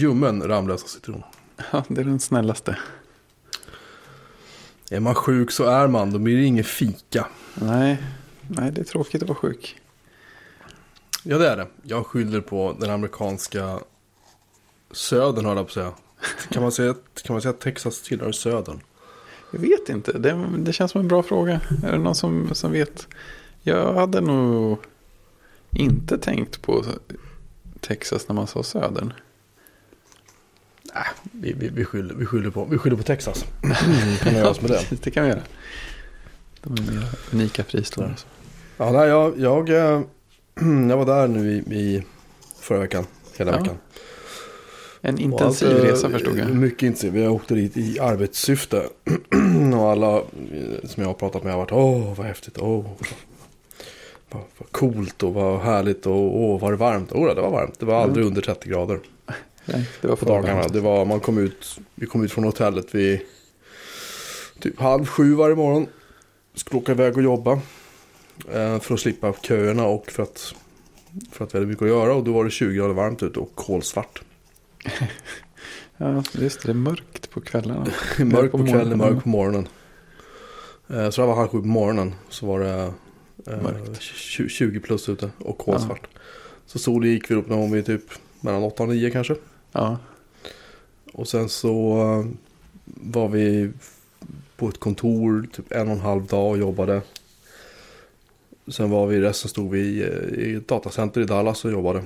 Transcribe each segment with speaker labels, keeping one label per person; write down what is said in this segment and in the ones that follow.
Speaker 1: Ljummen Ramlösa citron.
Speaker 2: Ja, det är den snällaste.
Speaker 1: Är man sjuk så är man, då blir det ingen fika.
Speaker 2: Nej, nej det är tråkigt att vara sjuk.
Speaker 1: Ja det är det. Jag skyller på den amerikanska södern höll jag på att säga. Kan man säga, kan man säga att Texas tillhör södern?
Speaker 2: Jag vet inte, det, det känns som en bra fråga. Är det någon som, som vet? Jag hade nog inte tänkt på Texas när man sa södern.
Speaker 1: Nej, vi, vi, vi, skyller, vi, skyller på, vi skyller på Texas. Mm, kan vi göra oss med det.
Speaker 2: Det kan vi göra. De är mer unika fristående.
Speaker 1: Ja, nej, jag, jag, eh, jag var där nu i, i förra veckan. Hela
Speaker 2: Ja.
Speaker 1: veckan.
Speaker 2: En intensiv
Speaker 1: allt, eh,
Speaker 2: resa förstod jag.
Speaker 1: Mycket intensiv. Vi åkte dit i arbetssyfte. och alla eh, som jag har pratat med har varit åh vad häftigt. Åh, vad, vad coolt och vad härligt och åh var det varmt. Åh, det var varmt. Det var aldrig under 30 grader
Speaker 2: Nej, det var
Speaker 1: på dagarna. Det var, man kom ut, vi kom ut från hotellet vid typ halv sju varje morgon. Skulle åka iväg och jobba. Eh, för att slippa köerna och för att, för att vi hade mycket att göra. Och då var det 20 grader varmt ute och kolsvart.
Speaker 2: Ja, just det. Det är mörkt på kvällarna.
Speaker 1: Mörkt
Speaker 2: på
Speaker 1: på kvällen, mörkt på morgonen. Eh, Så det var halv sju på morgonen. Så var det eh,
Speaker 2: Mörkt.
Speaker 1: 20 20 plus ute och kolsvart. Så solen gick vi upp gång vid typ mellan 8 och 9 kanske.
Speaker 2: Ja,
Speaker 1: Och sen så eh, var vi på ett kontor typ en och en halv dag och jobbade. Sen var vi, resten stod vi i, i ett datacenter i Dallas och jobbade.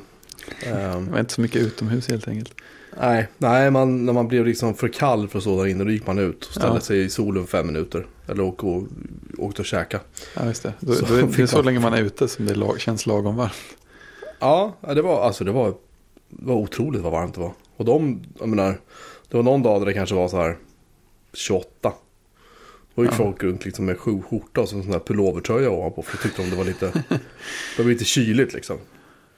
Speaker 1: Ehm,
Speaker 2: det var inte så mycket utomhus helt enkelt.
Speaker 1: nej, nej man, när man blev liksom för kall för att stå där inne då gick man ut och ställde
Speaker 2: Ja.
Speaker 1: sig i solen fem minuter. Eller åkte och, åkte och käka.
Speaker 2: Ja, just det. Då,
Speaker 1: Så
Speaker 2: då, är- det är så länge man är ute som det lag, känns lagom varmt.
Speaker 1: Ja, ja, det var, alltså det var, det var otroligt vad varmt det var. Och de, jag menar, det var någon dag där det kanske var så här 28. Då gick
Speaker 2: Ja.
Speaker 1: folk runt liksom med sju skjorta och så en sån där pullovertröja ovanpå. För då tyckte de det var lite, det var lite kyligt liksom.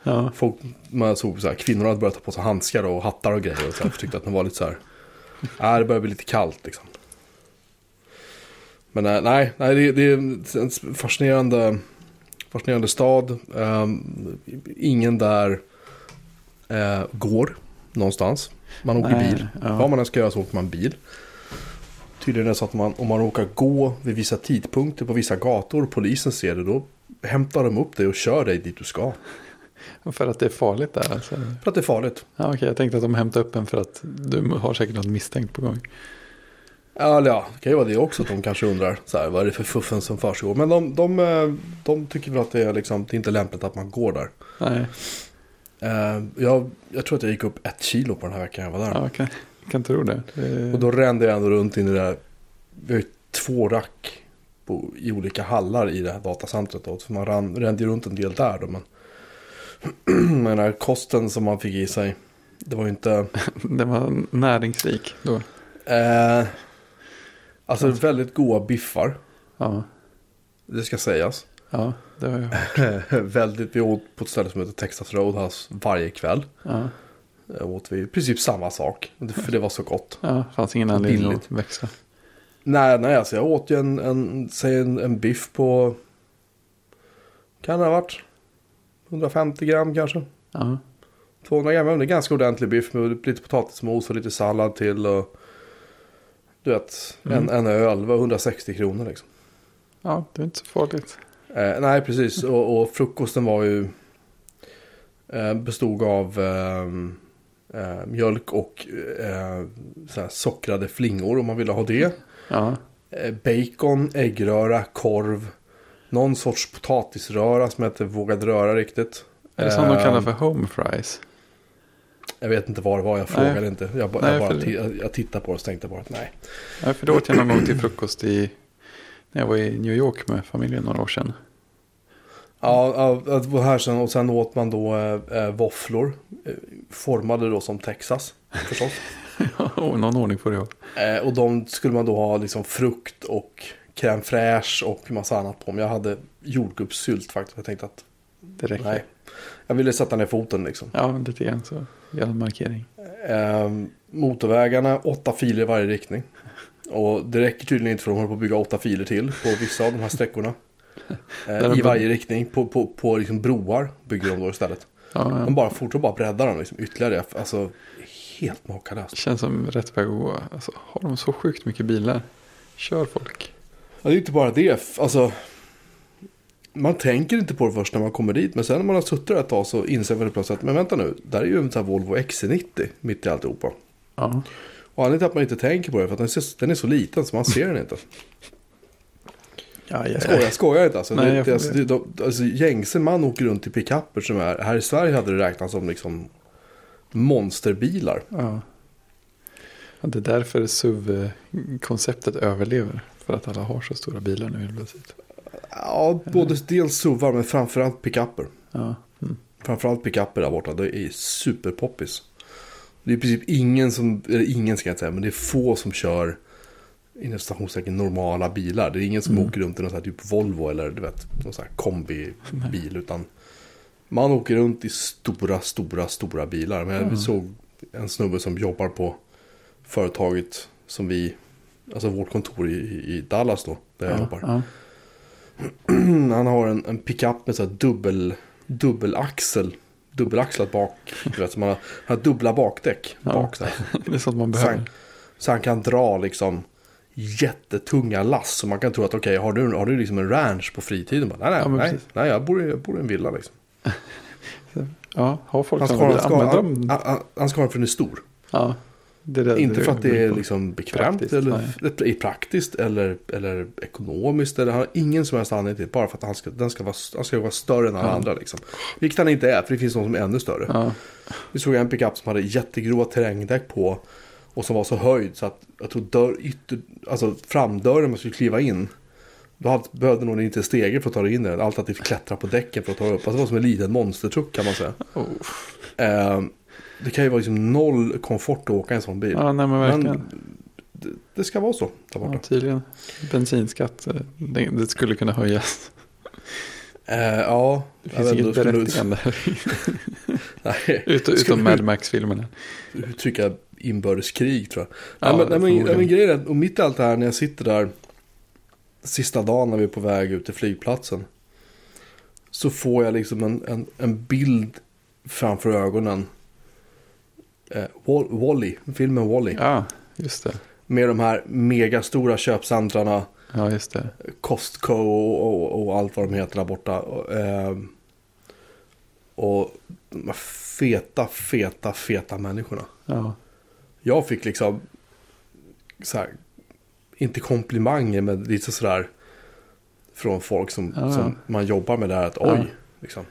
Speaker 2: Ja,
Speaker 1: Folk, man såg så här, kvinnorna hade börjat ta på sig handskar och hattar och grejer. Och så här, för tyckte att det var lite så här, nej det börjar bli lite kallt liksom. Men eh, nej, nej det, det är en fascinerande, fascinerande stad. Ehm, ingen där eh, går någonstans. Man åker
Speaker 2: Nej,
Speaker 1: bil.
Speaker 2: ja.
Speaker 1: Vad man än ska göra så åker man bil. Tydligen är det så att man, om man råkar gå vid vissa tidpunkter på vissa gator och polisen ser det då hämtar de upp dig och kör dig dit du ska.
Speaker 2: för att det är farligt där alltså.
Speaker 1: För att det är farligt.
Speaker 2: Ja, okej, jag tänkte att de hämtar upp en för att du har säkert något misstänkt på gång.
Speaker 1: Ja, ja, det kan ju vara det också att de kanske undrar så här, vad är det för fuffen som försiggår. Men de, de, eh, de tycker väl att det är, liksom, det är inte lämpligt att man går där.
Speaker 2: Nej,
Speaker 1: jag, jag tror att jag gick upp ett kilo på den här veckan jag var där.
Speaker 2: ja, kan, kan tro det.
Speaker 1: Och då rände jag ändå runt in i det där. Vi har ju två rack på, i olika hallar i det här datacentret. Då, så man ran, rände ju runt en del där. Då, men men den här kosten som man fick i sig. Det var ju inte...
Speaker 2: det var näringsrik då.
Speaker 1: Eh, alltså väldigt goda biffar.
Speaker 2: Ja,
Speaker 1: Det ska sägas.
Speaker 2: Ja det har jag hört.
Speaker 1: väldigt, vi åt på ett ställe som heter Texas Roadhouse varje kväll.
Speaker 2: Ja,
Speaker 1: Eh, åt vi i princip samma sak. För det var så gott.
Speaker 2: ja fanns ingen anledning att växla.
Speaker 1: Nej, nej, alltså jag åt ju en, en, säg en, en biff på... Kan det ha varit? 150 gram kanske?
Speaker 2: Ja,
Speaker 1: 200 gram, men det är ganska ordentlig biff med lite potatismos och lite sallad till och... Du vet,
Speaker 2: Mm.
Speaker 1: en, en öl var 160 kronor liksom.
Speaker 2: ja det är inte så farligt.
Speaker 1: Eh, nej, precis. Och, och frukosten var ju... Eh, bestod av eh, eh, mjölk och eh, sockrade flingor om man ville ha det.
Speaker 2: Ja,
Speaker 1: Eh, bacon, äggröra, korv. Någon sorts potatisröra som jag inte vågade röra riktigt.
Speaker 2: är det som de
Speaker 1: Eh,
Speaker 2: kallar för home fries?
Speaker 1: Jag vet inte vad det var, jag
Speaker 2: Nej.
Speaker 1: frågade inte. Jag, ba,
Speaker 2: Nej,
Speaker 1: jag, bara
Speaker 2: för-
Speaker 1: jag, jag tittade på det och tänkte bara att nej.
Speaker 2: Ja, för då åt jag någon gång till frukost i, när jag var i New York med familjen några år sedan.
Speaker 1: Ja, ja, här sen, och sen åt man då eh, våfflor. Eh, formade då som Texas förstås.
Speaker 2: oh, någon ordning får det ha.
Speaker 1: Eh, och de skulle man då ha liksom frukt och crème fraîche och massa annat på. Men jag hade jordgubbssylt faktiskt. Jag tänkte att
Speaker 2: Det räcker.
Speaker 1: nej. Jag ville sätta ner foten liksom.
Speaker 2: Ja, lite grann så. Gör en markering.
Speaker 1: Eh, motorvägarna, åtta filer i varje riktning. Och det räcker tydligen inte för de håller på att bygga åtta filer till på vissa av de här sträckorna. Eh,
Speaker 2: de-
Speaker 1: I varje riktning. På, på, på liksom broar bygger de då istället.
Speaker 2: Ja,
Speaker 1: De
Speaker 2: ja.
Speaker 1: bara fortsätter bara bredda dem liksom ytterligare. Alltså helt makalöst.
Speaker 2: Känns som rätt väg att gå. Alltså, har de så sjukt mycket bilar? Kör folk.
Speaker 1: Ja, det är inte bara det. Alltså, man tänker inte på det först när man kommer dit. Men sen när man har suttit där ett tag så inser man plötsligt att men vänta nu. Där är ju en sån här Volvo XC90 mitt i alltihopa.
Speaker 2: Ja.
Speaker 1: Och anledningen till att man inte tänker på det är för att den är så liten så man ser den inte.
Speaker 2: Ja, ja,
Speaker 1: Jag skojar, inte alltså.
Speaker 2: Nej,
Speaker 1: det,
Speaker 2: jag
Speaker 1: alltså, det, de, alltså gängse man åker runt i pickuper som är. Här i Sverige hade det räknats som liksom monsterbilar.
Speaker 2: Ja. ja. Det är därför SUV-konceptet överlever. För att alla har så stora bilar nu helt plötsligt.
Speaker 1: Ja, både dels SUVar men framförallt pickuper.
Speaker 2: Ja. Mm.
Speaker 1: Framförallt pickuper där borta. Det är superpoppis. Det är i princip ingen som, eller ingen ska jag inte säga, men det är få som kör inom stationstecken normala bilar. Det är ingen som
Speaker 2: Mm.
Speaker 1: åker runt i någon sån här typ Volvo eller du vet, någon sån här kombibil. Utan man åker runt i stora, stora, stora bilar. Men jag
Speaker 2: Mm.
Speaker 1: såg en snubbe som jobbar på företaget som vi, alltså vårt kontor i, i Dallas då, där jag
Speaker 2: ja,
Speaker 1: jobbar.
Speaker 2: ja.
Speaker 1: Han har en, en pickup med så här dubbel, dubbelaxel. Dubbelaxlat bak. Du vet, så man har, har dubbla bakdäck.
Speaker 2: Ja.
Speaker 1: Bak, så.
Speaker 2: Det är sånt man
Speaker 1: så,
Speaker 2: behöver.
Speaker 1: han, så han kan dra liksom jättetunga lass. Så man kan tro att okej, har, du, har du liksom en ranch på fritiden? Bara, nej, nej,
Speaker 2: Ja,
Speaker 1: nej,
Speaker 2: precis.
Speaker 1: nej jag, bor i, jag bor i en villa liksom.
Speaker 2: Ja, har folk
Speaker 1: Han ska, han, ska, han, han, han, ska ha den för den är stor.
Speaker 2: Ja. Det är det,
Speaker 1: Inte för att det är liksom bekvämt
Speaker 2: Praktiskt,
Speaker 1: eller det är praktiskt eller, eller ekonomiskt. Eller han har ingen som helst anledning till det. Bara för att han ska, den ska vara, han ska vara större än alla
Speaker 2: Ja.
Speaker 1: andra. Liksom. Vilket han inte är, för det finns någon som är ännu större.
Speaker 2: Ja,
Speaker 1: Vi såg en pickup som hade jättegrova terrängdäck på. Och som var så höjd så att jag tror dörr, ytter, alltså framdörren man skulle kliva in. Då hade, behövde nog inte stege för att ta dig in i den. Alternativt klättra på däcken för att ta dig upp. Alltså det var som en liten monstertruck kan man säga.
Speaker 2: oh.
Speaker 1: Eh, det kan ju vara liksom noll komfort att åka en sån bil.
Speaker 2: ja nej men verkligen.
Speaker 1: Men det, det ska vara så där borta.
Speaker 2: Ja, tydligen. Bensinskatt, eh, det, det skulle kunna höjas.
Speaker 1: Eh, ja,
Speaker 2: Det finns inget berättigande.
Speaker 1: Nej,
Speaker 2: Utom, Mad Max-filmerna.
Speaker 1: uttrycka inbördeskrig tror jag.
Speaker 2: Ja,
Speaker 1: nej, men, nej, men, men grejen är, och mitt i allt det här när jag sitter där sista dagen när vi är på väg ut till flygplatsen. Så får jag liksom en, en, en bild framför ögonen. Eh, Wall, Wall-E, filmen Wall-E.
Speaker 2: Ja, just det.
Speaker 1: Med de här megastora köpcentrarna.
Speaker 2: Ja, just det.
Speaker 1: Costco och, och, och allt vad de heter där borta. Och, ehm, och de feta, feta, feta människorna.
Speaker 2: Ja,
Speaker 1: Jag fick liksom så här, inte komplimanger men lite sådär från folk som,
Speaker 2: Ja.
Speaker 1: som man jobbar med där att
Speaker 2: Ja.
Speaker 1: oj, liksom.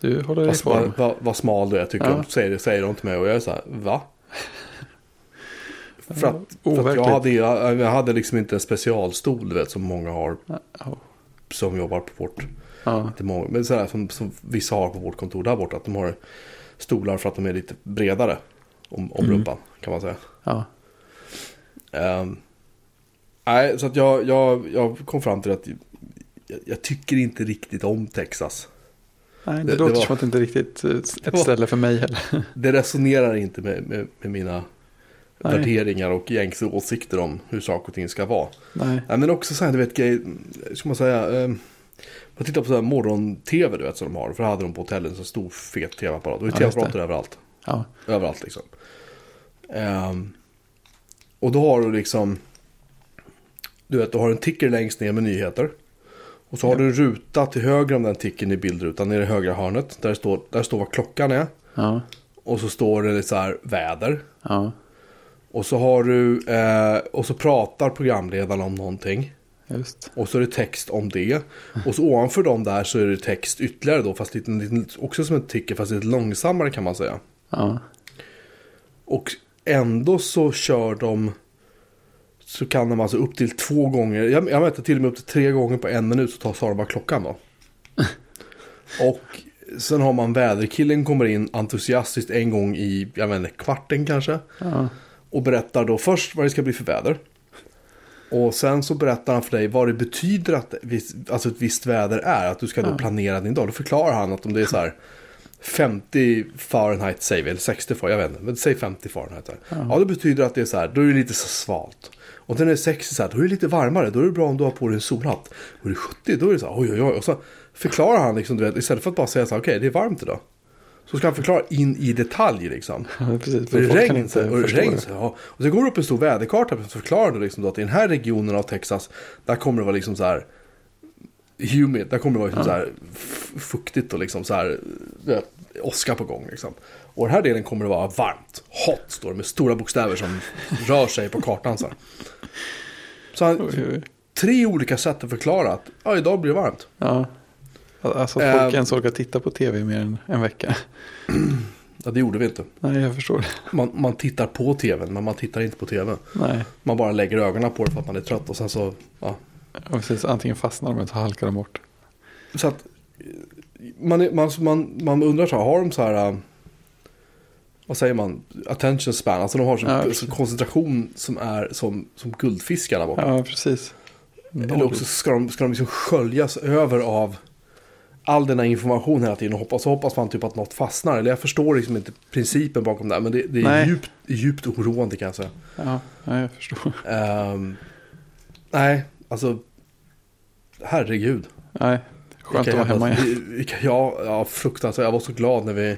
Speaker 2: du håller i
Speaker 1: Vad,
Speaker 2: form.
Speaker 1: vad, smal du är tycker
Speaker 2: Ja.
Speaker 1: de, säger, säger de till mig och jag är så här, va? För att, för att jag, hade, jag, jag hade liksom inte en specialstol du vet som många har
Speaker 2: Ja,
Speaker 1: som jobbar på vårt
Speaker 2: ja,
Speaker 1: Inte många, men sådär som, som vissa har på vårt kontor där borta. Att de har stolar för att de är lite bredare om, om
Speaker 2: Mm.
Speaker 1: rumpan kan man säga.
Speaker 2: ja.
Speaker 1: Ehm, nej, så att jag, jag, jag kom fram till att jag, jag tycker inte riktigt om Texas.
Speaker 2: Nej, det,
Speaker 1: Det- det
Speaker 2: låter
Speaker 1: var-
Speaker 2: som att det inte riktigt eh, ett
Speaker 1: var-
Speaker 2: ställe för mig heller.
Speaker 1: Det resonerar inte med, med, med mina
Speaker 2: Nej.
Speaker 1: värderingar och gängse åsikter om hur saker och ting ska vara.
Speaker 2: Nej,
Speaker 1: Nej, men också så här, du vet, grej, ska man säga. Um, jag tittar på så här morgon-tv du vet som de har. För hade de på hotellen så stor fet tv-apparat. Och det är
Speaker 2: Ja,
Speaker 1: tv-apparater
Speaker 2: det.
Speaker 1: överallt.
Speaker 2: ja,
Speaker 1: Överallt liksom. Ehm, och då har du liksom. Du vet, du har en ticker längst ner med nyheter. Och så har
Speaker 2: Ja.
Speaker 1: du en ruta till höger om den ticken i bildrutan, nere i högra hörnet. Där står, där står vad klockan är.
Speaker 2: ja,
Speaker 1: Och så står det så här väder.
Speaker 2: ja,
Speaker 1: Och så har du, eh, och så pratar programledaren om någonting.
Speaker 2: just.
Speaker 1: Och så är det text om det. Och så ovanför dem där så är det text ytterligare då. Fast lite, också som en ticker fast lite långsammare kan man säga.
Speaker 2: Ja,
Speaker 1: Och ändå så kör de så kan de alltså upp till två gånger. Jag, jag mätte till och med upp till tre gånger på en minut så tar sa de bara klockan då. och sen har man väderkillen kommer in entusiastiskt en gång i, jag vet inte, kvarten kanske.
Speaker 2: ja,
Speaker 1: Och berättar då först vad det ska bli för väder. Och sen så berättar han för dig vad det betyder att alltså ett visst väder är. Att du ska då planera din dag. Då förklarar han att om det är så här 50 Fahrenheit säger vi, eller 60 Fahrenheit, jag vet inte, men säg 50 Fahrenheit. Här. Ja. Det betyder att det är så här, då är det lite så svalt. Och den är 60 så här, då är det lite varmare, då är det bra om du har på dig en solhatt. Och är det 70, då är det så här, oj oj oj. Och så förklarar han liksom, du vet, istället för att bara säga så här, okej det är varmt idag. Så ska han förklara in i detalj liksom.
Speaker 2: Ja, precis.
Speaker 1: För det
Speaker 2: folk kan
Speaker 1: regn,
Speaker 2: inte
Speaker 1: och det regn,
Speaker 2: det.
Speaker 1: ja. Och så går det upp en stor väderkarta som förklarar det liksom då att i den här regionen av Texas, där kommer det vara liksom så här humid, där kommer det vara liksom så här fuktigt och liksom så här åska på gång liksom. Och den här delen kommer det vara varmt, hot står det med stora bokstäver som rör sig på kartan så här. Så han, tre olika sätt att förklara att ja, idag blir det varmt.
Speaker 2: Ja. Alltså att folk
Speaker 1: Eh.
Speaker 2: ens orkar titta på tv mer än en vecka.
Speaker 1: Ja, det gjorde vi inte.
Speaker 2: Nej, jag förstår det.
Speaker 1: Man, man tittar på tvn, men man tittar inte på tvn.
Speaker 2: Nej,
Speaker 1: Man bara lägger ögonen på det för att man är trött och sen så, ja.
Speaker 2: Och precis, antingen fastnar de eller så halkar de bort.
Speaker 1: Så att man, man, man, man undrar så här, har de så här, äh, vad säger man, attention span, alltså de har så,
Speaker 2: Ja,
Speaker 1: så koncentration som är som, som guldfiskarna borta.
Speaker 2: Ja, precis.
Speaker 1: Eller också ska de, ska de liksom sköljas över av all den här informationen hela tiden och hoppas, hoppas man typ att något fastnar. Eller jag förstår liksom inte principen bakom det här, men det, det är
Speaker 2: Nej.
Speaker 1: djupt, djupt oroande kan jag säga.
Speaker 2: Ja, ja, jag förstår.
Speaker 1: Ehm, nej, alltså, herregud.
Speaker 2: Nej, skönt att vara hemma igen.
Speaker 1: Vilka, ja, ja, fruktansvärt. Jag var så glad när vi...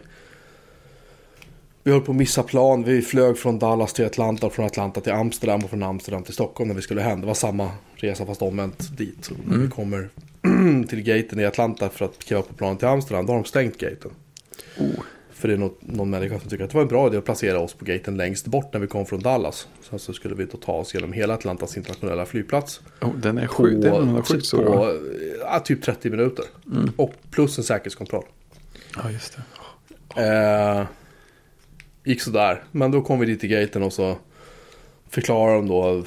Speaker 1: Vi höll på att missa plan. Vi flög från Dallas till Atlanta och från Atlanta till Amsterdam och från Amsterdam till Stockholm när vi skulle hem. Det var samma resa fast omvänt dit. Och när
Speaker 2: Mm.
Speaker 1: vi kommer till gaten i Atlanta för att kliva på planet till Amsterdam, då har de stängt gaten.
Speaker 2: Oh,
Speaker 1: För det är något, någon människa som tycker att det var en bra idé att placera oss på gaten längst bort när vi kom från Dallas. Sen så skulle vi då ta oss genom hela Atlantas internationella flygplats
Speaker 2: oh, den är sjuk. Den är stor. va?
Speaker 1: på ja, typ 30 minuter.
Speaker 2: Mm.
Speaker 1: Och plus en säkerhetskontroll.
Speaker 2: Ja, just det.
Speaker 1: Eh, gick sådär. Men då kom vi dit till gaten och så förklarade de då.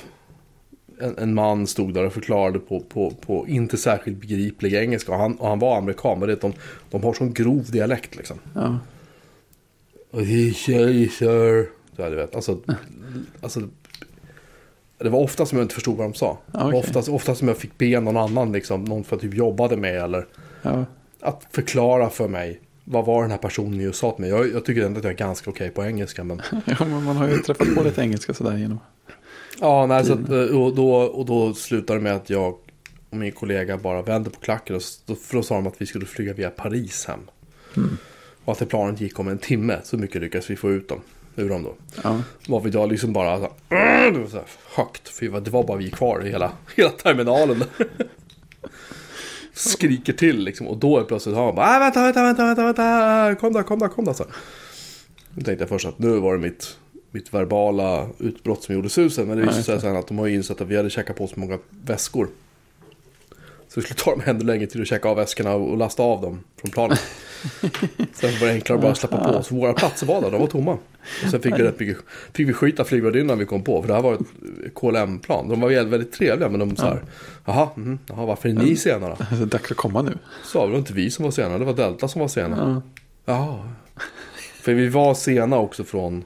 Speaker 1: En, en man stod där och förklarade på, på, på inte särskilt begriplig engelska. Och han, och han var amerikan. Men det de, de har sån grov dialekt liksom.
Speaker 2: Ja,
Speaker 1: he sir. Ja, du vet. Alltså, alltså, det var ofta som jag inte förstod vad de sa.
Speaker 2: Ja,
Speaker 1: Det var
Speaker 2: okej.
Speaker 1: ofta, ofta som jag fick be någon annan, liksom, någon för typ jobbade med eller
Speaker 2: ja.
Speaker 1: att förklara för mig vad var den här personen just sa till mig. Jag, jag tycker ändå att jag är ganska okej på engelska. Men...
Speaker 2: ja men man har ju träffat på lite engelska sådär genom.
Speaker 1: Ja, nej, så att, eh, och, då, och då slutade det med att jag och min kollega bara vände på klacken. Och då, för då sa de att vi skulle flyga via Paris hem.
Speaker 2: Mm.
Speaker 1: Och att det planet gick om en timme. Så mycket lyckades vi få ut dem, ur dem då.
Speaker 2: Ja,
Speaker 1: Var vi då liksom bara så, här, det var så här, högt. För det var bara vi kvar i hela, hela terminalen. Skriker till liksom. Och då är plötsligt har man bara, "Ah, vänta, vänta, vänta, vänta, vänta, kom där, kom där, kom där. Så. här. Då tänkte jag först att nu var det mitt, mitt verbala utbrott som gjorde susen. Men det visade sig sen att de har ju insett att vi hade checkat på så många väskor. Så det skulle ta dem ännu längre till att checka av väskorna och lasta av dem från planet. Sen var det enklare att bara släppa på. Så våra platser var där, de var tomma. Och sen fick vi rätt mycket, fick vi skit av flygvärdinnan när vi kom på. För det här var ett KLM-plan. De var väldigt, väldigt trevliga men de så här. Jaha, mhm, jaha varför är ni sena då?
Speaker 2: det är dags att komma nu.
Speaker 1: Så var det inte vi som var sena, det var Delta som var sena.
Speaker 2: Ja,
Speaker 1: Ja. För vi var sena också från,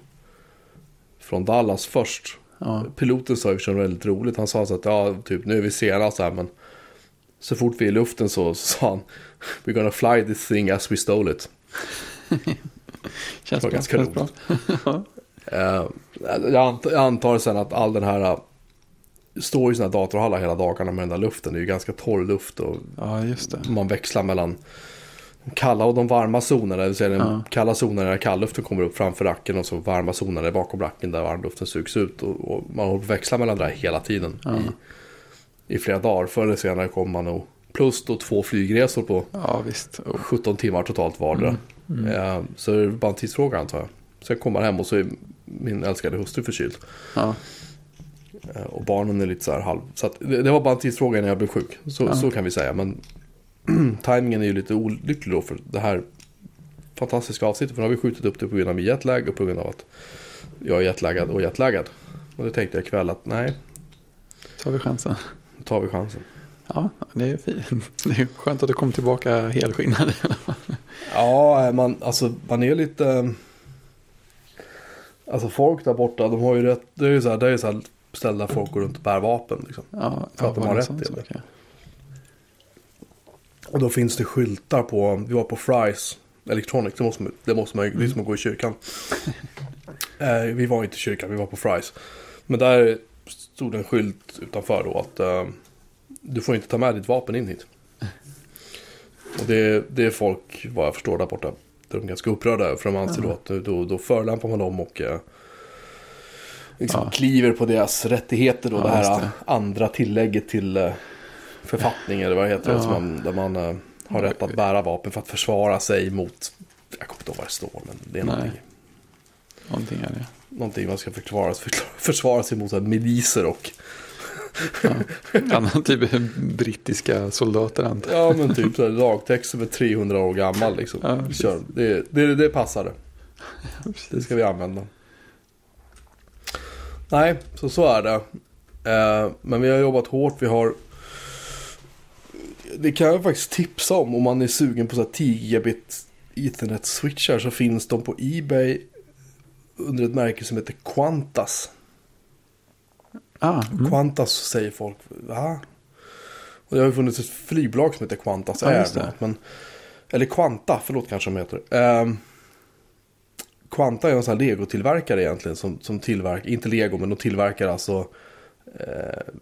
Speaker 1: från Dallas först.
Speaker 2: ja.
Speaker 1: Piloten sa ju väldigt roligt. Han sa så att ja, typ nu är vi sena så här men så fort vi är i luften så, så sa han We're gonna fly this thing as we stole it.
Speaker 2: Känns
Speaker 1: Det var
Speaker 2: bra.
Speaker 1: ganska
Speaker 2: Känns bra.
Speaker 1: Eh, jag, antar, jag antar sen att all den här uh, står i här datorhallar hela dagarna med den där luften. Det är ju ganska torr luft och
Speaker 2: Ja,
Speaker 1: man växlar mellan de kalla och de varma zonerna. Det vill säga den
Speaker 2: Ja.
Speaker 1: kalla zonen där kallluften kommer upp framför racken och så varma zonen är bakom racken där varmluften sugs ut. Och, och man håller på att växla mellan det här hela tiden
Speaker 2: Ja.
Speaker 1: i, i flera dagar. Förr eller senare kommer man nog plus då två flygresor på
Speaker 2: Ja. Oh.
Speaker 1: 17 timmar totalt vardera.
Speaker 2: Mm.
Speaker 1: Eh, så det är bara en tidsfråga antar jag. Sen kommer man hem och så är min älskade hustru förkyld.
Speaker 2: Ja,
Speaker 1: Eh, Och barnen är lite så här halv... Så att det, var bara en tidsfråga innan jag blev sjuk. Så,
Speaker 2: Ja.
Speaker 1: så kan vi säga. Men tajmingen är ju lite olycklig då för det här fantastiska avsnittet. För nu har vi skjutit upp det på grund av jetlag och på grund av att jag är jetlaggad och jetlaggad. Och då tänkte jag ikväll att nej,
Speaker 2: har vi chansen.
Speaker 1: Tar vi chansen.
Speaker 2: Ja, det är fint. Det är skönt att du kom tillbaka helskinnad.
Speaker 1: Ja, man, alltså man är lite... Alltså folk där borta, de har ju rätt... Det är ju så här, det är ju så här ställda folk går runt och bär vapen liksom.
Speaker 2: Ja,
Speaker 1: För att de har rätt
Speaker 2: sak,
Speaker 1: det. Och då finns det skyltar på, vi var på Fry's Electronic, det måste man, det måste man ju, det är som att gå i kyrkan. eh, vi var inte i kyrkan, vi var på Fry's. Men där stod en skylt utanför då att eh, du får inte ta med ditt vapen in hit. Och det, det är folk, vad jag förstår där borta, Det är de ganska upprörda. För de anser då att då, då förolämpar man dem och eh, liksom
Speaker 2: Ja.
Speaker 1: kliver på deras rättigheter. Då,
Speaker 2: Ja,
Speaker 1: det här
Speaker 2: det.
Speaker 1: andra tillägget till eh, författning eller vad det heter.
Speaker 2: Ja.
Speaker 1: Man, där man eh, har rätt att bära vapen för att försvara sig mot, jag kommer inte ihåg vad det står, men det är
Speaker 2: Nej.
Speaker 1: någonting,
Speaker 2: Någonting är det.
Speaker 1: Någonting man ska förklara, försvara sig mot miliser och
Speaker 2: Annan typ brittiska soldater antar
Speaker 1: Ja men typ så här, lagtext som är 300 år gammal liksom.
Speaker 2: Ja.
Speaker 1: Kör. Det, det, det passade.
Speaker 2: jag.
Speaker 1: Det ska vi använda. Nej, så så är det. Eh, men vi har jobbat hårt. Vi har... Det kan jag faktiskt tipsa om om man är sugen på så här 10 gigabit Ethernet switchar så finns de på Ebay under ett märke som heter Qantas.
Speaker 2: Ah, mm.
Speaker 1: Qantas säger folk, va? Och det har ju funnits ett flygbolag som heter Qantas Air. annat, Men, eller Quanta, förlåt kanske de heter. Um, Quanta är en sån här legotillverkare egentligen. Som, som tillverkar, inte lego men de tillverkar alltså eh,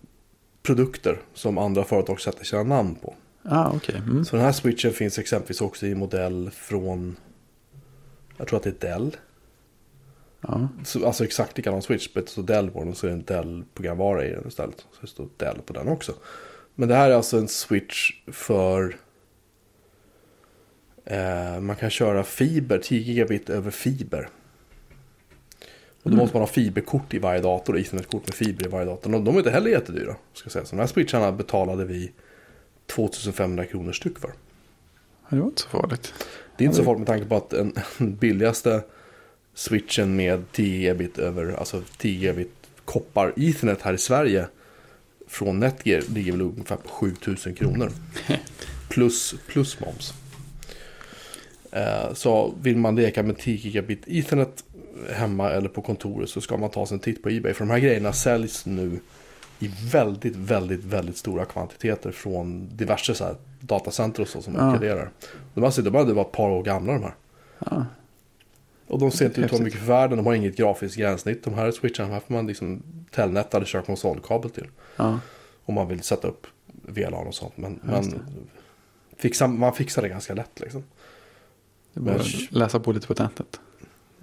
Speaker 1: produkter som andra företag sätter sina namn på.
Speaker 2: ah okej. Mm.
Speaker 1: Så den här switchen finns exempelvis också i modell från, jag tror att det är Dell.
Speaker 2: Ja.
Speaker 1: Så, alltså exakt likadan switch, men så Dell på den och så är det en Dell-programvara i den istället. Så det står Dell på den också. Men det här är alltså en switch för... Eh, man kan köra fiber, 10 gigabit över fiber. Och då måste man ha fiberkort i varje dator, Ethernet-kort med fiber i varje dator. Och de är inte heller jättedyra. Ska säga. Så de här switcharna betalade vi 2500 kronor styck för.
Speaker 2: Det var inte så farligt.
Speaker 1: Det är inte så
Speaker 2: det-
Speaker 1: farligt med tanke på att den billigaste switchen med 10 gigabit över, alltså 10 gigabit koppar ethernet här i Sverige från Netgear ligger väl ungefär på 7000 kronor. Plus, plus moms. Eh, Så vill man leka med 10 gigabit ethernet hemma eller på kontoret så ska man ta sig en titt på Ebay. För de här grejerna säljs nu i väldigt, väldigt, väldigt stora kvantiteter från diverse så här datacenter och så som
Speaker 2: Ja.
Speaker 1: uppgraderar. De, alltså, de hade bara ett par år gamla de här.
Speaker 2: Ja.
Speaker 1: Och de ser inte ut att mycket för världen. De har inget grafiskt gränssnitt. De här switcharna här får man liksom Telnet eller köra konsolkabel till.
Speaker 2: Ja.
Speaker 1: Om man vill sätta upp VLAN och sånt. Men,
Speaker 2: Ja,
Speaker 1: men fixa, man fixar det ganska lätt liksom.
Speaker 2: Det bara
Speaker 1: Men-
Speaker 2: läsa på lite på nätet.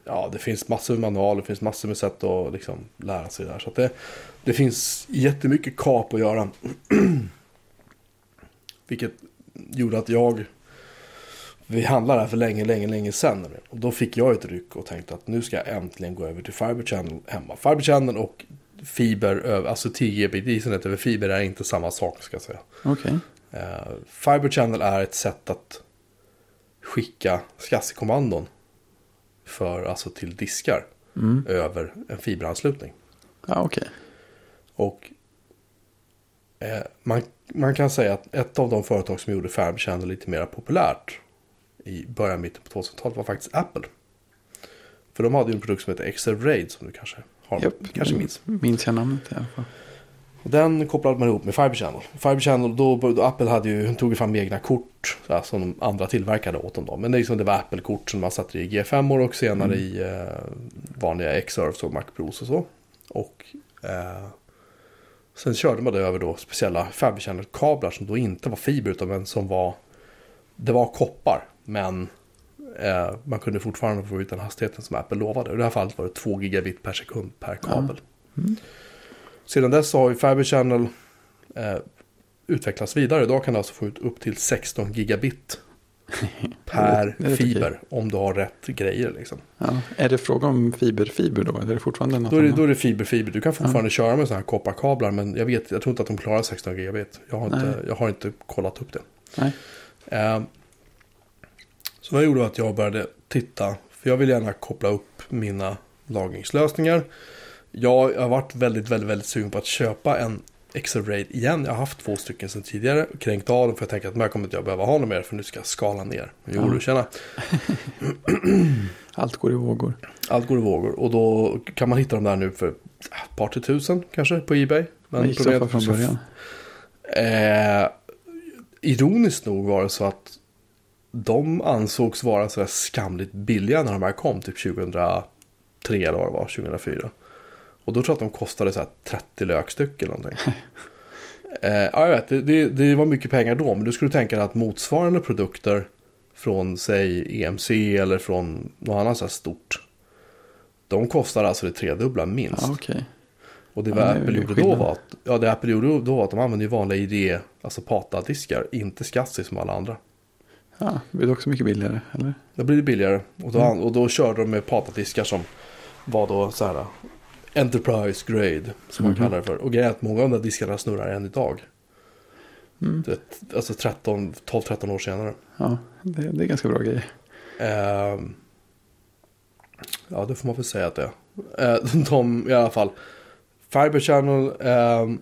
Speaker 1: Ja, det finns massor med manualer. Det finns massor med sätt att liksom lära sig där. Så det, det finns jättemycket kap att göra. Vilket gjorde att jag... Vi handlade här för länge, länge, länge sedan. Och då fick jag ett ryck och tänkte att nu ska jag äntligen gå över till Fiber Channel hemma. Fiber Channel och fiber, alltså 10 GB Ethernet över fiber är inte samma sak ska jag säga.
Speaker 2: Okej.
Speaker 1: Eh, Fiber Channel är ett sätt att skicka SCSI-kommandon för, alltså till diskar
Speaker 2: Mm.
Speaker 1: över en fiberanslutning.
Speaker 2: Ja, okej.
Speaker 1: Och eh, man, man kan säga att ett av de företag som gjorde Fiber Channel lite mer populärt i början, mitten på 2000-talet var faktiskt Apple. För de hade ju en produkt som heter XR Raid som du kanske har,
Speaker 2: Japp.
Speaker 1: kanske minns.
Speaker 2: Minns jag namnet i alla fall.
Speaker 1: Och den kopplade man ihop med Fiber Channel. Fiber Channel, då, då Apple hade ju, tog ju fram egna kort så här, som de andra tillverkade åt dem. Då. Men det, är liksom, det var Apple-kort som man satte i G5 och senare i eh, vanliga X-Surfs och Mac Pros och så. Och eh, sen körde man det över då speciella Fiber Channel-kablar som då inte var fiber utan men som var, det var koppar. Men eh, man kunde fortfarande få ut den hastigheten som Apple lovade. I det här fallet var det 2 gigabit per sekund per kabel.
Speaker 2: Mm.
Speaker 1: Sedan dess har ju Fiber Channel eh, utvecklats vidare. Idag kan du alltså få ut upp till 16 gigabit per fiber. Om du har rätt grejer liksom.
Speaker 2: Ja. Är det fråga om fiber-fiber då? Eller är det fortfarande något
Speaker 1: Då är, det, då är det fiber-fiber. Du kan fortfarande köra med sådana här kopparkablar. Men jag, vet, jag tror inte att de klarar 16 gigabit. Jag har inte, jag har inte kollat upp det. Eh, så vad jag gjorde var att jag började titta. För jag vill gärna koppla upp mina lagringslösningar. Jag har varit väldigt, väldigt, väldigt sugen på att köpa en XR-RAID igen. Jag har haft två stycken sedan tidigare. Kränkt av dem för jag tänker att här kommer inte jag behöva ha något mer. För nu ska jag skala ner. Jo, du tjena.
Speaker 2: Allt går i vågor.
Speaker 1: Allt går i vågor. Och då kan man hitta dem där nu för ett par till tusen kanske på Ebay.
Speaker 2: Gick det för från början?
Speaker 1: Eh, ironiskt nog var det så att de ansågs vara så skamligt billiga när de här kom, typ 2003 eller vad det var, 2004. Och då tror jag att de kostade så här 30 lökstyck eller någonting. eh, ja, jag vet, det, det, det var mycket pengar då, men du skulle tänka dig att motsvarande produkter från säg EMC eller från något annat så här stort. De kostar alltså det tredubbla minst.
Speaker 2: Ja, okej.
Speaker 1: Och det
Speaker 2: Ja,
Speaker 1: var
Speaker 2: det är
Speaker 1: Apple gjorde då var att, ja det Apple gjorde då var att de använde vanliga ID, alltså PATA-diskar, inte SCSI som alla andra.
Speaker 2: Ja, det blir också mycket billigare, eller?
Speaker 1: Då blir det billigare. Och då,
Speaker 2: Mm.
Speaker 1: och då körde de med PATA-diskar som var då så här Enterprise Grade, som man
Speaker 2: Mhm.
Speaker 1: kallar det för. Och grejen är att många av de där diskarna snurrar än idag.
Speaker 2: Mm.
Speaker 1: Det, alltså 13, 12-13 år senare.
Speaker 2: Ja, det, det är ganska bra grejer.
Speaker 1: Ehm, ja, det får man väl säga att det är. Uh, de i alla fall. Fiber Channel um,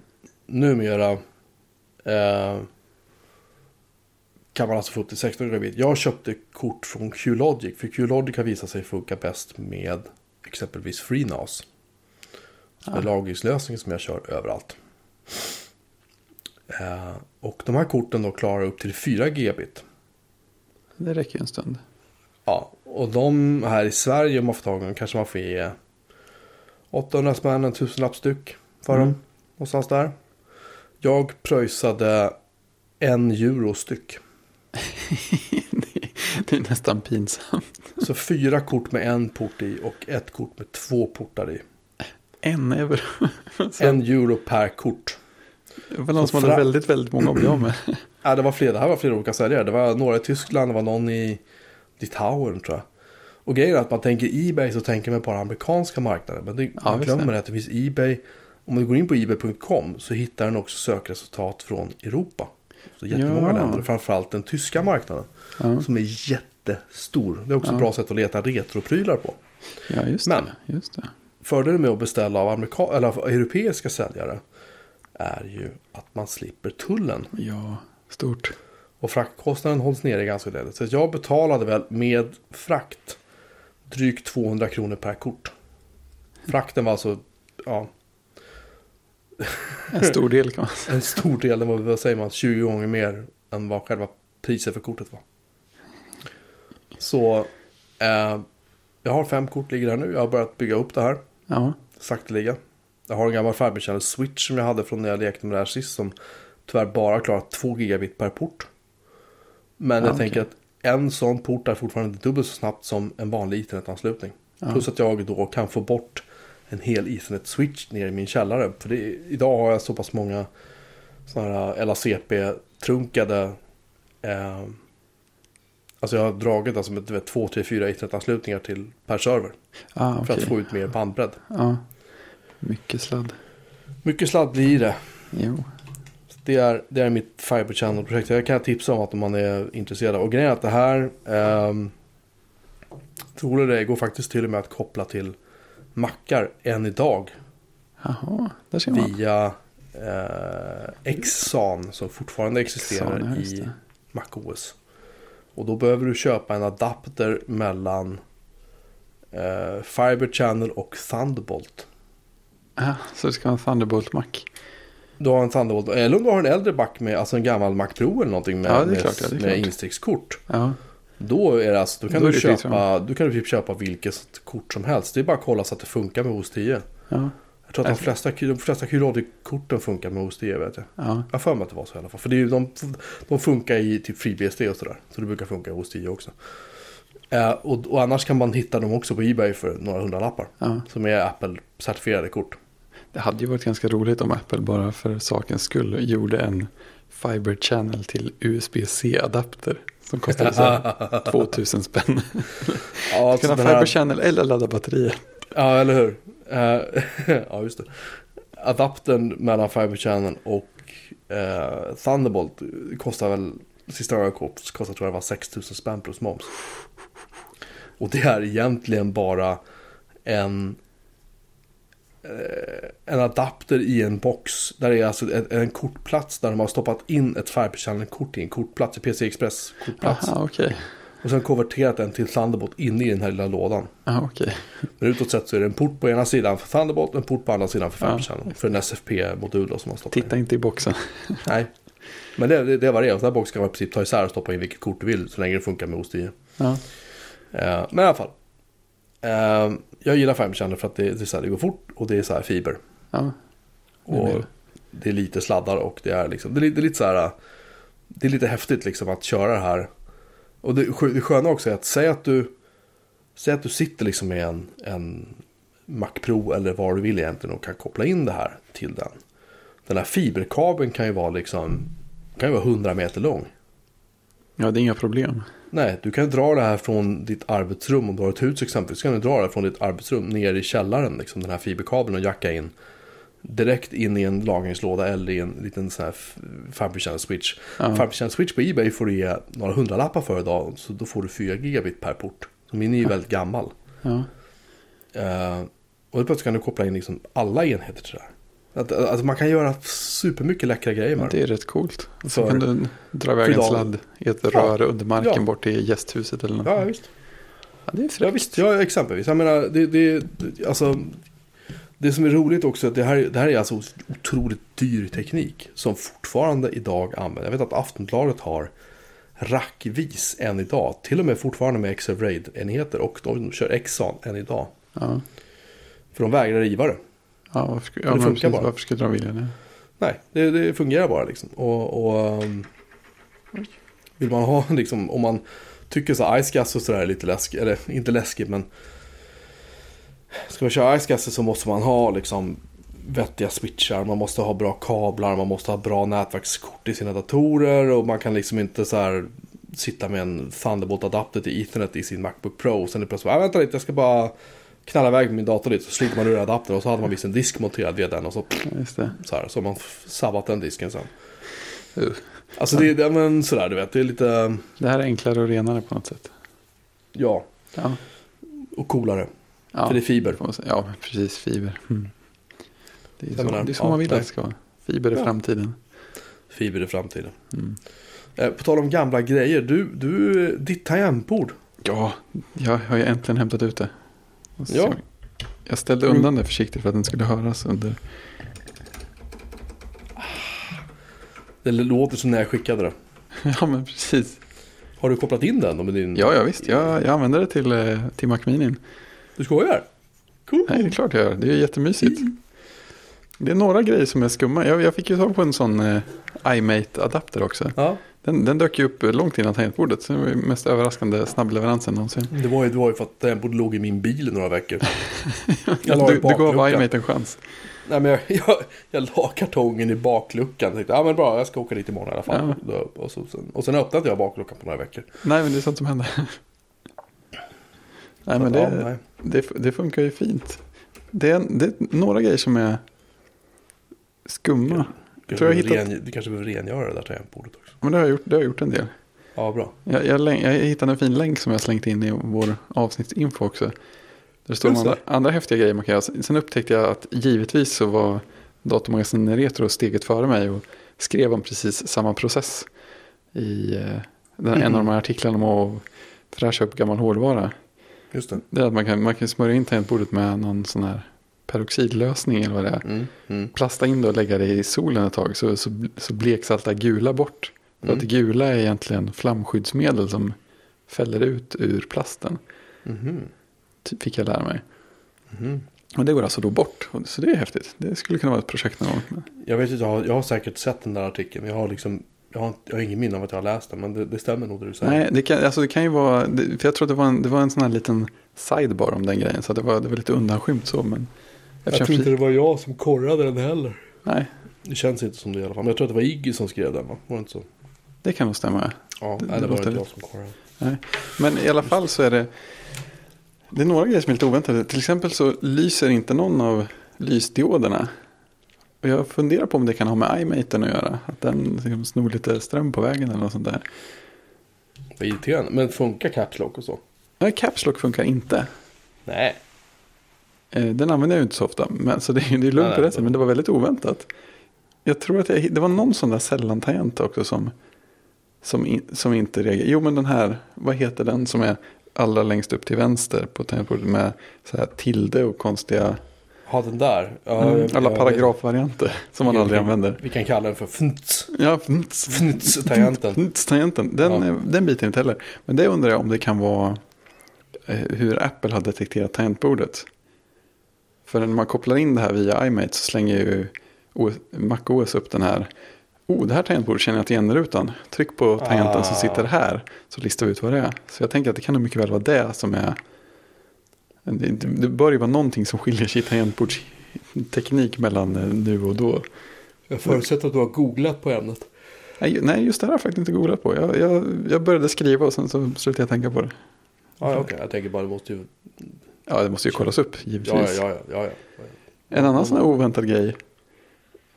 Speaker 1: numera eh, kan man alltså få upp till 16 bit. Jag köpte kort från Qlogic. För Qlogic har visat sig funka bäst med exempelvis FreeNAS. Som är
Speaker 2: Ja.
Speaker 1: lagringslösningen som jag kör överallt. Eh, och de här korten då klarar upp till 4 gigabit.
Speaker 2: Det räcker en stund.
Speaker 1: Ja, och de här i Sverige om man får tag i dem kanske man får ge 800 spänn, en tusenlapp styck för
Speaker 2: Mm.
Speaker 1: dem. Någonstans där. Jag pröjsade en euro styck.
Speaker 2: Det, är nästan pinsamt.
Speaker 1: Så fyra kort med en port i och ett kort med två portar i.
Speaker 2: En euro.
Speaker 1: En euro per kort.
Speaker 2: Det var någon
Speaker 1: så
Speaker 2: som hade väldigt, väldigt många att bli av med.
Speaker 1: Ja, det var flera, det här var flera olika säljare. Det var några i Tyskland, det var någon i Litauen tror jag. Och grejen är att man tänker Ebay så tänker man på den amerikanska marknaden. Men det, man
Speaker 2: just
Speaker 1: glömmer
Speaker 2: det.
Speaker 1: att det finns Ebay. Om du går in på ebay.com så hittar den också sökresultat från Europa. Så jättemånga
Speaker 2: Ja.
Speaker 1: länder, framförallt den tyska marknaden.
Speaker 2: Ja,
Speaker 1: Som är jättestor. Det är också
Speaker 2: Ja.
Speaker 1: ett bra sätt att leta retroprylar på.
Speaker 2: ja just
Speaker 1: Men-
Speaker 2: det. Just det.
Speaker 1: Fördelen med att beställa av amerika- eller av europeiska säljare är ju att man slipper tullen.
Speaker 2: Ja, stort.
Speaker 1: Och fraktkostnaden hålls nere ganska ordentligt. Så jag betalade väl med frakt drygt 200 kronor per kort. Frakten var alltså ja,
Speaker 2: En stor del kan man säga.
Speaker 1: en stor del, det var, vad säger man, 20 gånger mer än vad själva priset för kortet var. Så eh, jag har fem kort ligger där nu. Jag har börjat bygga upp det här
Speaker 2: Ja,
Speaker 1: sakteliga. Jag har en gammal Fiber Switch som jag hade från när jag lekte med det här sist. Som tyvärr bara klarar 2 gigabit per port. Men
Speaker 2: Ja,
Speaker 1: jag
Speaker 2: okej.
Speaker 1: tänker att en sån port är fortfarande dubbelt så snabbt som en vanlig internetanslutning.
Speaker 2: Ja.
Speaker 1: Plus att jag då kan få bort en hel Ethernet-switch ner i min källare. För det, idag har jag så pass många sådana här LACP-trunkade. Eh, alltså jag har dragit alltså med du vet, två, tre, fyra Ethernet-anslutningar till per server.
Speaker 2: ah,
Speaker 1: För
Speaker 2: okej.
Speaker 1: att få ut mer bandbredd.
Speaker 2: Ja, mycket sladd.
Speaker 1: Mycket sladd blir det.
Speaker 2: Jo.
Speaker 1: Det är, det är mitt Fiber Channel-projekt. Jag kan tipsa om att om man är intresserad. Och grejen är att det här, um, tror det går faktiskt till och med att koppla till mackar än idag.
Speaker 2: Jaha, där ser man.
Speaker 1: Via eh, Xsan som fortfarande existerar
Speaker 2: ja, just
Speaker 1: i. MacOS. Och då behöver du köpa en adapter mellan eh, Fiber Channel och Thunderbolt.
Speaker 2: Ah, så det ska vara en Thunderbolt Mac.
Speaker 1: Du har en Thunderbolt, eller om du har en äldre Mac med, alltså en gammal Mac Pro eller någonting med,
Speaker 2: Ja,
Speaker 1: med,
Speaker 2: klart, ja,
Speaker 1: med
Speaker 2: klart.
Speaker 1: instickskort.
Speaker 2: Ja,
Speaker 1: Då är det alltså, då kan
Speaker 2: Då
Speaker 1: du köpa, du kan du typ köpa vilket kort som helst. Det är bara att kolla så att det funkar med OS 10.
Speaker 2: ja,
Speaker 1: Jag tror att de
Speaker 2: Alltså-
Speaker 1: flesta, de flesta Qlodic-korten funkar med OS 10 vet jag.
Speaker 2: ja.
Speaker 1: Jag har för mig att det var så i alla fall. För det är de, de funkar i typ FreeBSD och sådär. Så det brukar funka i OS 10 också. Eh, och, och annars kan man hitta dem också på Ebay för några hundralappar.
Speaker 2: ja.
Speaker 1: Som är Apple-certifierade kort.
Speaker 2: Det hade ju varit ganska roligt om Apple bara för sakens skull gjorde en Fiber Channel till USB-C-adapter. Som så här 2000 spänn.
Speaker 1: Ja, alltså
Speaker 2: Kunna
Speaker 1: den
Speaker 2: Fiber
Speaker 1: här,
Speaker 2: Channel eller ladda batterier.
Speaker 1: ja eller hur. Eh, ja, just det. Adaptern mellan Fiber Channel och eh, Thunderbolt kostar väl, sista gången jag kost- kostade tror jag det var 6000 spänn plus moms. Och det är egentligen bara en en adapter i en box. Där det är alltså en, en kortplats där de har stoppat in ett Channel-kort i en kortplats, i PC Express kortplats.
Speaker 2: Jaha, okej.
Speaker 1: Och sen konverterat den till Thunderbolt inne i den här lilla lådan.
Speaker 2: Ja, okej.
Speaker 1: Men utåt sett så är det en port på ena sidan för Thunderbolt och en port på andra sidan för
Speaker 2: Ja.
Speaker 1: Fiber Channel. För en SFP-modul som man stoppar
Speaker 2: Titta
Speaker 1: in.
Speaker 2: inte i boxen.
Speaker 1: Nej. Men det, det, det var det. Och den här boxen kan man i princip ta isär och stoppa in vilket kort du vill. Så länge det funkar med OS 10.
Speaker 2: Ja,
Speaker 1: Eh, men i alla fall. Eh, jag gillar Fiber Channel för att det, det, så här, det går fort och det är så här fiber.
Speaker 2: ja. Det
Speaker 1: Och
Speaker 2: mer.
Speaker 1: det är lite sladdar och det är liksom. Det är, lite- det är lite så här. Det är lite häftigt liksom att köra det här. Och det, det sköna också är att säg att du, säg att du sitter liksom med en, en Mac Pro eller vad du vill egentligen och kan koppla in det här till den. Den här fiberkabeln kan ju vara liksom, kan ju vara 100 meter lång.
Speaker 2: Ja, det är inga problem.
Speaker 1: Nej, du kan dra det här från ditt arbetsrum, om du har ett hus exempelvis, så kan du dra det från ditt arbetsrum ner i källaren, liksom den här fiberkabeln och jacka in direkt in i en lagringslåda eller i en liten sån här f- fabricant switch.
Speaker 2: Ja.
Speaker 1: Fabricant switch på Ebay får du ge några hundralappar för idag, så då får du 4 gigabit per port. Så min är ju väldigt gammal.
Speaker 2: Ja.
Speaker 1: Eh, och då plötsligt kan du koppla in liksom alla enheter till det här. Att, alltså man kan göra supermycket läckra grejer med
Speaker 2: Det är rätt coolt. Så kan du dra iväg en sladd i ett
Speaker 1: Ja.
Speaker 2: rör under marken
Speaker 1: Ja.
Speaker 2: bort till gästhuset eller något.
Speaker 1: Ja, visst.
Speaker 2: Ja, det är
Speaker 1: Ja
Speaker 2: fräckt.
Speaker 1: visst, ja exempelvis. Jag menar, det, det, alltså, det som är roligt också, att det här, det här är alltså otroligt dyr teknik som fortfarande idag används. Jag vet att Aftonbladet har rackvis än idag, till och med fortfarande med XF Raid-enheter och de kör Exxon än idag.
Speaker 2: Ja.
Speaker 1: För de vägrar riva det.
Speaker 2: Ja, varför,
Speaker 1: Det
Speaker 2: ja, men
Speaker 1: funkar
Speaker 2: precis,
Speaker 1: bara.
Speaker 2: varför skulle de vilja det?
Speaker 1: Nej, det, det fungerar bara liksom. Och, och um, vill man ha liksom, om man tycker så icegas och sådär är lite läskigt, eller inte läskigt men ska man köra icegas så måste man ha liksom vettiga switchar, man måste ha bra kablar, man måste ha bra nätverkskort i sina datorer och man kan liksom inte så här sitta med en Thunderbolt-adapter till Ethernet i sin Macbook Pro och sen är det plötsligt, ah, vänta lite, jag ska bara knalla iväg min dator lite, så sliter man ur adaptern och så hade man visst en disk monterad via den och så så här, så har man sabbat den disken sen.
Speaker 2: Uh,
Speaker 1: Alltså det är men sådär, du vet, det är lite,
Speaker 2: Det här är enklare och renare på något sätt.
Speaker 1: ja,
Speaker 2: Ja,
Speaker 1: och coolare.
Speaker 2: ja.
Speaker 1: För det är fiber.
Speaker 2: ja precis. Fiber. Mm. Det är så,
Speaker 1: menar,
Speaker 2: det är så
Speaker 1: ja,
Speaker 2: man vill att det ska vara. Fiber i
Speaker 1: Ja.
Speaker 2: framtiden.
Speaker 1: Fiber i framtiden.
Speaker 2: Mm.
Speaker 1: Eh, på tal om gamla grejer, du, du ditt tangentbord.
Speaker 2: Ja, jag har ju äntligen hämtat ut det.
Speaker 1: Ja.
Speaker 2: Jag ställde undan det försiktigt för att den skulle höras under.
Speaker 1: Det låter som när jag skickade det.
Speaker 2: Ja, men precis.
Speaker 1: Har du kopplat in den då med din...
Speaker 2: Ja, ja visst. Jag, jag använder det till, eh, till Mac Mini.
Speaker 1: Du skojar? Cool.
Speaker 2: Nej, det är klart jag gör. Det är jättemysigt. Det är några grejer som är skumma. Jag, jag fick ju tag på en sån eh, iMate-adapter också.
Speaker 1: Ja,
Speaker 2: Den, den dök ju upp långt innan tangentbordet. Så det var ju mest överraskande snabbleveransen någonsin.
Speaker 1: det var ju, det var ju för att tangentbordet låg i min bil i några veckor. Jag
Speaker 2: du, du gav iMate en chans.
Speaker 1: Nej men jag, jag, jag la kartongen i bakluckan. Tänkte, ja men bra, jag ska åka dit imorgon i alla fall.
Speaker 2: Ja.
Speaker 1: Och, så, sen, och sen öppnade jag bakluckan på några veckor.
Speaker 2: Nej, men det är sånt som händer. Nej, men
Speaker 1: ja,
Speaker 2: det,
Speaker 1: nej.
Speaker 2: det, det funkar ju fint. Det är, det är några grejer som är skumma.
Speaker 1: Du
Speaker 2: tror jag
Speaker 1: kanske,
Speaker 2: hittat-
Speaker 1: du kanske behöver rengöra det där tangentbordet också.
Speaker 2: Men det har jag gjort, det har jag gjort en del.
Speaker 1: Ja, bra.
Speaker 2: Jag, jag, läng- jag hittade en fin länk som jag slängt in i vår avsnittsinfo också. Där står andra, andra häftiga grejer man kan göra. Sen upptäckte jag att givetvis så var datormagasinet Retro steget före mig och skrev om precis samma process i eh, den, en av de här artiklarna om att fräscha upp gammal hårdvara.
Speaker 1: Just det.
Speaker 2: Det är att man kan, man kan smörja in tangentbordet med någon sån här peroxidlösning eller vad det är.
Speaker 1: Mm, mm.
Speaker 2: Plasta in det och lägga det i solen ett tag så, så, så bleks allt det här gula bort. För
Speaker 1: Mm.
Speaker 2: att det gula är egentligen flamskyddsmedel som fäller ut ur plasten. Typ fick jag lära mig.
Speaker 1: Mhm.
Speaker 2: Och det går alltså då bort. Så det är häftigt. Det skulle kunna vara ett projekt någon gång.
Speaker 1: Jag vet inte, jag har, jag har säkert sett den där artikeln. Jag har liksom, jag har, jag har ingen minne av att jag har läst den. Men det, det stämmer nog det du säger.
Speaker 2: Nej, det kan, alltså det kan ju vara. Det, för jag tror att det var en, det var en sån här liten sidebar om den grejen. Så det var, det var lite undanskymt så. Men
Speaker 1: jag tror inte det var jag som korrade den heller.
Speaker 2: Nej,
Speaker 1: Det känns inte som det i alla fall. Men jag tror att det var Iggy som skrev den va? Var det inte så?
Speaker 2: Det kan nog stämma.
Speaker 1: Ja,
Speaker 2: Det- det
Speaker 1: det var inte jag som korrade.
Speaker 2: Men i alla fall så är det. Det är några grejer som är lite oväntade. Till exempel så lyser inte någon av lysdioderna. Och jag funderar på om det kan ha med iMaten att göra. Att den liksom snor lite ström på vägen eller något sånt där.
Speaker 1: Vad irriterande. Men funkar Caps Lock och så?
Speaker 2: Nej, Caps Lock funkar inte.
Speaker 1: Nej.
Speaker 2: Eh, Den använder jag ju inte så ofta. Men, så det, är- det är lugnt på det sättet. Men det var väldigt oväntat. Jag tror att jag, det var någon sån där sällan-tangent också som, som, in, som inte reagerar. Jo, men den här, vad heter den som är allra längst upp till vänster på tangentbordet med så här tilde och konstiga,
Speaker 1: Ha den där. Ja,
Speaker 2: mm, alla paragrafvarianter som man aldrig
Speaker 1: vi-
Speaker 2: använder.
Speaker 1: Vi kan kalla den för fnts.
Speaker 2: Ja, fnts.
Speaker 1: Fnts-tangenten.
Speaker 2: Fnts-tangenten. Den,
Speaker 1: Ja.
Speaker 2: den biten inte heller. Men det undrar jag om det kan vara eh, hur Apple har detekterat tangentbordet. För när man kopplar in det här via iMate så slänger ju OS, MacOS upp den här Oh, det här tangentbordet känner jag inte igen rutan. Tryck på tangenten
Speaker 1: Ah.
Speaker 2: som sitter här. Så listar vi ut vad det är. Så jag tänker att det kan mycket väl vara det som är. Det, det, bör ju vara någonting som skiljer sig i tangentbordsteknik mellan eh, nu och då.
Speaker 1: Jag förutsätter att du har googlat på ämnet.
Speaker 2: Nej, just det här har jag faktiskt inte googlat på. Jag, jag, jag började skriva och sen så slutade jag tänka på det.
Speaker 1: Ja, okej. Jag tänker bara, det måste ju...
Speaker 2: Ja, det måste ju kollas upp givetvis.
Speaker 1: ja, ja. ja, ja, ja.
Speaker 2: En annan sån här oväntad grej.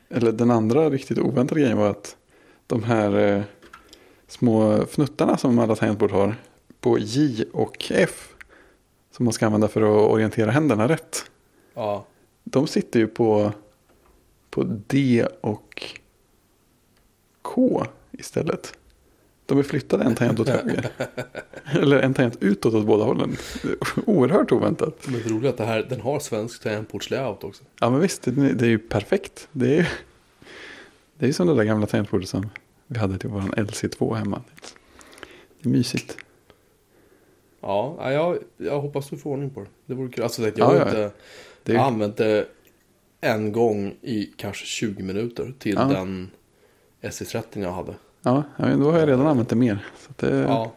Speaker 2: Eller den andra riktigt oväntade grejen var att de här eh, små fnuttarna som alla tangentbord har på J och F. Som man ska använda för att orientera händerna rätt.
Speaker 1: ja.
Speaker 2: De sitter ju på, på D och K istället. De är flyttade en tangent åt höger. Eller en tangent utåt åt båda hållen. Oerhört oväntat.
Speaker 1: Men det roliga är att det här, den har svensk tangentbordslayout också.
Speaker 2: Ja men visst, det, det är ju perfekt. Det är ju det är som det där gamla tangentbordet som vi hade till vår LC2 hemma. Det är mysigt.
Speaker 1: Ja, ja, jag, jag hoppas du får ordning på det. Det vore kul. Alltså, jag,
Speaker 2: Ja,
Speaker 1: har
Speaker 2: ja.
Speaker 1: inte,
Speaker 2: Det är
Speaker 1: använt det en gång i kanske 20 minuter till
Speaker 2: Ja.
Speaker 1: den SC30 jag hade.
Speaker 2: Ja, ja, men då har jag redan använt det mer. Så det,
Speaker 1: Ja,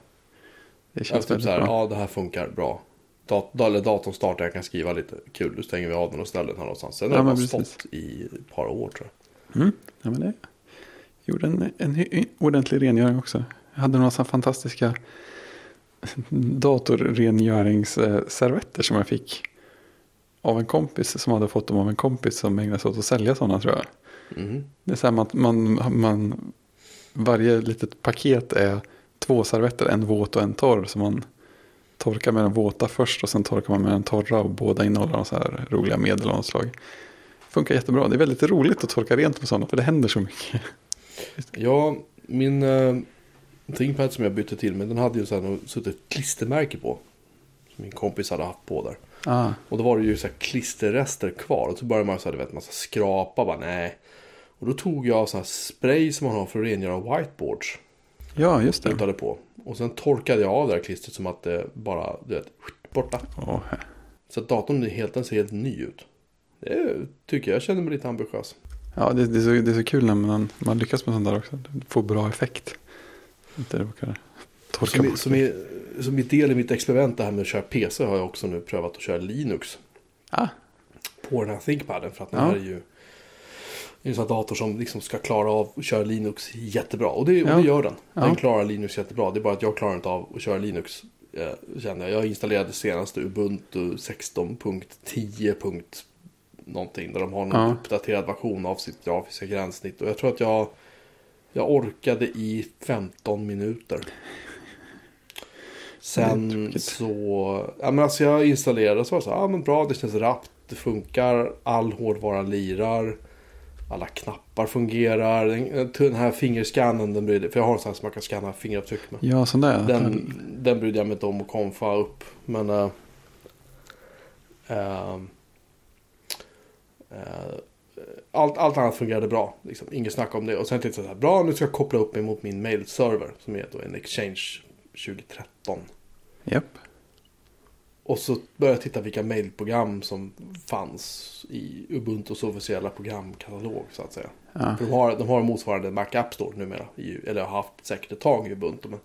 Speaker 2: det känns
Speaker 1: typ
Speaker 2: väldigt
Speaker 1: så här,
Speaker 2: bra.
Speaker 1: ja det här funkar bra. Dat eller datorn startar, jag kan skriva lite kul. Då stänger vi av den och ställer den här någonstans. Sen har
Speaker 2: Ja,
Speaker 1: den
Speaker 2: men precis.
Speaker 1: stått i ett par år tror jag.
Speaker 2: Mm. Ja, men det gjorde en, en ordentlig rengöring också. Jag hade några sådana fantastiska datorrengöringsservetter som jag fick av en kompis som hade fått dem av en kompis som ägnade sig åt att sälja sådana tror jag.
Speaker 1: Mhm.
Speaker 2: Det är så här man, man, man, varje litet paket är två servetter, en våt och en torr. Så man torkar med den våta först och sen torkar man med den torra och båda innehåller så här roliga medel av något slag. Funkar jättebra. Det är väldigt roligt att torka rent med sådana för det händer så mycket.
Speaker 1: Ja, min uh, ThinkPad som jag bytte till med, den hade ju så här suttit ett klistermärke på. Som min kompis hade haft på där.
Speaker 2: Ah,
Speaker 1: Och då var det ju så här klisterrester kvar. Och så började man så här, du vet, massa skrapa. Bara, nej. Och då tog jag sån här spray som man har för att rengöra whiteboards.
Speaker 2: ja, just det.
Speaker 1: Sprutade på. Och sen torkade jag av det här klistret som att det bara, du vet, borta.
Speaker 2: Åh,
Speaker 1: Så att datorn är helt, den ser helt ny ut. Det tycker jag, jag känner mig lite ambitiös.
Speaker 2: ja, det, det, är så, det är så kul när man, man lyckas med sånt där också. Får bra effekt. Inte råkar torka
Speaker 1: Som,
Speaker 2: bort.
Speaker 1: som, i, som i del i mitt experiment det här med att köra PC har jag också nu prövat att köra Linux.
Speaker 2: Ah,
Speaker 1: på den här ThinkPaden. För att den
Speaker 2: Ja.
Speaker 1: här är ju det är en sån här dator som liksom ska klara av att köra Linux jättebra. Och det, och det gör den. Den
Speaker 2: Ja.
Speaker 1: klarar Linux jättebra. Det är bara att jag klarar inte av att köra Linux. Eh, kände jag. jag installerade senaste Ubuntu 16.10. punkt någonting. Där de har någon
Speaker 2: Ja.
Speaker 1: uppdaterad version av sitt grafiska gränssnitt. Och jag tror att jag, jag orkade i 15 minuter.
Speaker 2: Det är
Speaker 1: Sen
Speaker 2: tråkigt.
Speaker 1: så, ja men alltså jag installerade så var det så här, ja men bra, det känns rappt, det funkar, all hårdvara lirar, alla knappar fungerar, den, den här fingerscannen, den brydde, för jag har en sån här som man kan scanna fingeravtryck med.
Speaker 2: ja, sån där.
Speaker 1: Den, den brydde jag mig inte om att konfa upp, men äh, äh, äh, allt, allt annat fungerade bra, liksom. inget snack om det. Och sen tänkte jag så här, bra nu ska jag koppla upp mig mot min mailserver som är då en Exchange 2013.
Speaker 2: Japp.
Speaker 1: Och så började jag titta vilka mailprogram som fanns i Ubuntus officiella programkatalog så att säga.
Speaker 2: Ja.
Speaker 1: För de har, de har motsvarande Mac App Store numera. I, eller har haft säkert ett tag i Ubuntu. Men...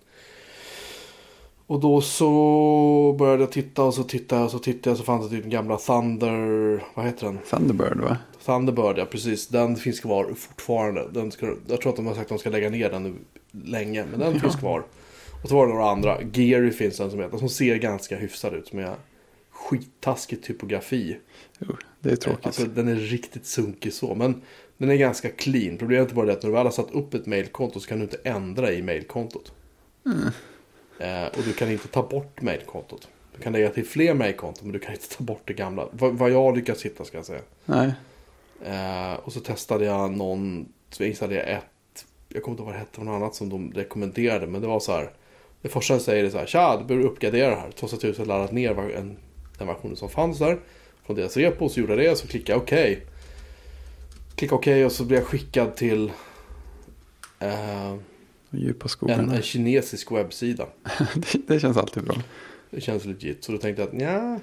Speaker 1: Och då så började jag titta och så tittade jag och så tittade jag så fanns det typ den gamla Thunder, vad heter den?
Speaker 2: Thunderbird va?
Speaker 1: Thunderbird, ja precis. Den finns kvar fortfarande. Den ska, jag tror att de har sagt att de ska lägga ner den nu länge. Men den
Speaker 2: Ja.
Speaker 1: finns kvar. Och så var det några andra. Geary finns den som heter. Som ser ganska hyfsad ut. Som är skittaskig typografi.
Speaker 2: Jo, det är tråkigt.
Speaker 1: Alltså den är riktigt sunkig så. Men den är ganska clean. Problemet är bara det att när du väl har satt upp ett mailkonto så kan du inte ändra i mailkontot.
Speaker 2: Mm.
Speaker 1: Eh, och du kan inte ta bort mailkontot. Du kan lägga till fler mailkonton men du kan inte ta bort det gamla. Vad, vad jag lyckas hitta ska jag säga.
Speaker 2: Nej.
Speaker 1: Eh, och så testade jag någon, så jag installerade ett, jag kommer inte ihåg vad det hette, något annat som de rekommenderade. Men det var så här, det första jag säger är så här, tja, du behöver uppgradera det här. Trots att har laddat ner en, den versionen som fanns där. Från deras repo, så gjorde jag det, så klickade jag okej. Klickade okej och så blev jag skickad till eh, en, en kinesisk webbsida.
Speaker 2: det, det känns alltid bra.
Speaker 1: Det känns legit. Så då tänkte jag att nja.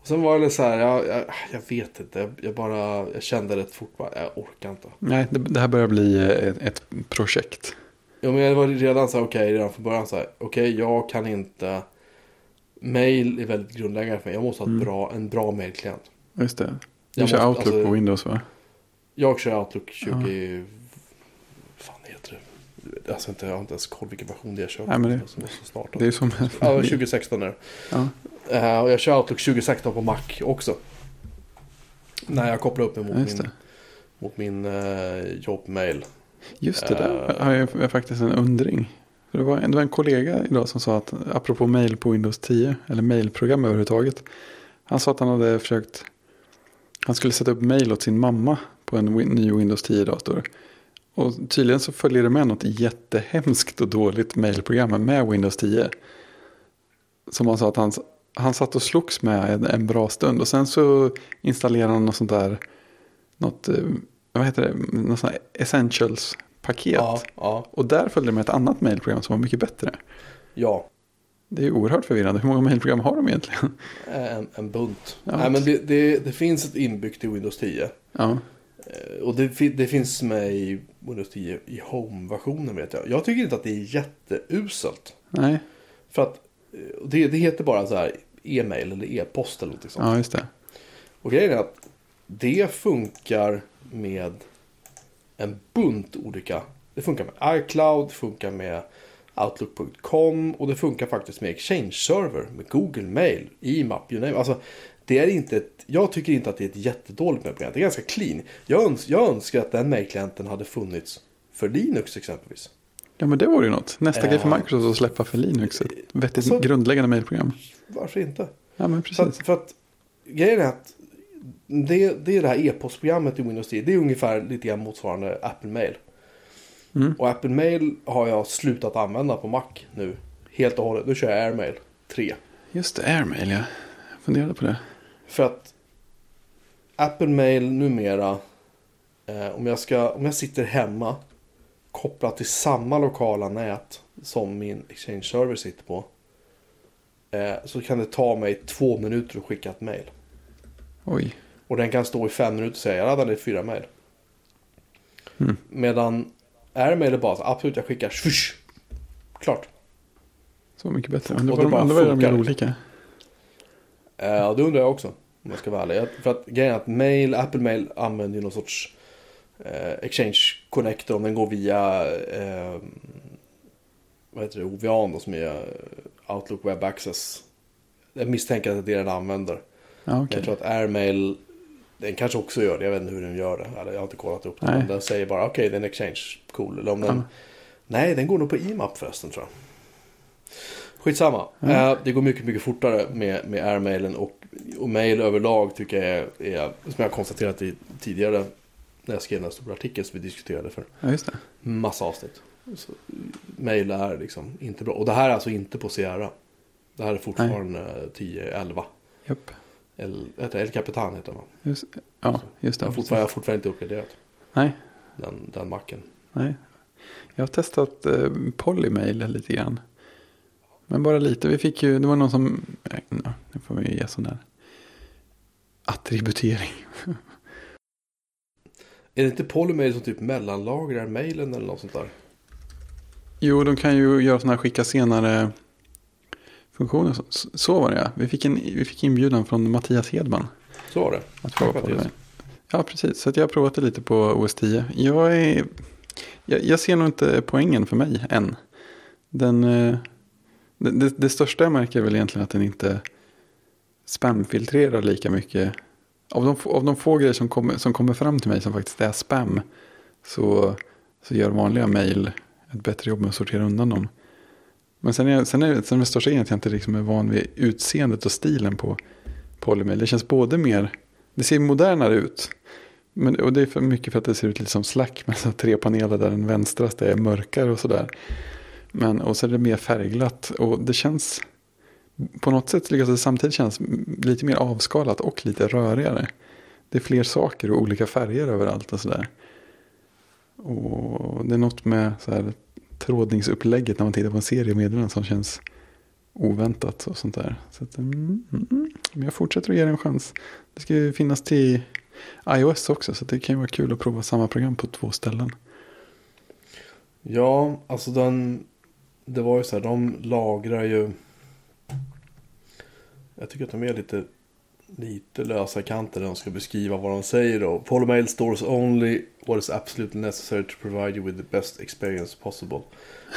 Speaker 1: Och sen var det så här, jag, jag, jag vet inte. Jag, jag bara, jag kände rätt fort bara, jag orkar inte.
Speaker 2: Nej, det, det här börjar bli eh, ett, ett projekt.
Speaker 1: Ja, men jag var redan så här, okej, redan från början så här, okej, jag kan inte. Mail är väldigt grundläggande för mig. Jag måste ha
Speaker 2: Mm.
Speaker 1: bra, en bra mailklient.
Speaker 2: Just det. Du
Speaker 1: Jag
Speaker 2: kör
Speaker 1: måste-
Speaker 2: Outlook
Speaker 1: alltså-
Speaker 2: på Windows va?
Speaker 1: Jag kör Outlook 20... fan heter det? Alltså inte, jag har inte ens koll vilken version det är jag kör.
Speaker 2: Nej, men det-
Speaker 1: så, så snart.
Speaker 2: Det är som...
Speaker 1: Ja, 2016 är det.
Speaker 2: Ja.
Speaker 1: Eh, och jag kör Outlook 2016 på Mac också. När jag kopplar upp mig mot
Speaker 2: Ja, just
Speaker 1: min,
Speaker 2: det.
Speaker 1: mot min eh, jobbmail.
Speaker 2: Just det, där har jag, faktiskt en undring. Det var, det var en kollega idag som sa att, apropå mail på Windows 10, eller mailprogram överhuvudtaget. Han sa att han hade försökt, han skulle sätta upp mail åt sin mamma på en ny Windows 10-dator. Och tydligen så följer det med något jättehemskt och dåligt mailprogram med Windows 10. Som han sa att han, han satt och slogs med en, en bra stund. Och sen så installerade han något sånt där, något, eh, vad heter det, något sånt här essentials-paket.
Speaker 1: Ja, ja,
Speaker 2: Och där följde det med ett annat mailprogram som var mycket bättre.
Speaker 1: ja.
Speaker 2: Det är oerhört förvirrande. Hur många mailprogram har de egentligen?
Speaker 1: En, en bunt.
Speaker 2: Ja.
Speaker 1: Nej, men det, det, det finns ett inbyggt i Windows 10.
Speaker 2: Ja,
Speaker 1: Eh, Och det, det finns med i Windows 10 i Home-versionen vet jag. Jag tycker inte att det är jätteuselt.
Speaker 2: nej,
Speaker 1: För att eh, det, det heter bara så här e-mail eller e-post eller något sånt.
Speaker 2: ja just det.
Speaker 1: Och grejen är att det funkar med en bunt olika. Det funkar med iCloud, det funkar med Outlook.com och det funkar faktiskt med Exchange Server, med Google Mail, IMAP, you name. Alltså, det är inte ett, jag tycker inte att det är ett jättedåligt mailprogram. Det är ganska clean. Jag, öns, jag önskar att den mailklienten hade funnits för Linux exempelvis.
Speaker 2: Ja men det vore ju något. Nästa grej för
Speaker 1: Ja.
Speaker 2: Microsoft att släppa för Linux. Ett vettigt
Speaker 1: Alltså-
Speaker 2: grundläggande mailprogram.
Speaker 1: Varför inte?
Speaker 2: Ja men
Speaker 1: För
Speaker 2: precis.
Speaker 1: att, för att grejen är att det, det är det här e-postprogrammet i Windows 10. Det är ungefär lite grann motsvarande Apple Mail.
Speaker 2: Mm.
Speaker 1: Och Apple Mail har jag slutat använda på Mac nu. Helt och hållet. Nu kör jag Airmail 3.
Speaker 2: Just det, Airmail ja. Jag funderade på det.
Speaker 1: För att Apple Mail numera. Eh, om, jag ska, om jag sitter hemma. Kopplat till samma lokala nät som min Exchange server sitter på. Eh, så kan det ta mig två minuter att skicka ett mail.
Speaker 2: Oj.
Speaker 1: Och den kan stå i fem minuter och säga jag laddade fyra mail.
Speaker 2: Mm.
Speaker 1: Medan Airmail är bara så absolut jag skickar swish. Klart.
Speaker 2: Så mycket bättre. Undrar
Speaker 1: Och
Speaker 2: vad
Speaker 1: det
Speaker 2: de,
Speaker 1: bara
Speaker 2: de olika.
Speaker 1: Eh, Ja, det undrar jag också. Om jag ska vara ärlig. För att grejen är att mail, Apple Mail använder ju någon sorts eh, Exchange Connector om den går via eh, vad heter det, OVA då, som är eh, Outlook Web Access. Jag misstänker att det är det den använder. Men
Speaker 2: okej.
Speaker 1: Jag tror att Airmail, den kanske också gör det. Jag vet inte hur den gör det. Eller jag har inte kollat upp det.
Speaker 2: Nej.
Speaker 1: Men den säger bara okej, det är en exchange. Cool. Eller om den... Nej, den går nog på IMAP förresten tror jag. Skitsamma.
Speaker 2: Ja.
Speaker 1: Eh, det går mycket, mycket fortare med, med Airmailen. Och, och mail överlag tycker jag är, är, som jag har konstaterat i tidigare. När jag skrev den stora artikeln som vi diskuterade för
Speaker 2: Ja, just det.
Speaker 1: massa avsnitt. Så, mail är liksom inte bra. Och det här är alltså inte på Sierra. Det här är fortfarande 10-11.
Speaker 2: Japp.
Speaker 1: El, El Capitan heter man.
Speaker 2: Just, ja, just det.
Speaker 1: Jag har fortfarande, jag har fortfarande inte uppgraderat
Speaker 2: Nej,
Speaker 1: den, den macken.
Speaker 2: nej. Jag har testat eh, Polymail lite grann. Men bara lite. Vi fick ju, det var någon som, eh, ja, nu får vi ge sån där attributering.
Speaker 1: Är det inte Polymail som typ mellanlagrar mailen eller något sånt där?
Speaker 2: Jo, de kan ju göra sådana här skicka senare funktioner. Så, så var det ja. Vi fick, en, vi fick inbjudan från Mattias Hedman.
Speaker 1: Så var det.
Speaker 2: Att prova på det. Ja, precis. Så att jag har provat det lite på OS 10. Jag, är, jag, jag ser nog inte poängen för mig än. Den, eh, det, det, största jag märker är väl egentligen att den inte spamfiltrerar lika mycket. Av de, av de få grejer som kommer, som kommer fram till mig som faktiskt är spam så, så gör vanliga mail ett bättre jobb med att sortera undan dem. Men sen är, sen är, sen är det största grejen att jag inte liksom är van vid utseendet och stilen på Polymail. Det känns både mer, det ser modernare ut. Men, och det är för mycket för att det ser ut lite som Slack med så tre paneler där den vänstraste är mörkare och sådär. Men och så är det mer färgglatt och det känns på något sätt lyckas det samtidigt kännas lite mer avskalat och lite rörigare. Det är fler saker och olika färger överallt och sådär. Och det är något med så här trådningsupplägget när man tittar på en serie meddelanden som känns oväntat och sånt där. Så att, mm, mm, mm. Men jag fortsätter att ge det en chans. Det ska ju finnas till iOS också så det kan ju vara kul att prova samma program på två ställen.
Speaker 1: Ja, alltså den... Det var ju så här, de lagrar ju... Jag tycker att de är lite, lite lösa kanter när de ska beskriva vad de säger då. Polymail stores only what is absolutely necessary to provide you with the best experience possible.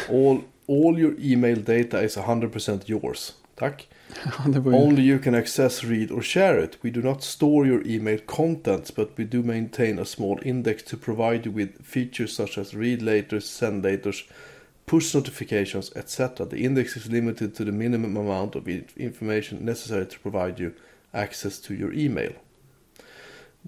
Speaker 1: All, all your email data is 100% yours. Tack.
Speaker 2: Ja, ju...
Speaker 1: Only you can access, read or share it. We do not store your email contents, but we do maintain a small index to provide you with features such as read laters, send laters, push notifications, etc. The index is limited to the minimum amount of in- information necessary to provide you access to your email.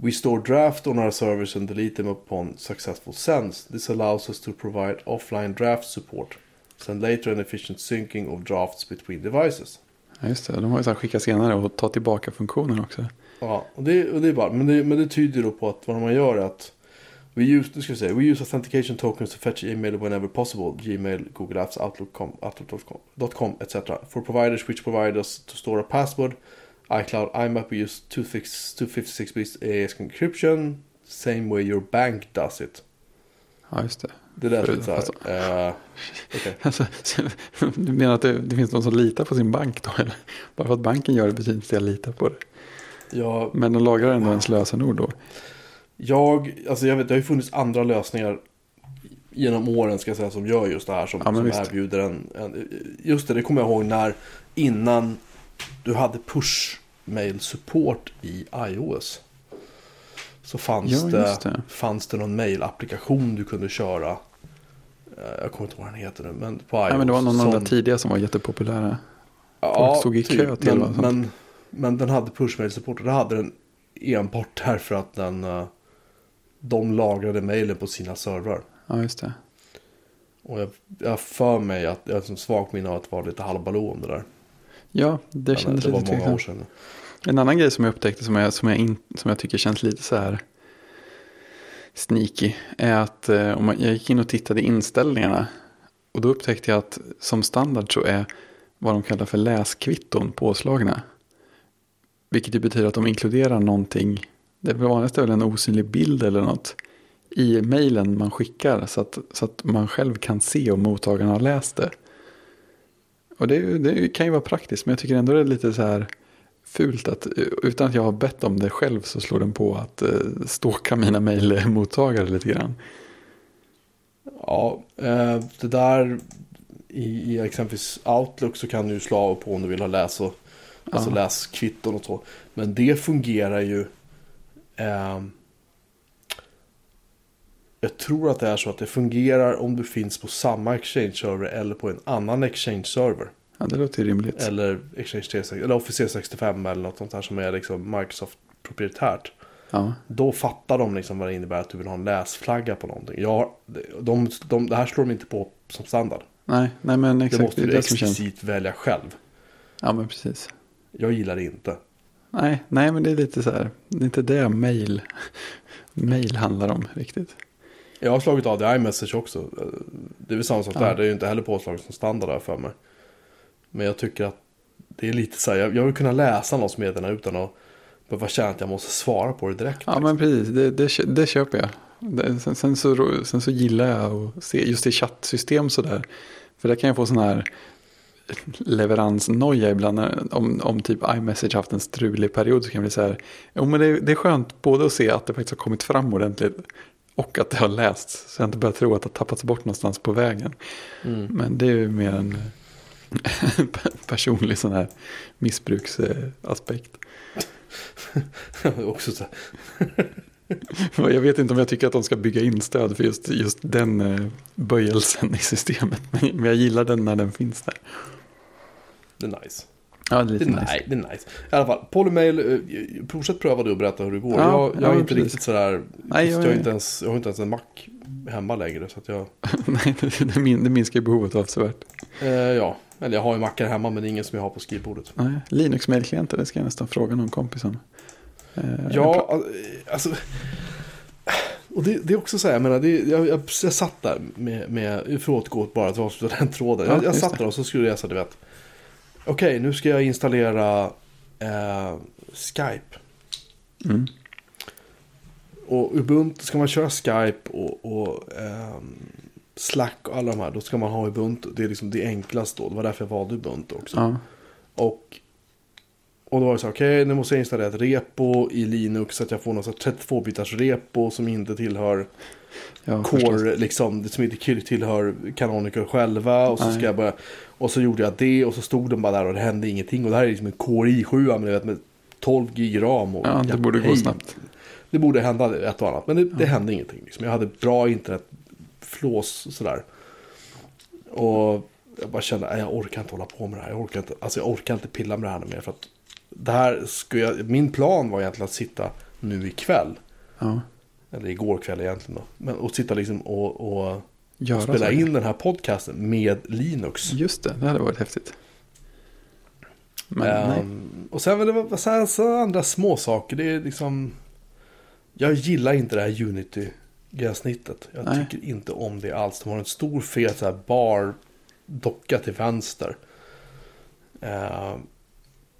Speaker 1: We store draft on our servers and delete them upon successful sends. This allows us to provide offline draft support, send later and efficient syncing of drafts between devices.
Speaker 2: Ja, just det. De har ju så här skicka senare och ta tillbaka funktionen också.
Speaker 1: Ja, och det, och det är bara, men det, men det tyder då på att vad man gör är att we use, nu ska vi säga, we use authentication tokens to fetch email whenever possible, Gmail, Google Apps, Outlook.com, Outlook.com, etc. For providers which provide us to store a password, iCloud, IMAP, use 256 bits AES encryption, same way your bank does it.
Speaker 2: Ja, just det.
Speaker 1: Det lät lite så
Speaker 2: alltså-
Speaker 1: här. eh, okej.
Speaker 2: Alltså, du menar att det, det finns någon som litar på sin bank då? Eller? Bara för att banken gör det betyder inte att jag litar på det.
Speaker 1: Jag,
Speaker 2: Men de lagrar ändå ens lösenord då.
Speaker 1: Jag, alltså jag vet, det har ju funnits andra lösningar genom åren ska jag säga som gör just det här som,
Speaker 2: Ja,
Speaker 1: som erbjuder en, en, just det, det kommer jag ihåg när innan du hade push mail support i iOS. Så fanns,
Speaker 2: Ja,
Speaker 1: det,
Speaker 2: det.
Speaker 1: fanns det någon mail-applikation du kunde köra. Eh, Jag kommer inte ihåg vad den heter nu, men på iOS.
Speaker 2: Nej, men det var någon av de
Speaker 1: som-
Speaker 2: tidiga som var jättepopulära.
Speaker 1: Ja,
Speaker 2: stod i kö till
Speaker 1: men,
Speaker 2: och sånt.
Speaker 1: men, men den hade pushmail support och det hade den enbart därför att den, eh, de lagrade mejlen på sina servrar.
Speaker 2: Ja, just det.
Speaker 1: Och jag, jag för mig att jag som svagt minne att det var lite halvballå om det där.
Speaker 2: Ja, det
Speaker 1: Men
Speaker 2: kändes
Speaker 1: det var
Speaker 2: lite tveksamt.
Speaker 1: sedan.
Speaker 2: En annan grej som jag upptäckte som jag, som jag, in, som jag tycker känns lite så här sneaky är att eh, om man, jag gick in och tittade i inställningarna och då upptäckte jag att som standard så är vad de kallar för läskvitton påslagna. Vilket ju betyder att de inkluderar någonting, det vanligaste är väl en osynlig bild eller något i mejlen man skickar så att, så att man själv kan se om mottagaren har läst det. Och det, det kan ju vara praktiskt men jag tycker ändå det är lite så här fult att eh, utan att jag har bett om det själv så slår den på att eh, stalka mina mejlmottagare lite grann.
Speaker 1: Ja, eh, det där i, i exempelvis Outlook så kan du slå av på om du vill ha läs och alltså
Speaker 2: Ja.
Speaker 1: läskvitton och så. Men det fungerar ju. ehm, jag tror att det är så att det fungerar om du finns på samma Exchange-server eller på en annan Exchange-server.
Speaker 2: Ja, det låter rimligt.
Speaker 1: Eller Exchange 365 eller Office 365 eller något sånt här som är liksom Microsoft proprietärt.
Speaker 2: Ja,
Speaker 1: Då fattar de liksom vad det innebär att du vill ha en läsflagga på någonting. Jag, de, de, det här slår de inte på som standard.
Speaker 2: nej, nej men exakt.
Speaker 1: måste
Speaker 2: Det är
Speaker 1: du
Speaker 2: det
Speaker 1: explicit välja själv.
Speaker 2: Ja, men precis.
Speaker 1: Jag gillar det inte.
Speaker 2: Nej, nej, men det är lite så här. Det är inte det mail, mail handlar om riktigt.
Speaker 1: Jag har slagit av det i iMessage också. Det är väl samma sak
Speaker 2: Ja.
Speaker 1: där. Det är ju inte heller påslaget som standard där för mig. Men jag tycker att det är lite så här. Jag, jag vill kunna läsa någons meddelande utan att behöva känna att jag måste svara på det direkt.
Speaker 2: Ja, men precis. Det, det, det köper jag. Det, sen, sen, så, sen så gillar jag att se just i chattsystem sådär. För där kan jag få sån här leveransnoja ibland. Om, om typ iMessage haft en strulig period så kan det bli så här. Jo, men det, det är skönt både att se att det faktiskt har kommit fram ordentligt. Och att det har lästs. Så jag inte börjar tro att det har tappats bort någonstans på vägen.
Speaker 1: Mm.
Speaker 2: Men det är ju mer en personlig sån här missbruksaspekt.
Speaker 1: också så.
Speaker 2: Jag vet inte om jag tycker att de ska bygga in stöd för just, just den eh, böjelsen i systemet. Men men jag gillar den när den finns där.
Speaker 1: Det är nice.
Speaker 2: Ja, det är
Speaker 1: Det
Speaker 2: lite
Speaker 1: är,
Speaker 2: nice.
Speaker 1: nej, det är nice. I alla fall, Polymail. eh, Fortsätt pröva du och berätta hur det går.
Speaker 2: Ja,
Speaker 1: jag, jag
Speaker 2: ja,
Speaker 1: är inte
Speaker 2: precis.
Speaker 1: riktigt sådär.
Speaker 2: Nej,
Speaker 1: jag,
Speaker 2: jag
Speaker 1: inte ens, jag har inte ens en Mac hemma längre. Så att jag,
Speaker 2: Nej, det, det, min, det minskar ju behovet avsevärt.
Speaker 1: eh, ja, eller jag har ju Macar hemma men det är ingen som jag har på skrivbordet.
Speaker 2: Nej, Linux-mailklienter, det ska jag nästan fråga någon kompis om. Eh,
Speaker 1: Ja, al- alltså. Och det, det är också så här, jag menar, det, jag, jag, jag satt där med, med för att återgå bara till den tråden.
Speaker 2: Ja,
Speaker 1: Jag, satt
Speaker 2: det.
Speaker 1: där och så skulle jag så du vet. Okej nu ska jag installera eh, Skype.
Speaker 2: Mm.
Speaker 1: Och Ubuntu, ska man köra Skype och, och ehm, Slack och alla de här, då ska man ha Ubuntu. Det är liksom det enklaste då. Det var därför jag valde Ubuntu också.
Speaker 2: Ja.
Speaker 1: Och, och då var det så här, okej nu måste jag installera ett repo i Linux så att jag får något så här 32-bitars repo som inte tillhör
Speaker 2: ja förstås.
Speaker 1: Core, liksom, det som inte tillhör Canonical själva. Och så,
Speaker 2: Nej.
Speaker 1: ska jag börja, och så gjorde jag det och så stod den bara där och det hände ingenting. Och det här är liksom en Core i7 men vet, med 12 gig ram. Och,
Speaker 2: Ja, det borde gå
Speaker 1: hej.
Speaker 2: snabbt.
Speaker 1: Det borde hända ett och annat. Men det, det hände ingenting. Liksom. Jag hade bra internetflås sådär. Och jag bara kände, "Nej, jag orkar inte hålla på med det här. Jag orkar inte, alltså jag orkar inte pilla med det här mer. För att det här skulle jag, min plan var egentligen att sitta nu ikväll.
Speaker 2: Ja.
Speaker 1: Eller igår kväll egentligen då. Men och sitta liksom och, och
Speaker 2: Göra
Speaker 1: spela
Speaker 2: saker.
Speaker 1: in den här podcasten med Linux.
Speaker 2: Just det, det hade varit häftigt. Men.
Speaker 1: Ehm, och sen var det var så här, så andra små saker. Det är liksom... Jag gillar inte det här Unity-gränssnittet. Jag
Speaker 2: Nej.
Speaker 1: tycker inte om det alls. De har en stor fet så här bar docka till vänster. Ehm,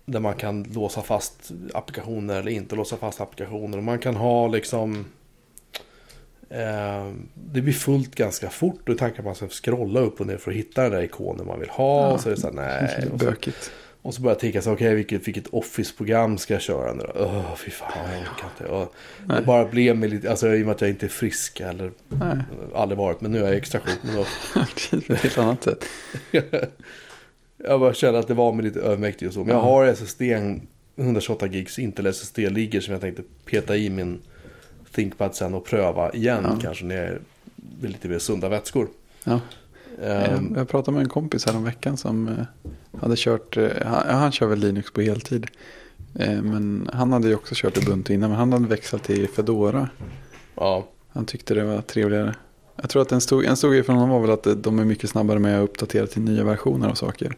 Speaker 1: där man kan låsa fast applikationer eller inte låsa fast applikationer. Och man kan ha liksom... ehm, det blir fullt ganska fort och tanken att man ska scrolla upp och ner för att hitta den där ikonen man vill ha.
Speaker 2: Ja,
Speaker 1: och så är det så här, nej. Och så, och så börjar jag tänka så okej vilket, vilket Office-program ska jag köra nu då? Öh, fy fan, jag orkar inte. Och det bara blev mig lite, alltså i och med att jag inte är frisk eller
Speaker 2: Nej,
Speaker 1: aldrig varit, men nu är jag extra sjuk. Men då,
Speaker 2: ett helt annat sätt.
Speaker 1: jag bara kände att det var mig lite övermäktigt och så. Men jag
Speaker 2: Ja.
Speaker 1: har SSD, en 128 gigs Intel SSD ligger som jag tänkte peta i min ThinkPad sen och pröva igen
Speaker 2: Ja.
Speaker 1: kanske när jag är lite mer sunda vätskor.
Speaker 2: Ja.
Speaker 1: Ehm,
Speaker 2: Jag pratade med en kompis här om veckan som eh, hade kört, eh, han, han kör väl Linux på heltid. Eh, Men han hade ju också kört Ubuntu innan, men han hade växlat till Fedora.
Speaker 1: ja,
Speaker 2: Han tyckte det var trevligare. Jag tror att en stor, en stor grej för honom var väl att de är mycket snabbare med att uppdatera till nya versioner av saker.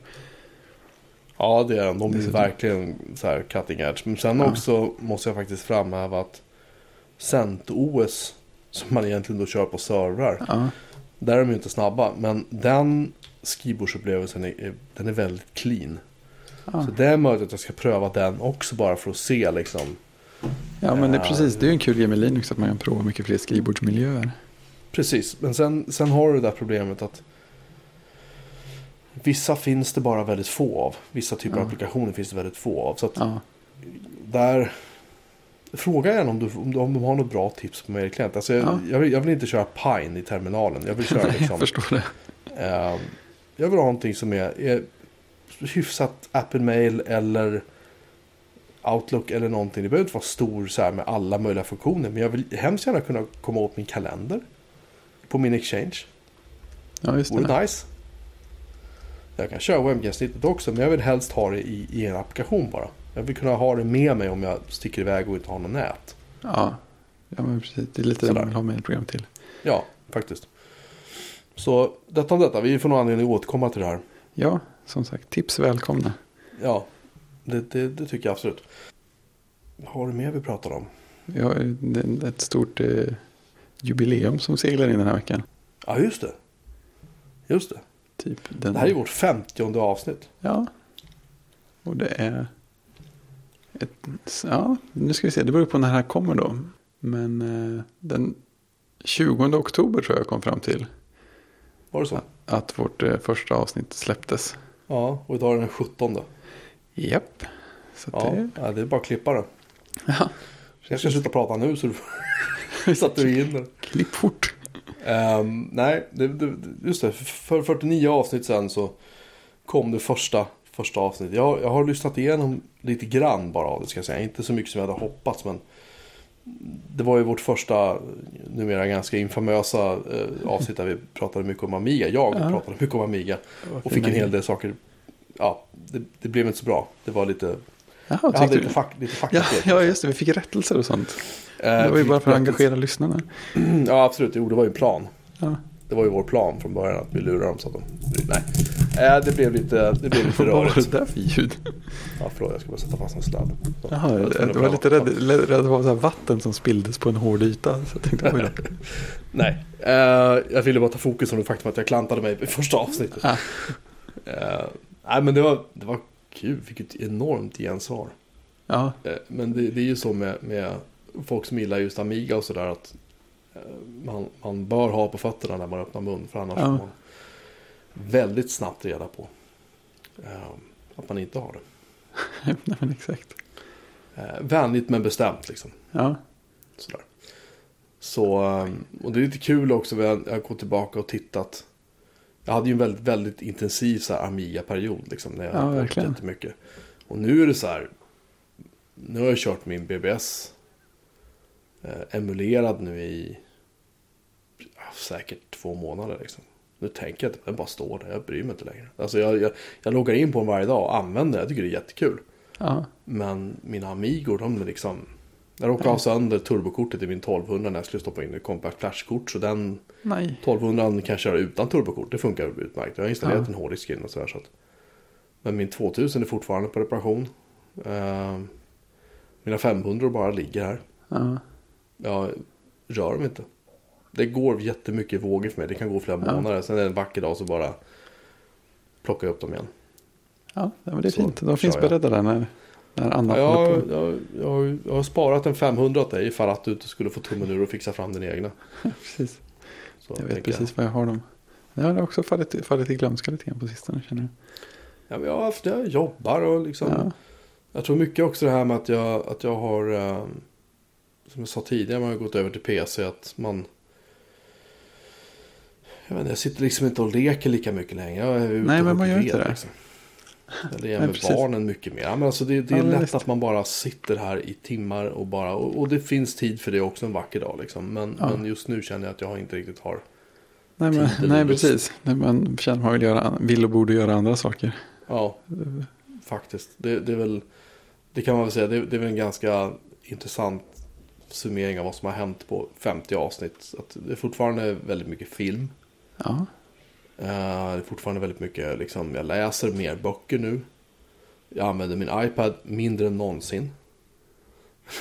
Speaker 1: Ja, det är de. De är
Speaker 2: Dessutom.
Speaker 1: verkligen så här cutting edge. Men sen
Speaker 2: Ja.
Speaker 1: också måste jag faktiskt framhäva att CentOS, som man egentligen då kör på servrar,
Speaker 2: Ja,
Speaker 1: där är de ju inte snabba. Men den skrivbordsupplevelsen är, den är väldigt clean.
Speaker 2: ja.
Speaker 1: Så det är möjligt att jag ska pröva den också bara för att se liksom.
Speaker 2: ja men det är
Speaker 1: Ja.
Speaker 2: precis. Det är ju en kul grej med Linux att man kan prova mycket fler skrivbordsmiljöer.
Speaker 1: Precis, men sen, sen har du det där problemet att Vissa finns det bara väldigt få av. Vissa typer av
Speaker 2: Ja.
Speaker 1: applikationer finns det väldigt få av. Så att
Speaker 2: Ja,
Speaker 1: där Fråga gärna om du, om du har något bra tips på mig klient. Alltså jag,
Speaker 2: Ja.
Speaker 1: jag, vill, jag vill inte köra Pine i terminalen. Jag vill köra
Speaker 2: Nej, jag
Speaker 1: liksom,
Speaker 2: förstår det.
Speaker 1: ehm, Jag vill ha någonting som är, är hyfsat Apple Mail eller Outlook eller någonting. Det behöver inte vara stor så här med alla möjliga funktioner. Men jag vill hemskt gärna kunna komma åt min kalender. På min Exchange.
Speaker 2: Ja, just
Speaker 1: Vore
Speaker 2: det.
Speaker 1: nice. Jag kan köra WebGuest-snittet också. Men jag vill helst ha det i, i en applikation bara. Jag vill kunna ha det med mig om jag sticker iväg och inte har något nät.
Speaker 2: Ja, ja men precis. Det är lite det
Speaker 1: Sådär.
Speaker 2: man vill ha med ett program till.
Speaker 1: Ja, faktiskt. Så detta om detta. Vi får nog anledning att återkomma till det här.
Speaker 2: Ja, som sagt, tips välkomna.
Speaker 1: Ja, det, det, det tycker jag absolut. Vad har du mer vi pratar om?
Speaker 2: Vi har det- ett stort eh, jubileum som seglar in den här veckan.
Speaker 1: Ja, just det. Just det.
Speaker 2: Typ den,
Speaker 1: Det här är vårt femtionde avsnitt.
Speaker 2: Ja. Och det är... Ett, ja, nu ska vi se. Det beror på när det här kommer då. Men eh, den 20 oktober tror jag kom fram till
Speaker 1: Var det så?
Speaker 2: att vårt eh, första avsnitt släpptes.
Speaker 1: Ja, och idag är det den 17.
Speaker 2: Japp. Så att
Speaker 1: Ja,
Speaker 2: det,
Speaker 1: ja, det är bara att klippa det.
Speaker 2: ja,
Speaker 1: Jag ska sluta prata nu så du satte vi in det.
Speaker 2: klipp fort.
Speaker 1: Ehm, nej, det, det, just det. För 49 avsnitt sen så kom det första, första avsnittet. Jag, jag har lyssnat igenom lite grann bara av det ska jag säga. Inte så mycket som jag hade hoppats men det var ju vårt första, numera ganska infamösa eh, avsnitt där vi pratade mycket om Amiga. Jag
Speaker 2: Ja.
Speaker 1: pratade mycket om Amiga och fick en hel del saker. Ja, det, det blev inte så bra. Det var lite,
Speaker 2: Jaha,
Speaker 1: jag hade
Speaker 2: tyckte
Speaker 1: lite,
Speaker 2: du?
Speaker 1: fack, lite
Speaker 2: Ja, ja, just det. Vi fick rättelser och sånt.
Speaker 1: Eh,
Speaker 2: Det var ju bara för att engagera lyssnarna.
Speaker 1: Ja, absolut. Jo, det var ju en plan.
Speaker 2: Ja.
Speaker 1: Det var ju vår plan från början att vi lurar dem. Så att de... Nej, äh, det blev lite, det blev lite
Speaker 2: Vad var
Speaker 1: rörigt.
Speaker 2: det där för ljud?
Speaker 1: Ja, förlåt, jag ska bara sätta fast en sladd. Så.
Speaker 2: Jaha,
Speaker 1: Jag
Speaker 2: jag,
Speaker 1: det
Speaker 2: var lite rädd, rädd att det var så här vatten som spilldes på en hård yta. Så jag tänkte, oj då.
Speaker 1: Nej, eh, jag ville bara ta fokus på det faktum att jag klantade mig i första avsnittet.
Speaker 2: Ah.
Speaker 1: Eh, nej, men det var, det var gud vilket enormt gensvar.
Speaker 2: Ja,
Speaker 1: Eh, Men det, det är ju så med, med folk som gillar just Amiga och sådär att eh, man, man bör ha på fötterna när man öppnar mun. För annars
Speaker 2: Ja.
Speaker 1: får man väldigt snabbt reda på eh, att man inte har det.
Speaker 2: nej, men exakt.
Speaker 1: Eh, vänligt men bestämt liksom.
Speaker 2: Ja,
Speaker 1: Sådär. Så, eh, och det är lite kul också, jag har gått tillbaka och tittat. Jag hade ju en väldigt, väldigt intensiv så här Amiga-period liksom. När jag
Speaker 2: Ja, verkligen.
Speaker 1: Och nu är det så här. Nu har jag kört min BBS. Eh, emulerad nu i säkert två månader liksom. Nu tänker jag att den bara står där, jag bryr mig inte längre. Alltså jag, jag, jag loggar in på den varje dag och använder den, jag tycker det är jättekul.
Speaker 2: ja,
Speaker 1: Men mina Amigor, de är liksom... Jag råkade ha sönder turbokortet i min 1200 när jag skulle stoppa in ett compact flashkort. Så den
Speaker 2: nej.
Speaker 1: 1200 kan jag köra utan turbokort. Det funkar utmärkt. Jag har installerat
Speaker 2: Ja.
Speaker 1: en hårddisk in och sådär. Så att... Men min 2000 är fortfarande på reparation. Eh, mina 500 bara ligger här.
Speaker 2: Ja,
Speaker 1: Jag rör dem inte. Det går jättemycket vågor för mig. Det kan gå flera
Speaker 2: Ja.
Speaker 1: månader. Sen är det en vacker dag så bara plockar jag upp dem igen.
Speaker 2: ja men det är
Speaker 1: Så
Speaker 2: fint. De finns
Speaker 1: jag.
Speaker 2: beredda där när, när Anna
Speaker 1: Ja, jag, jag, jag, jag har sparat en 500 åt dig ifall att du inte skulle få tummen ur och fixa fram din egna.
Speaker 2: Precis.
Speaker 1: Så
Speaker 2: Jag vet precis var jag har dem. Jag har också fallit, fallit i glömska lite grann på sistone känner jag.
Speaker 1: Ja, men jag, har haft- jag jobbar och liksom.
Speaker 2: Ja,
Speaker 1: Jag tror mycket också det här med att jag, att jag har. eh, som jag sa tidigare, man har gått över till PC. Att man. Jag, vet inte, jag sitter liksom inte och leker lika mycket längre. Jag är ute
Speaker 2: Nej, men man gör inte det.
Speaker 1: Liksom. Jag lever med barnen mycket mer. Men alltså det, det är
Speaker 2: Ja,
Speaker 1: lätt
Speaker 2: visst.
Speaker 1: att man bara sitter här i timmar och bara. Och, och det finns tid för det också en vacker dag. Liksom. Men,
Speaker 2: Ja.
Speaker 1: men just nu känner jag att jag inte riktigt har.
Speaker 2: nej, men, nej
Speaker 1: lust.
Speaker 2: precis. Nej, Man känner att man vill, göra, vill och borde göra andra saker.
Speaker 1: Ja, faktiskt. Det, det är väl. Det kan man väl säga. Det, det är väl en ganska intressant summering av vad som har hänt på 50 avsnitt. Att det är fortfarande väldigt mycket film.
Speaker 2: Ja,
Speaker 1: Eh, det är fortfarande väldigt mycket, liksom, jag läser mer böcker nu. Jag använder min iPad mindre än någonsin.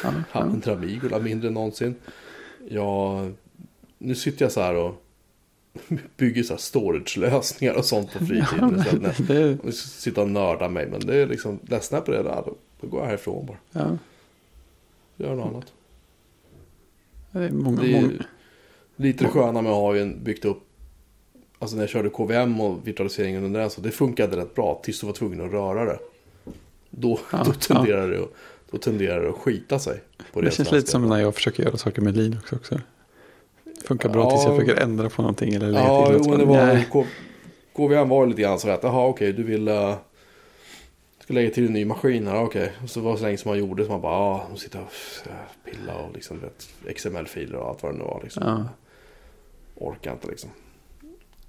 Speaker 2: ja, ja.
Speaker 1: använder Amigola mindre än någonsin. Jag, nu sitter jag så här och bygger så här storage-lösningar och sånt på fritiden.
Speaker 2: Ja,
Speaker 1: Så att
Speaker 2: det
Speaker 1: jag sitter och nördar mig. Men det är liksom, ledsnar jag på det där, då, då går jag härifrån bara.
Speaker 2: ja,
Speaker 1: Gör något annat.
Speaker 2: Det är många,
Speaker 1: Det är
Speaker 2: många,
Speaker 1: lite det sköna med att ha ju byggt upp Alltså när jag körde KVM och virtualiseringen under den så det funkade rätt bra tills du var tvungen att röra det. Då,
Speaker 2: Ja,
Speaker 1: då, tenderar, det att, då tenderar det att skita sig.
Speaker 2: Det
Speaker 1: ren
Speaker 2: känns lite som när jag försöker göra saker med Linux också. Funkar bra tills
Speaker 1: Ja.
Speaker 2: jag försöker ändra på någonting eller lägga
Speaker 1: Ja,
Speaker 2: till
Speaker 1: jo,
Speaker 2: något.
Speaker 1: men det
Speaker 2: som-
Speaker 1: var, KVM var lite grann så att, jaha okej, du vill... Uh, ska lägga till en ny maskin här, okej. Och så var det så länge som man gjorde så man bara, ja, ah, sitta och uh, pilla och liksom, vet, XML-filer och allt vad det nu var liksom.
Speaker 2: Ja.
Speaker 1: Orkar inte liksom.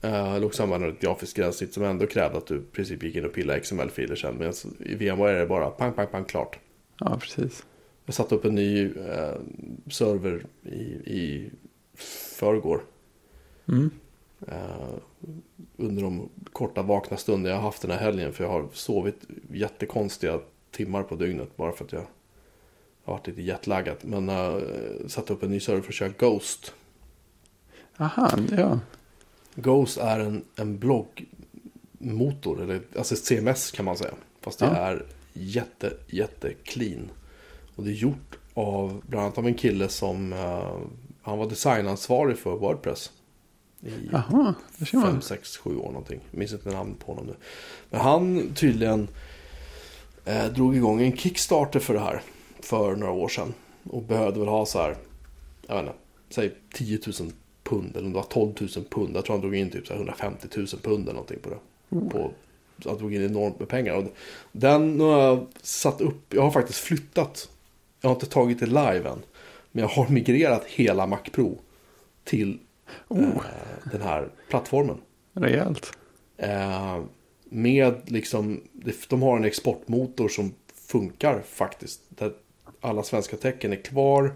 Speaker 1: Uh, eller också använde ett grafiskt gränssnitt som ändå krävde att du i princip gick in och pillade XML-filer sen. Men i VMware är det bara pang, pang, pang, klart.
Speaker 2: ja, precis.
Speaker 1: Jag satte upp en ny eh, server i, i förrgår.
Speaker 2: Mm.
Speaker 1: Eh, under de korta vakna stunder jag har haft den här helgen. För jag har sovit jättekonstiga timmar på dygnet. Bara för att jag har varit lite jetlaggat. Men uh, satte upp en ny server för att köra Ghost.
Speaker 2: Aha, ja.
Speaker 1: Ghost är en, en bloggmotor. Eller alltså ett CMS kan man säga. Fast det
Speaker 2: Ja.
Speaker 1: är jätte, jätte clean. Och det är gjort av bland annat av en kille som eh, han var designansvarig för Wordpress. I
Speaker 2: Jaha, det ser man.
Speaker 1: 5, 6, 7 år någonting. Jag minns inte namnet på honom nu. Men han tydligen eh, drog igång en Kickstarter för det här. För några år sedan. Och behövde väl ha så här, jag vet inte, säg 10 000 pund. Eller om det var 12 000 pund. Jag tror han drog in typ så här 150 000 pund eller någonting på det.
Speaker 2: Oh.
Speaker 1: På, han drog in enormt med pengar. Och den nu har jag satt upp, jag har faktiskt flyttat. Jag har inte tagit det live än. Men jag har migrerat hela Mac Pro till
Speaker 2: Oh,
Speaker 1: eh, den här plattformen.
Speaker 2: rejält.
Speaker 1: Eh, med liksom, de har en exportmotor som funkar faktiskt. Där alla svenska tecken är kvar.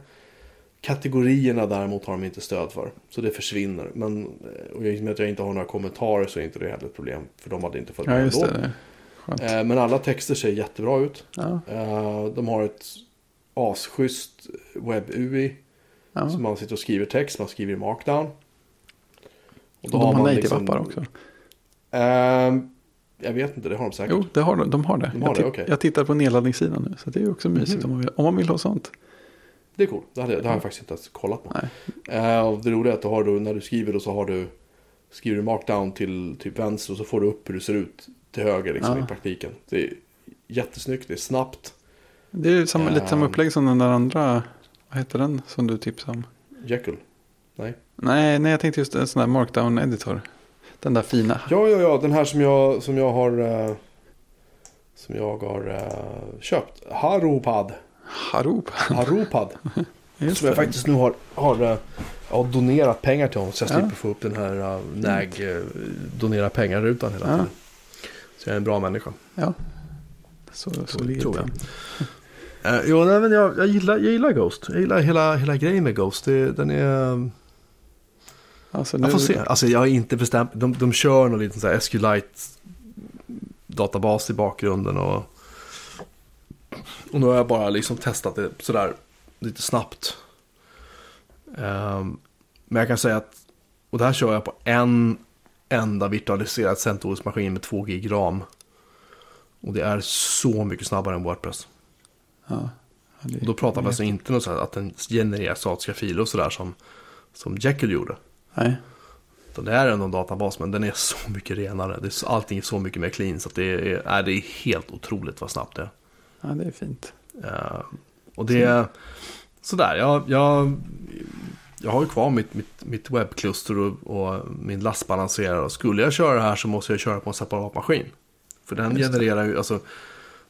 Speaker 1: Kategorierna däremot har de inte stöd för. Så det försvinner. Men eh, och i och med att jag inte har några kommentarer så är inte det heller ett problem. För de hade inte fått
Speaker 2: Ja,
Speaker 1: med
Speaker 2: just
Speaker 1: då.
Speaker 2: det. Skönt.
Speaker 1: Men alla texter ser jättebra ut.
Speaker 2: Ja,
Speaker 1: de har ett asschysst webb-UI.
Speaker 2: ja.
Speaker 1: Så man sitter och skriver text, man skriver i markdown. Och
Speaker 2: Och de har native-appar också.
Speaker 1: Ehm, Jag vet inte, det har de säkert.
Speaker 2: Jo, det har de, de har det.
Speaker 1: De har
Speaker 2: jag,
Speaker 1: det, okej.
Speaker 2: jag tittar på nedladdningssidan nu. Så det är också mysigt
Speaker 1: Mhm.
Speaker 2: om, man vill, om man vill ha sånt.
Speaker 1: Det är coolt. Det, hade, det har jag faktiskt inte ens kollat på.
Speaker 2: Nej.
Speaker 1: Eh, och det roliga är att du har då, när du skriver då så har du skriver du markdown till typ vänster och så får du upp hur du ser ut till höger liksom,
Speaker 2: Ja.
Speaker 1: i praktiken. Det är jättesnyggt, det är snabbt.
Speaker 2: Det är samma, lite samma
Speaker 1: Ehm.
Speaker 2: upplägg som den där andra. Vad heter den som du tipsade om?
Speaker 1: Jekyll. Nej.
Speaker 2: Nej, nej, jag tänkte just en sån där markdown editor. Den där fina.
Speaker 1: Ja, ja, ja, den här som jag, som jag har eh, som jag har eh, köpt. Haropad.
Speaker 2: Haroop.
Speaker 1: Haropad.
Speaker 2: Just
Speaker 1: som jag
Speaker 2: det.
Speaker 1: faktiskt nu har, har, eh, har donerat pengar till honom så jag
Speaker 2: Ja.
Speaker 1: slipper få upp den här uh, NAG uh, donera pengar-rutan hela
Speaker 2: Ja.
Speaker 1: tiden. Så jag är en bra människa.
Speaker 2: Ja. Så, så
Speaker 1: tror
Speaker 2: det
Speaker 1: jag. Uh, jo, nej, men jag, jag, gillar, jag gillar Ghost. Jag gillar hela, hela grejen med Ghost. Det, den är...
Speaker 2: Alltså, nu,
Speaker 1: Jag får se. Alltså jag har inte bestämt. De, de kör någon liten så här SQLite databas i bakgrunden. Och, och nu har jag bara liksom testat det sådär lite snabbt. Ehm, men jag kan säga att, och det här kör jag på en enda virtualiserad CentOS-maskin med 2 gig ram. Och det är så mycket snabbare än Wordpress.
Speaker 2: Ja.
Speaker 1: Och då pratar vi alltså inte här att den genererar statiska filer och sådär som, som Jekyll gjorde.
Speaker 2: Nej.
Speaker 1: Det är ändå en databas men den är så mycket renare. Det är, så- allting är så mycket mer clean så det är, är, det är helt otroligt vad snabbt det är.
Speaker 2: Ja, det är fint.
Speaker 1: Eh, och det är sådär, jag, jag, jag har ju kvar mitt, mitt, mitt webbkluster och, och min lastbalanserare. Och skulle jag köra det här så måste jag köra på en separat maskin. För den
Speaker 2: Just
Speaker 1: genererar ju, alltså,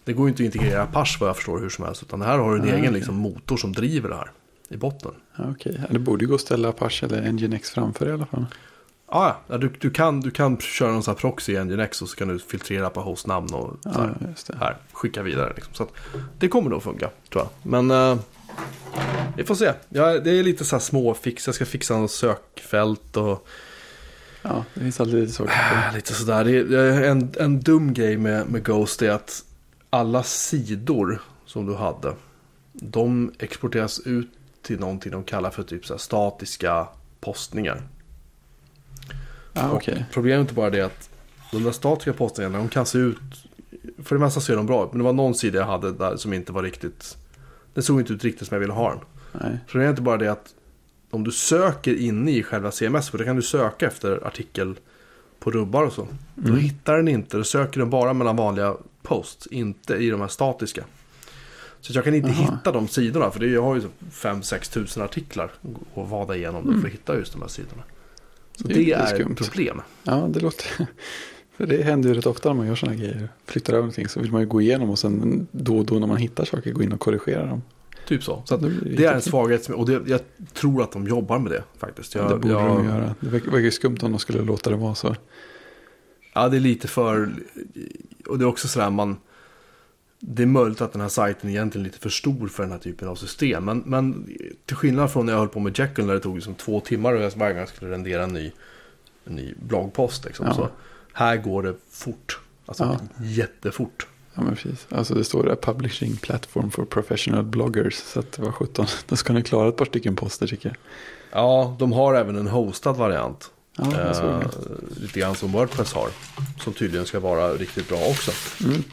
Speaker 1: det går ju inte att integrera Apache vad jag förstår hur som helst. Utan det här har du en
Speaker 2: Ah,
Speaker 1: egen
Speaker 2: okej.
Speaker 1: liksom, motor som driver det här i botten.
Speaker 2: Ja, okej. Ja, det borde ju gå att ställa Apache eller Nginx framför i alla fall.
Speaker 1: Ah, ja, du, du, kan, du kan köra någon sån här proxy i Nginx och så kan du filtrera på hostnamn och så
Speaker 2: Ja,
Speaker 1: här,
Speaker 2: just det.
Speaker 1: här, skicka vidare. Liksom. Så att det kommer nog funka, tror jag. Men eh, vi får se. Ja, det är lite så här småfix. Jag ska fixa något sökfält och
Speaker 2: Ja, det finns alltid lite saker.
Speaker 1: äh, lite sådär. Det är, det är en, en dum grej med, med Ghost är att alla sidor som du hade, de exporteras ut till någonting de kallar för typ så statiska postningar. Och
Speaker 2: okej.
Speaker 1: Problemet är inte bara det att de där statiska postningarna, de kan se ut, för det mesta ser de bra ut. Men det var någon sida jag hade där som inte var riktigt, den såg inte ut riktigt som jag ville ha den.
Speaker 2: Nej.
Speaker 1: Problemet är inte bara det att om du söker inne i själva CMS, för då kan du söka efter artikel på rubbar och så. Då
Speaker 2: Mm.
Speaker 1: hittar den inte, då söker den bara mellan vanliga posts, inte i de här statiska. Så jag kan inte
Speaker 2: Jaha.
Speaker 1: hitta de sidorna, för det, jag har ju 5-6 tusen artiklar att vada igenom
Speaker 2: Mm.
Speaker 1: för att hitta just de här sidorna. Så
Speaker 2: Det
Speaker 1: det,
Speaker 2: är
Speaker 1: ett problem.
Speaker 2: Ja, det låter... För det händer ju rätt ofta när man gör sådana grejer. Flyttar över någonting så vill man ju gå igenom och sen då och då när man hittar saker gå in och korrigera dem.
Speaker 1: Typ så. så
Speaker 2: blir
Speaker 1: det är en svaghet, och det, jag tror att de jobbar med det faktiskt. Jag,
Speaker 2: det borde
Speaker 1: jag,
Speaker 2: de göra. Det verkar ju skumt om de skulle låta det vara så.
Speaker 1: Ja, det är lite för... Och det är också sådär man... Det är möjligt att den här sajten är egentligen lite för stor för den här typen av system. Men, men till skillnad från när jag höll på med Jekyll när det tog liksom två timmar och jag varje gång jag skulle rendera en ny, en ny bloggpost. Liksom.
Speaker 2: Ja.
Speaker 1: Så här går det fort. Alltså
Speaker 2: Ja.
Speaker 1: jättefort.
Speaker 2: Ja, men precis. Alltså det står där Publishing Platform for Professional Bloggers. Så att det var 17. Då ska ni klara ett par stycken poster tycker jag.
Speaker 1: Ja, de har även en hostad variant.
Speaker 2: Ja,
Speaker 1: Eh, lite grann som Wordpress har. Som tydligen ska vara riktigt bra också.
Speaker 2: Mm.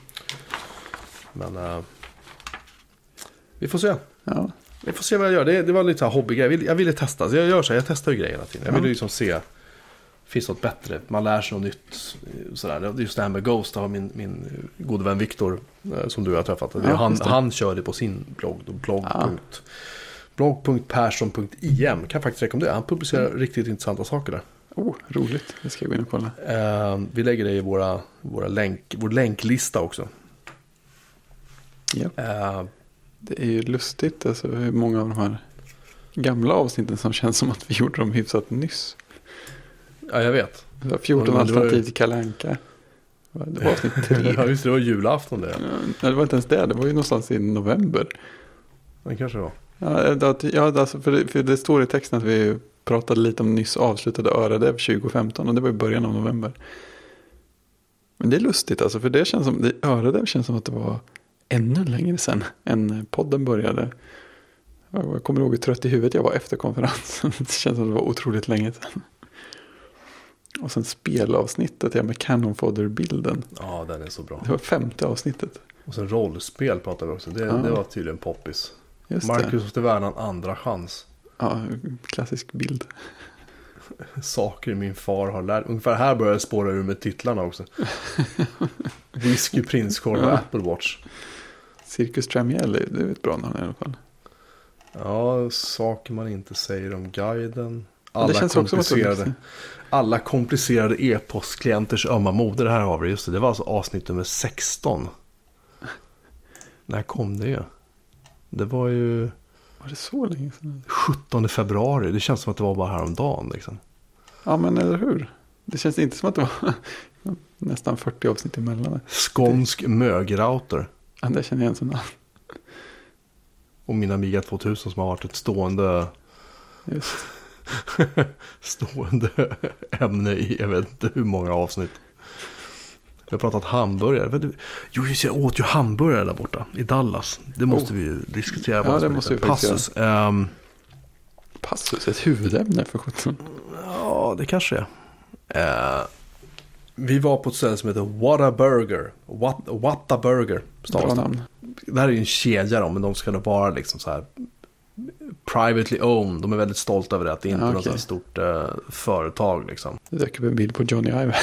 Speaker 1: Men eh, vi får se.
Speaker 2: Ja,
Speaker 1: Vi får se vad jag gör. Det, det var lite så här hobbygrej. Jag, vill, jag ville testa. Så jag gör så här. Jag testar ju grejer hela tiden. Jag vill
Speaker 2: Ja.
Speaker 1: liksom se. Finns något bättre? Man lär sig något nytt. eh, Sådär. Just det här med Ghost. Har min, min gode vän Viktor. eh, Som du har träffat.
Speaker 2: Ja,
Speaker 1: han, han kör det på sin blogg. Blogg.
Speaker 2: Ja.
Speaker 1: Blogg.persson.im. Kan jag faktiskt rekommendera. Han publicerar
Speaker 2: Mm.
Speaker 1: riktigt intressanta saker där.
Speaker 2: oh, roligt. Det ska jag gå in och kolla.
Speaker 1: Eh, vi lägger det i våra, våra länk, vår länklista också.
Speaker 2: Ja.
Speaker 1: Eh,
Speaker 2: Det är ju lustigt alltså, hur många av de här gamla avsnitten som känns som att vi gjorde dem hyfsat nyss.
Speaker 1: ja, jag vet.
Speaker 2: Det var 14
Speaker 1: Ja, ju-
Speaker 2: alternativ till Kalle Anka. Det var avsnitt tre.
Speaker 1: ja, just det. Var julafton det.
Speaker 2: Ja, det var inte ens det. Det var ju någonstans i november.
Speaker 1: Det kanske var.
Speaker 2: Ja, det, ja alltså för, det, för det står i texten att vi pratade lite om nyss avslutade Öradev 2015 och det var i början av november. Men det är lustigt alltså, för det känns som, det, Öradev känns som att det var ännu längre sedan än podden började. Jag kommer ihåg hur trött i huvudet jag var efter konferensen. Det känns som att det var otroligt länge sedan. Och sen spelavsnittet ja, med Cannon Fodder-bilden.
Speaker 1: Ja, den är så bra.
Speaker 2: Det var femte avsnittet.
Speaker 1: Och sen rollspel pratar vi också. Det,
Speaker 2: Ja.
Speaker 1: det var tydligen poppis.
Speaker 2: Just
Speaker 1: Marcus
Speaker 2: det.
Speaker 1: måste värna en andra chans.
Speaker 2: Ja, klassisk bild.
Speaker 1: Saker min far har lärt Ungefär här börjar jag spåra ur med titlarna också. Whisky, prinskorv och
Speaker 2: Ja.
Speaker 1: Apple Watch.
Speaker 2: Cirkus Tramiel, det är ett bra namn i alla fall.
Speaker 1: Ja, saker man inte säger om guiden. Alla
Speaker 2: det känns också som att det-
Speaker 1: komplicerade, alla komplicerade e-postklienters ömma moder. Det här har vi just det. Det var alltså avsnitt nummer 16. När kom det? Det var ju
Speaker 2: Var det så länge sedan?
Speaker 1: 17 februari. Det känns som att det var bara häromdagen. Liksom.
Speaker 2: Ja, men eller hur? Det känns inte som att det var nästan 40 avsnitt emellan.
Speaker 1: Skånsk mögrouter.
Speaker 2: Ja, det känner jag igen som namn.
Speaker 1: Och min Amiga 2000 som har varit ett stående,
Speaker 2: Just.
Speaker 1: stående ämne i jag vet inte hur många avsnitt. Vi har pratat hamburgare. Jo, just jag åt ju hamburgare där borta i Dallas. Det måste
Speaker 2: Oh.
Speaker 1: vi ju diskutera.
Speaker 2: Ja, det måste vi
Speaker 1: Passus. Ehm,
Speaker 2: Passus, ett huvudämne för sjutton.
Speaker 1: ja, det kanske är. Eh, vi var på ett ställe som heter Whataburger. What, Whataburger. Stavas det. Det här är ju en kedja då, men de ska nog vara liksom så här privately owned. De är väldigt stolta över det, att det inte är
Speaker 2: Ja,
Speaker 1: något så stort eh, företag liksom.
Speaker 2: Det dök upp en bild på Johnny Ive.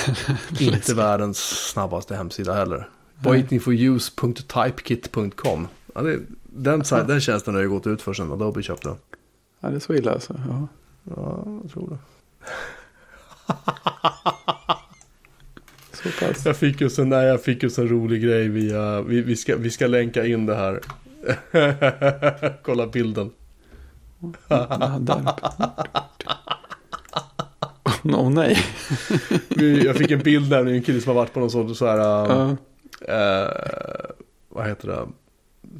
Speaker 1: Inte världens snabbaste hemsida heller. Waitingforuse.typekit.com ja, det, den,
Speaker 2: Aha.
Speaker 1: den tjänsten har ju gått ut för sen Adobe köpte den.
Speaker 2: Ja, det är så illa alltså. Ja.
Speaker 1: Ja, jag tror det.
Speaker 2: Så pass.
Speaker 1: Jag fick ju en, nej, jag fick ju en rolig grej via, vi, vi, ska, vi ska länka in det här. Kolla bilden.
Speaker 2: Åh nej.
Speaker 1: Jag fick en bild där med en kille som har varit på någon sån så här,
Speaker 2: Ja.
Speaker 1: eh, vad heter det,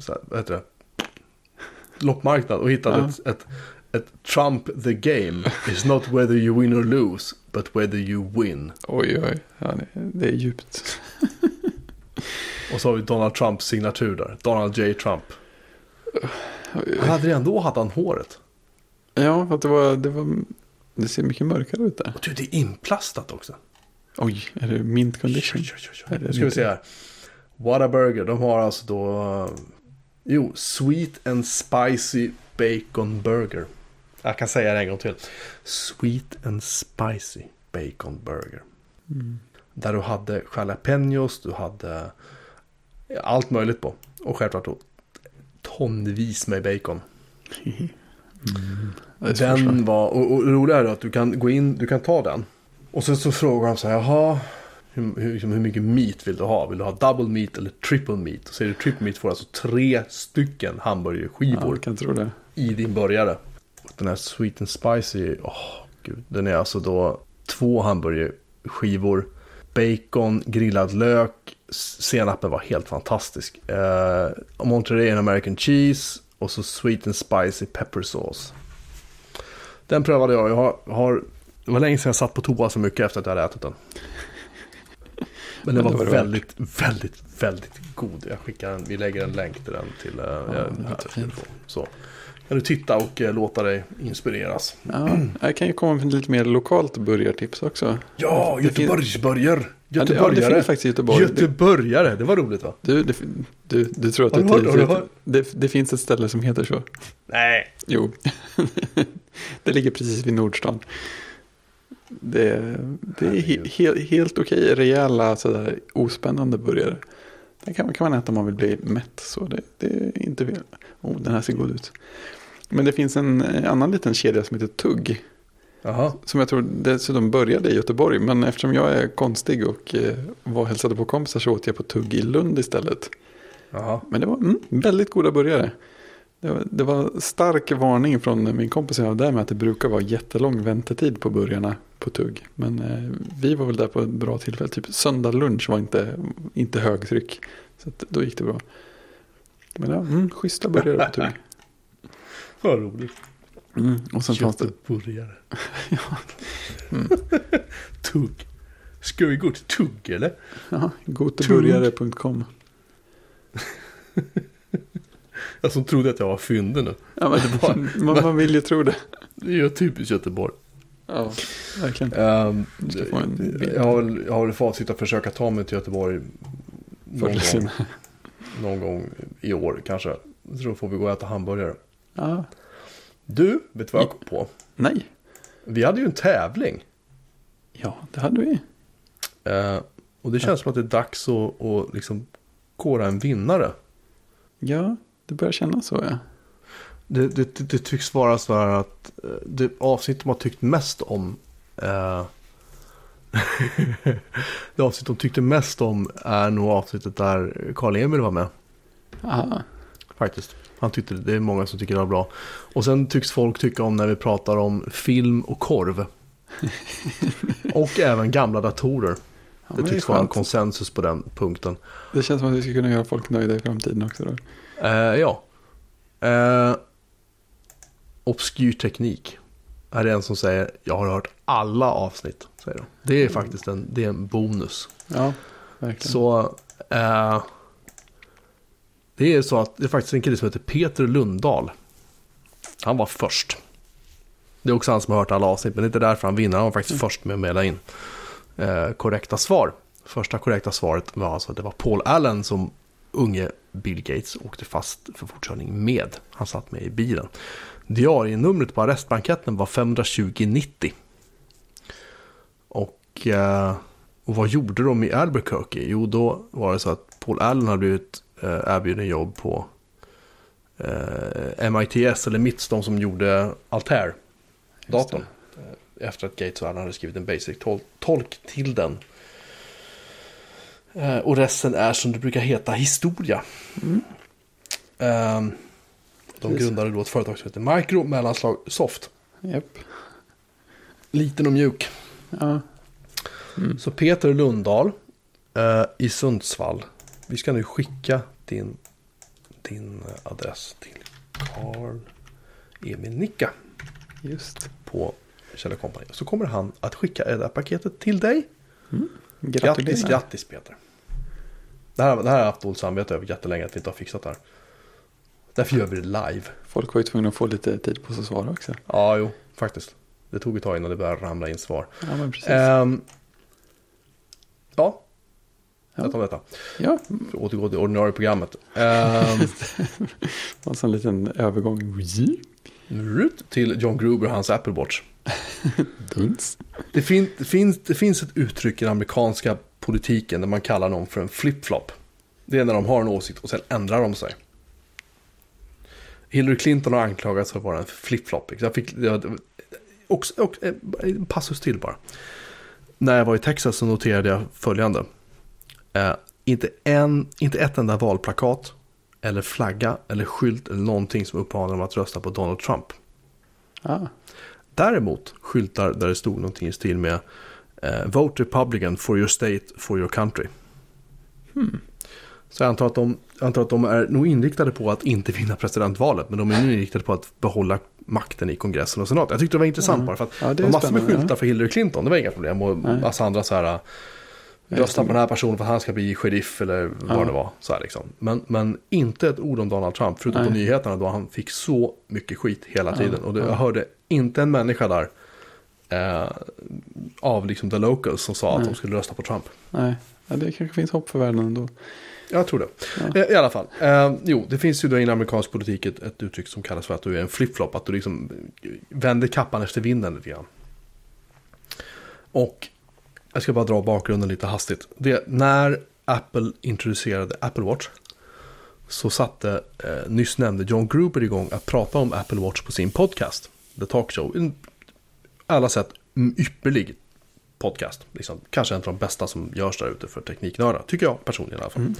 Speaker 1: så här, vad heter det, loppmarknad och hittade
Speaker 2: Ja.
Speaker 1: ett, ett, ett Trump the game is not whether you win or lose, but whether you win.
Speaker 2: Oj, oj. Ja, det, är djupt.
Speaker 1: Och så har vi Donald Trumps signatur där, Donald J. Trump. Han hade redan då hade han håret.
Speaker 2: Ja, för att det var, det var... Det ser mycket mörkare ut där.
Speaker 1: Och du, det är inplastat också.
Speaker 2: Oj, är det mint condition? Är
Speaker 1: oj.
Speaker 2: det
Speaker 1: Nu ska vi se här. Whataburger, de har alltså då... eh, Jo, Sweet and Spicy Bacon Burger. Jag kan säga det en gång till. Sweet and Spicy Bacon Burger.
Speaker 2: Mm.
Speaker 1: Där du hade jalapenos, du hade allt möjligt på. Och självklart då tonvis med bacon.
Speaker 2: Mm.
Speaker 1: Den var, och, och det roliga är att du kan gå in, du kan ta den. Och sen så frågar de så här, jaha, hur, hur, liksom, hur mycket meat vill du ha? Vill du ha double meat eller triple meat? Och säger du triple meat får alltså tre stycken
Speaker 2: Ja,
Speaker 1: hamburgerskivor
Speaker 2: jag kan tro det.
Speaker 1: i din burgare. Den här sweet and spicy, åh gud, den är alltså då två hamburgerskivor, bacon, grillad lök, senapen var helt fantastisk. Eh, Monterey American cheese och så sweet and spicy pepper sauce. Den prövade jag, jag har, har det var länge sedan jag satt på toa så mycket efter att jag hade ätit den. Men den var
Speaker 2: var det
Speaker 1: väldigt, väldigt, väldigt god. Jag skickar en, vi lägger en länk till den till eh,
Speaker 2: Ja,
Speaker 1: ja,
Speaker 2: det låter
Speaker 1: här. Så. Du titta och eh, låta dig inspireras.
Speaker 2: Ja, jag kan ju komma med lite mer lokalt burgartips också.
Speaker 1: Ja,
Speaker 2: Det
Speaker 1: Göteborgsburgare.
Speaker 2: Det, ja, det
Speaker 1: Göteborgare.
Speaker 2: finns faktiskt Göteborg. Det,
Speaker 1: Göteborgare, det var roligt va?
Speaker 2: du, det, du, du tror att
Speaker 1: Har
Speaker 2: du
Speaker 1: hört- har du hört?
Speaker 2: det, det finns ett ställe som heter så.
Speaker 1: Nej.
Speaker 2: Jo, det ligger precis vid Nordstan. Det, det är he, he, helt okej, rejäla sådär ospännande burgare. Den kan, kan man äta om man vill bli mätt. Så det, det är inte fel. Oh, den här ser god ut. Men det finns en eh, annan liten kedja som heter Tugg.
Speaker 1: Jaha.
Speaker 2: Som jag tror dessutom började i Göteborg. Men eftersom jag är konstig och eh, var och hälsade på kompisar så åt jag på Tugg i Lund istället.
Speaker 1: Jaha.
Speaker 2: Men det var mm, väldigt goda burgare. Det var, det var stark varning från min kompis jag var där med att det brukar vara jättelång väntetid på burgarna på Tugg. Men eh, vi var väl där på ett bra tillfälle. Typ söndag lunch var inte, inte högtryck. Så att, då gick det bra. Men ja, mm, schyssta burgare på Tugg.
Speaker 1: Vad roligt.
Speaker 2: Mm, och sen fanns det...
Speaker 1: Göteborgare.
Speaker 2: Ja, mm,
Speaker 1: Tugg. Ska vi gå till Tugg eller?
Speaker 2: ja, goteburgare.com.
Speaker 1: Jag som trodde att jag var fyndig nu.
Speaker 2: Ja, men, man, man vill ju tro det.
Speaker 1: Det är ju typiskt Göteborg.
Speaker 2: Ja, verkligen. Bild.
Speaker 1: jag, har väl, jag har väl avsikt att försöka ta mig till Göteborg någon gång, någon gång i år kanske. Jag tror får vi gå och äta hamburgare.
Speaker 2: Ja.
Speaker 1: Du, vet du vad jag kom på?
Speaker 2: Nej.
Speaker 1: Vi hade ju en tävling.
Speaker 2: Ja, det hade vi.
Speaker 1: Eh, och det känns som att det är dags att, att liksom kora en vinnare.
Speaker 2: Ja, det börjar kännas så ja.
Speaker 1: Det, det, det, tycks vara så här att eh, det avsnitt de har tyckt mest om. Eh, det avsnitt de tyckte mest om är nog avsnittet där Karl-Emil var med.
Speaker 2: Aha.
Speaker 1: Faktiskt. Han tyckte det är många som tycker det var bra. Och sen tycks folk tycka om när vi pratar om film och korv. och även gamla datorer.
Speaker 2: Ja,
Speaker 1: det tycks
Speaker 2: är
Speaker 1: vara en konsensus på den punkten.
Speaker 2: Det känns som att vi ska kunna göra folk nöjda i framtiden också då.
Speaker 1: Eh, ja. Eh, obskyr teknik. Är det en som säger jag har hört alla avsnitt. Säger de. Det är faktiskt en, det är en bonus.
Speaker 2: Ja, verkligen.
Speaker 1: Så eh, det är så att det är faktiskt en kille som heter Peter Lundahl. Han var först. Det är också han som har hört alla avsnitt, men det är inte därför han vinner. Han var faktiskt först med att mejla in eh, korrekta svar. Första korrekta svaret var alltså att det var Paul Allen som unge Bill Gates åkte fast för fortkörning med. Han satt med i bilen. Diarienumret på arrestblanketten var 52090. Och, eh, och vad gjorde de i Albuquerque? Jo, då var det så att Paul Allen hade blivit eh, erbjuden jobb på eh, MITS, eller MITS, de som gjorde Altair-datorn. Eh, Efter att Gates och Allen hade skrivit en basic tol- tolk till den. Och resten är som det brukar heta historia. Ehm, de
Speaker 2: Precis.
Speaker 1: grundade då ett företag som heter Micro mellanslag Soft.
Speaker 2: Japp.
Speaker 1: Liten och mjuk.
Speaker 2: Ja. Mm.
Speaker 1: Så Peter Lundahl eh, i Sundsvall. Vi ska nu skicka din, din adress till Carl Emil Nicka
Speaker 2: Just.
Speaker 1: på Kjell Company. Så kommer han att skicka det här paketet till dig. Grattis,
Speaker 2: Gratulerar.
Speaker 1: grattis Peter. Det här, det här har jag haft dåligt samvete över jättelänge att vi inte har fixat det här. Därför gör vi det live.
Speaker 2: Folk var ju tvungna att få lite tid på sig att svara också.
Speaker 1: Ja, jo, faktiskt. Det tog ett tag innan det började ramla in svar.
Speaker 2: Ja, men precis.
Speaker 1: Ehm, ja,
Speaker 2: Ja.
Speaker 1: om detta.
Speaker 2: Ja,
Speaker 1: För att återgå till ordinarie programmet. Ehm,
Speaker 2: en sån liten övergång.
Speaker 1: Rut till John Gruber och hans Apple Watch.
Speaker 2: Duns.
Speaker 1: Det, fin, det, finns, det finns ett uttryck i den amerikanska politiken där man kallar någon för en flip-flop. Det är när de har en åsikt och sen ändrar de sig. Hillary Clinton har anklagats för att vara en flip-flop. Jag fick, jag, också, och, eh, en passus till bara. När jag var i Texas så noterade jag följande. Eh, inte, en, inte ett enda valplakat eller flagga eller skylt eller någonting som uppmanar dem att rösta på Donald Trump.
Speaker 2: Ah,
Speaker 1: Däremot skyltar där det stod någonting i stil med eh, Vote Republican for your state, for your country. Så jag antar, att de, antar att de är nog inriktade på att inte vinna presidentvalet. Men de är nu inriktade på att behålla makten i kongressen och senaten. Jag tyckte det var intressant
Speaker 2: Ja.
Speaker 1: bara för att
Speaker 2: Ja, det
Speaker 1: var massor med skyltar
Speaker 2: ja.
Speaker 1: för Hillary Clinton. Det var inga problem. Och
Speaker 2: Nej.
Speaker 1: massa andra så här. Rösta på den här personen för att han ska bli sheriff eller vad
Speaker 2: Ja.
Speaker 1: det var. Så liksom. men, men inte ett ord om Donald Trump. Förutom på
Speaker 2: Nej.
Speaker 1: nyheterna då han fick så mycket skit hela tiden. Och det,
Speaker 2: ja.
Speaker 1: jag hörde inte en människa där. Eh, av liksom the locals som sa att
Speaker 2: Nej.
Speaker 1: de skulle rösta på Trump.
Speaker 2: nej, ja, det kanske finns hopp för världen ändå.
Speaker 1: Jag tror det.
Speaker 2: Ja.
Speaker 1: Eh, I alla fall. Eh, jo, det finns ju då i amerikansk politik ett, ett uttryck som kallas för att du är en flip-flop. Att du liksom vänder kappan efter vinden lite grann. Och jag ska bara dra bakgrunden lite hastigt. Det, när Apple introducerade Apple Watch så satte eh, nyss nämnde John Gruber igång att prata om Apple Watch på sin podcast. The Talk Show. En, alla sätt ypperlig podcast. Liksom, kanske en av de bästa som görs där ute för tekniknördar. Tycker jag personligen i alla fall. Mm.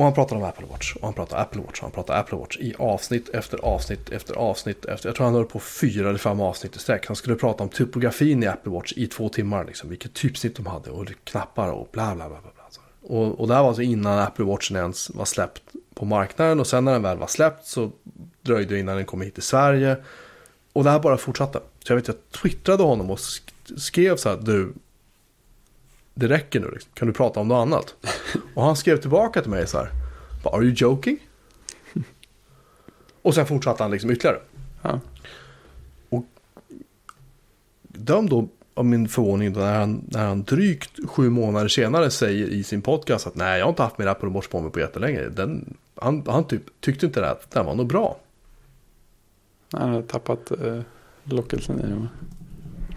Speaker 1: Och han pratar om Apple Watch. Och han pratar Apple Watch. Och han pratar Apple Watch i avsnitt efter avsnitt efter avsnitt. Efter, jag tror han höll på fyra eller fem avsnitt i sträck. Han skulle prata om typografin i Apple Watch i två timmar. Liksom, vilket typsnitt de hade och knappar och bla bla bla. bla, bla. Och, och det här var alltså innan Apple Watchen ens var släppt på marknaden. Och sen när den väl var släppt så dröjde det innan den kom hit till Sverige. Och det här bara fortsatte. Så jag vet, jag twittrade honom och skrev så här, du, det räcker nu, liksom. kan du prata om något annat? Och han skrev tillbaka till mig så här, are you joking? Och sen fortsatte han liksom ytterligare.
Speaker 2: Ja.
Speaker 1: döm då av min förvåning när han, när han drygt sju månader senare säger i sin podcast att nej, jag har inte haft min Apple Watch på mig på jättelänge. Den, han han typ, tyckte inte det att den var nog bra.
Speaker 2: Han har tappat eh, lockelsen i dem.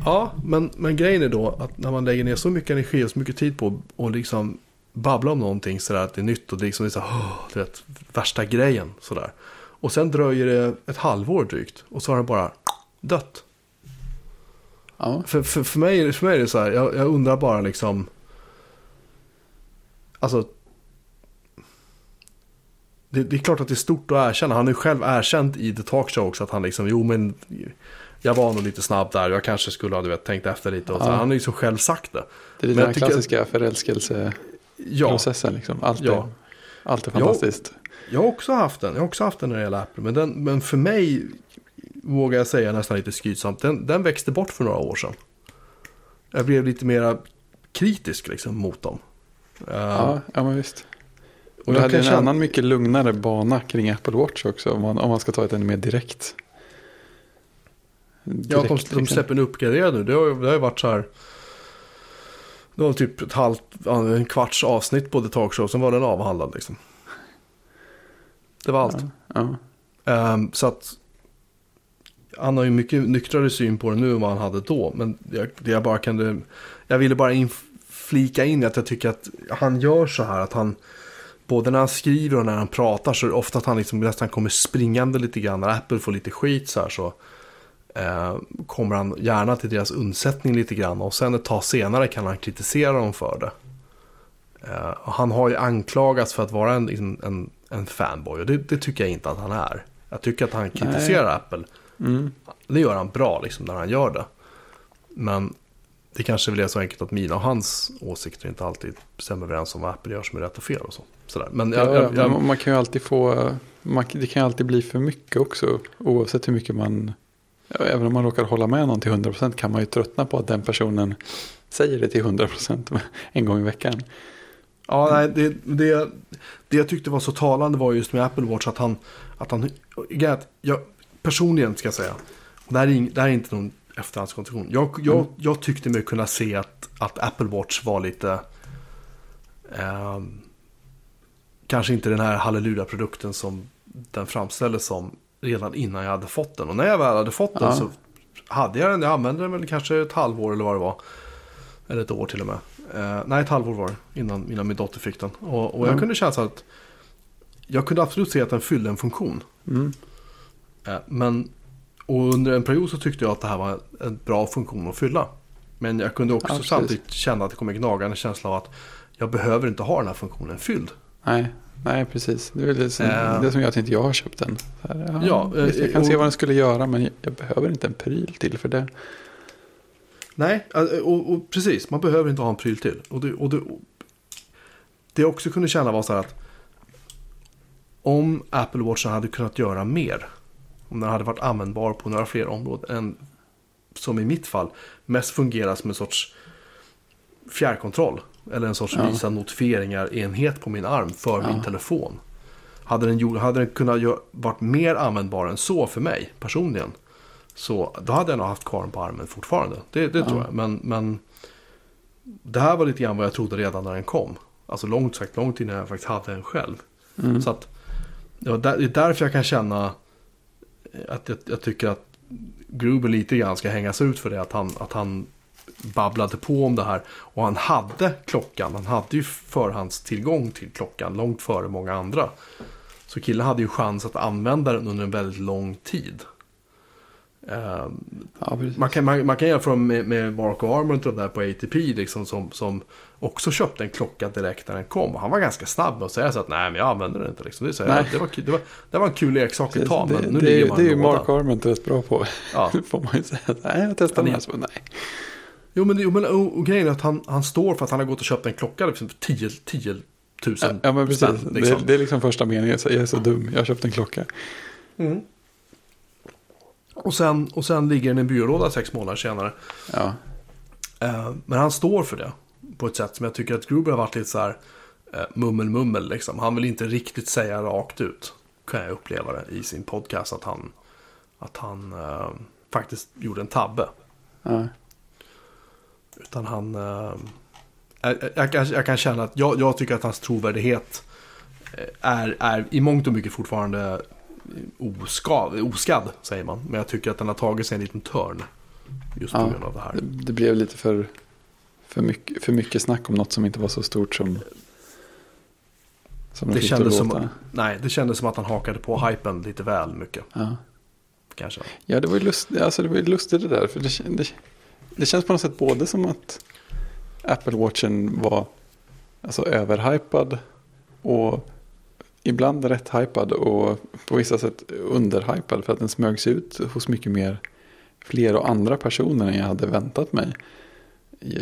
Speaker 1: Ja, men, men grejen är då att när man lägger ner så mycket energi och så mycket tid på och liksom babbla om någonting sådär att det är nytt och det är liksom det är så, oh, du vet, värsta grejen sådär. Och sen dröjer det ett halvår drygt och så har det bara dött.
Speaker 2: Ja.
Speaker 1: För, för, för, mig, för mig är det så här, jag, jag undrar bara liksom, alltså det, det, är klart att det är stort att erkänna. Han har ju själv erkänt i The Talk Show också att han liksom, jo men jag var nog lite snabb där. Jag kanske skulle ha du vet, tänkt efter lite. Och så. Han har ju liksom själv sagt det.
Speaker 2: Det är lite den klassiska att, förälskelseprocessen. Ja, liksom. Allt, ja. är, allt är fantastiskt.
Speaker 1: Jag, jag, har också haft den. Jag har också haft den när det gäller Apple. Men, den, men för mig, vågar jag säga nästan lite skrytsamt, den, den växte bort för några år sedan. Jag blev lite mer kritisk liksom, mot dem.
Speaker 2: Ja, ja men visst. Och du hade en känna... annan mycket lugnare bana kring Apple Watch också. Om man, om man ska ta ett ännu mer direkt.
Speaker 1: Direkt ja, de, de liksom. släpper en uppgraderad nu. Det har, det har ju varit så här. Det var typ ett halvt, en kvarts avsnitt på The Talk Show. Sen var den avhandlad liksom. Det var allt.
Speaker 2: Ja, ja.
Speaker 1: Um, så att. Han har ju mycket nyktrare syn på det nu än vad han hade då. Men det jag bara kunde. Jag ville bara in, flika in att jag tycker att han gör så här. Att han både när han skriver och när han pratar så är det ofta att han liksom nästan kommer springande lite grann. När Apple får lite skit så här så eh, kommer han gärna till deras undsättning lite grann. Och sen ett tag senare kan han kritisera dem för det. Eh, han har ju anklagats för att vara en, en, en fanboy och det, det, tycker jag inte att han är. Jag tycker att han kritiserar Nej. Apple.
Speaker 2: Mm.
Speaker 1: Det gör han bra liksom när han gör det. Men det kanske väl är så enkelt att mina och hans åsikter inte alltid stämmer överens om vad Apple gör som är rätt och fel och så. Sådär. Men jag,
Speaker 2: ja, jag, jag, man kan ju alltid få, man, det kan ju alltid bli för mycket också. Oavsett hur mycket man, även om man råkar hålla med någon till 100% kan man ju tröttna på att den personen säger det till 100% en gång i veckan.
Speaker 1: Ja, nej, det, det, det jag tyckte var så talande var just med Apple Watch att han, att han, jag, personligen ska jag säga, det här är, det här är inte någon efterhandskonstruktion. Jag, jag, mm. jag tyckte mig kunna se att, att Apple Watch var lite... Eh, kanske inte den här halleluja-produkten som den framställdes som redan innan jag hade fått den. Och när jag väl hade fått den så hade jag den. Jag använde den väl kanske ett halvår eller vad det var. Eller ett år till och med. Eh, nej, ett halvår var det innan, innan min dotter fick den. Och, och jag mm. kunde känna så att jag kunde absolut se att den fyllde en funktion.
Speaker 2: Mm.
Speaker 1: Eh, men och under en period så tyckte jag att det här var en bra funktion att fylla. Men jag kunde också ja, samtidigt känna att det kom en gnagande känsla av att jag behöver inte ha den här funktionen fylld.
Speaker 2: Nej, nej precis. Det är det som, äh, det som gör att inte jag har köpt den. Här, ja,
Speaker 1: ja,
Speaker 2: visst, jag kan och, se vad den skulle göra men jag behöver inte en pryl till för det.
Speaker 1: Nej, och, och precis. Man behöver inte ha en pryl till. Och det, och det, det jag också kunde känna var så här att om Apple Watch hade kunnat göra mer om den hade varit användbar på några fler områden än som i mitt fall mest fungerar som en sorts fjärrkontroll. Eller en sorts ja. visa notifieringar-enhet på min arm för ja. min telefon. Hade den, hade den kunnat gör, varit mer användbar än så för mig personligen. Så då hade jag nog haft kvar den på armen fortfarande. Det, det ja. tror jag. Men, men det här var lite grann vad jag trodde redan när den kom. Alltså långt sagt, långt innan jag faktiskt hade den själv.
Speaker 2: Mm.
Speaker 1: Så att, det är därför jag kan känna att jag, jag, tycker att Gruber lite grann ska hängas ut för det. Att han, att han babblade på om det här. Och han hade klockan. Han hade ju förhandstillgång till klockan långt före många andra. Så killen hade ju chans att använda den under en väldigt lång tid. Uh, ja, man, kan, man, man, kan jämföra med, med Marco Arment där på ATP liksom, som, som också köpte en klocka direkt när den kom. Och han var ganska snabb med att säga så att nej men jag använder den inte. Liksom. Det, så jag, det, var, det, var, det var en kul leksak ett tag. Men nu
Speaker 2: det, ligger man det är ju Mark Arment rätt bra på. Ja. får man ju säga. Nej jag testar den här. Så, nej.
Speaker 1: Jo men, jo, men och, och grejen är att han, han står för att han har gått och köpt en klocka liksom, för 10, 10 000
Speaker 2: ja, ja men precis. Spänn, liksom. det, det, är liksom första meningen. Jag är så dum. Jag har köpt en klocka.
Speaker 1: Mm. Och sen, och sen ligger den i en byrålåda sex månader senare.
Speaker 2: Ja.
Speaker 1: Eh, men han står för det. På ett sätt som jag tycker att Gruber har varit lite så här eh, mummel mummel liksom. Han vill inte riktigt säga rakt ut. Kan jag uppleva det i sin podcast att han, att han eh, faktiskt gjorde en tabbe.
Speaker 2: Ja.
Speaker 1: Utan han... Eh, jag, jag, jag kan känna att jag, jag tycker att hans trovärdighet eh, är, är i mångt och mycket fortfarande oskadd, oskadd, säger man. Men jag tycker att den har tagit sig en liten törn. Just på
Speaker 2: Ja.
Speaker 1: grund av det här.
Speaker 2: Det, det blev lite för, för, mycket, för mycket snack om något som inte var så stort som, som de
Speaker 1: Det
Speaker 2: det
Speaker 1: kändes, som, nej, det kändes som att han hakade på hypen lite väl mycket.
Speaker 2: Ja.
Speaker 1: Kanske.
Speaker 2: Ja, det var ju lust, alltså det var lustigt det där. För det, det, det känns på något sätt både som att Apple Watchen var alltså överhypad och ibland rätt hypad och på vissa sätt underhypad för att den smögs ut hos mycket mer fler och andra personer än jag hade väntat mig.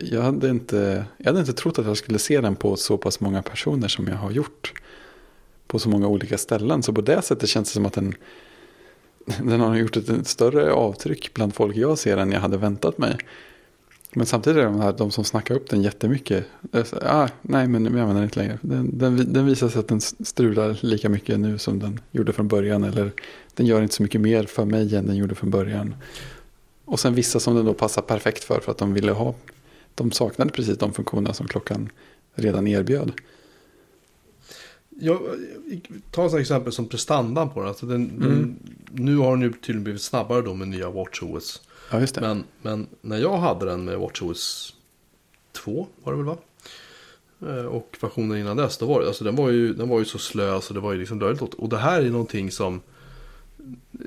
Speaker 2: Jag hade inte, jag hade inte trott att jag skulle se den på så pass många personer som jag har gjort. På så många olika ställen. Så på det sättet känns det som att den den har gjort ett, ett större avtryck bland folk jag ser än jag hade väntat mig. Men samtidigt är de här de som snackar upp den jättemycket. Så, ah, nej, men jag använder den inte längre. Den, den, den visar sig att den strular lika mycket nu som den gjorde från början. Eller den gör inte så mycket mer för mig än den gjorde från början. Och sen vissa som den då passar perfekt för för att de ville ha. De saknade precis de funktioner som klockan redan erbjöd.
Speaker 1: Jag, ta ett exempel som prestandan på den. Alltså den, den nu har den ju tydligen blivit snabbare då med nya WatchOS.
Speaker 2: Ja, just det.
Speaker 1: Men, men när jag hade den med WatchOS 2 var det väl va? Eh, Och versionen innan dess, då var det, alltså den var ju, den var ju så slö så det var ju liksom löjligt åt. Och det här är någonting som eh,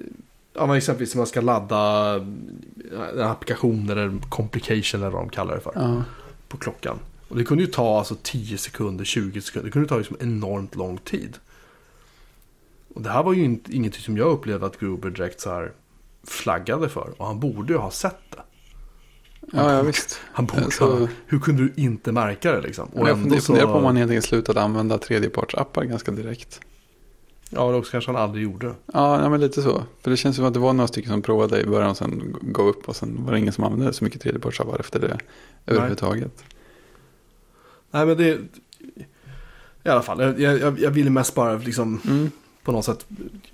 Speaker 1: Ja men exempelvis när man ska ladda eh, en applikation eller complication eller vad de kallar det för.
Speaker 2: Ja,
Speaker 1: På klockan. Och det kunde ju ta alltså 10 sekunder, 20 sekunder. Det kunde ta liksom enormt lång tid. Och det här var ju inte, ingenting som jag upplevde att Gruber direkt så här flaggade för. Och han borde ju ha sett det.
Speaker 2: ja, ja visst.
Speaker 1: Han borde
Speaker 2: Så-
Speaker 1: ha, hur kunde du inte märka det liksom?
Speaker 2: Och jag funderar, funderar på om man helt enkelt slutade använda tredjepartsappar ganska direkt.
Speaker 1: Ja, det också kanske han aldrig gjorde.
Speaker 2: Ja, ja, men lite så. För det känns som att det var några stycken som provade i början och sen gav upp. Och sen var det ingen som använde så mycket tredjepartsappar efter det överhuvudtaget.
Speaker 1: Nej men det... I alla fall, jag, jag, jag ville mest bara liksom
Speaker 2: Mm.
Speaker 1: på något sätt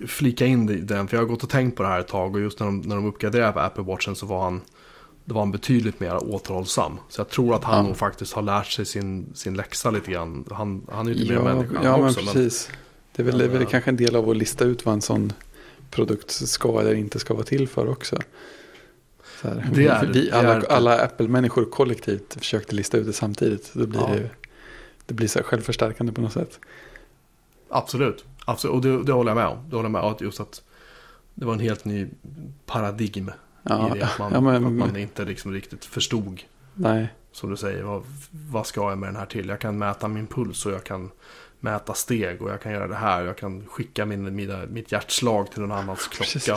Speaker 1: flika in i den. För jag har gått och tänkt på det här ett tag. Och just när de, när de uppgraderade Apple Watchen så var han... Det var han betydligt mer återhållsam. Så jag tror att han
Speaker 2: Ja.
Speaker 1: nog faktiskt har lärt sig sin, sin läxa lite grann. Han, han är ju mer
Speaker 2: Ja,
Speaker 1: människa
Speaker 2: ja
Speaker 1: han
Speaker 2: men
Speaker 1: också.
Speaker 2: precis. Det är väl,
Speaker 1: Men,
Speaker 2: det är väl
Speaker 1: ja.
Speaker 2: kanske en del av att lista ut vad en sån produkt ska eller inte ska vara till för också. Här,
Speaker 1: Det är-
Speaker 2: vi,
Speaker 1: det
Speaker 2: alla,
Speaker 1: är-
Speaker 2: alla Apple-människor kollektivt försökte lista ut det samtidigt. Då blir
Speaker 1: Ja.
Speaker 2: det, det blir så här självförstärkande på något sätt.
Speaker 1: Absolut. Absolut. Och det, det håller jag med om. Det håller jag med om. Just att det var en helt ny paradigm
Speaker 2: Ja,
Speaker 1: i det. Att man,
Speaker 2: ja, men-
Speaker 1: att man inte liksom riktigt förstod.
Speaker 2: Nej,
Speaker 1: Som du säger, vad, vad ska jag med den här till? Jag kan mäta min puls och jag kan mäta steg och jag kan göra det här. Jag kan skicka min, mina, mitt hjärtslag till någon annans klocka.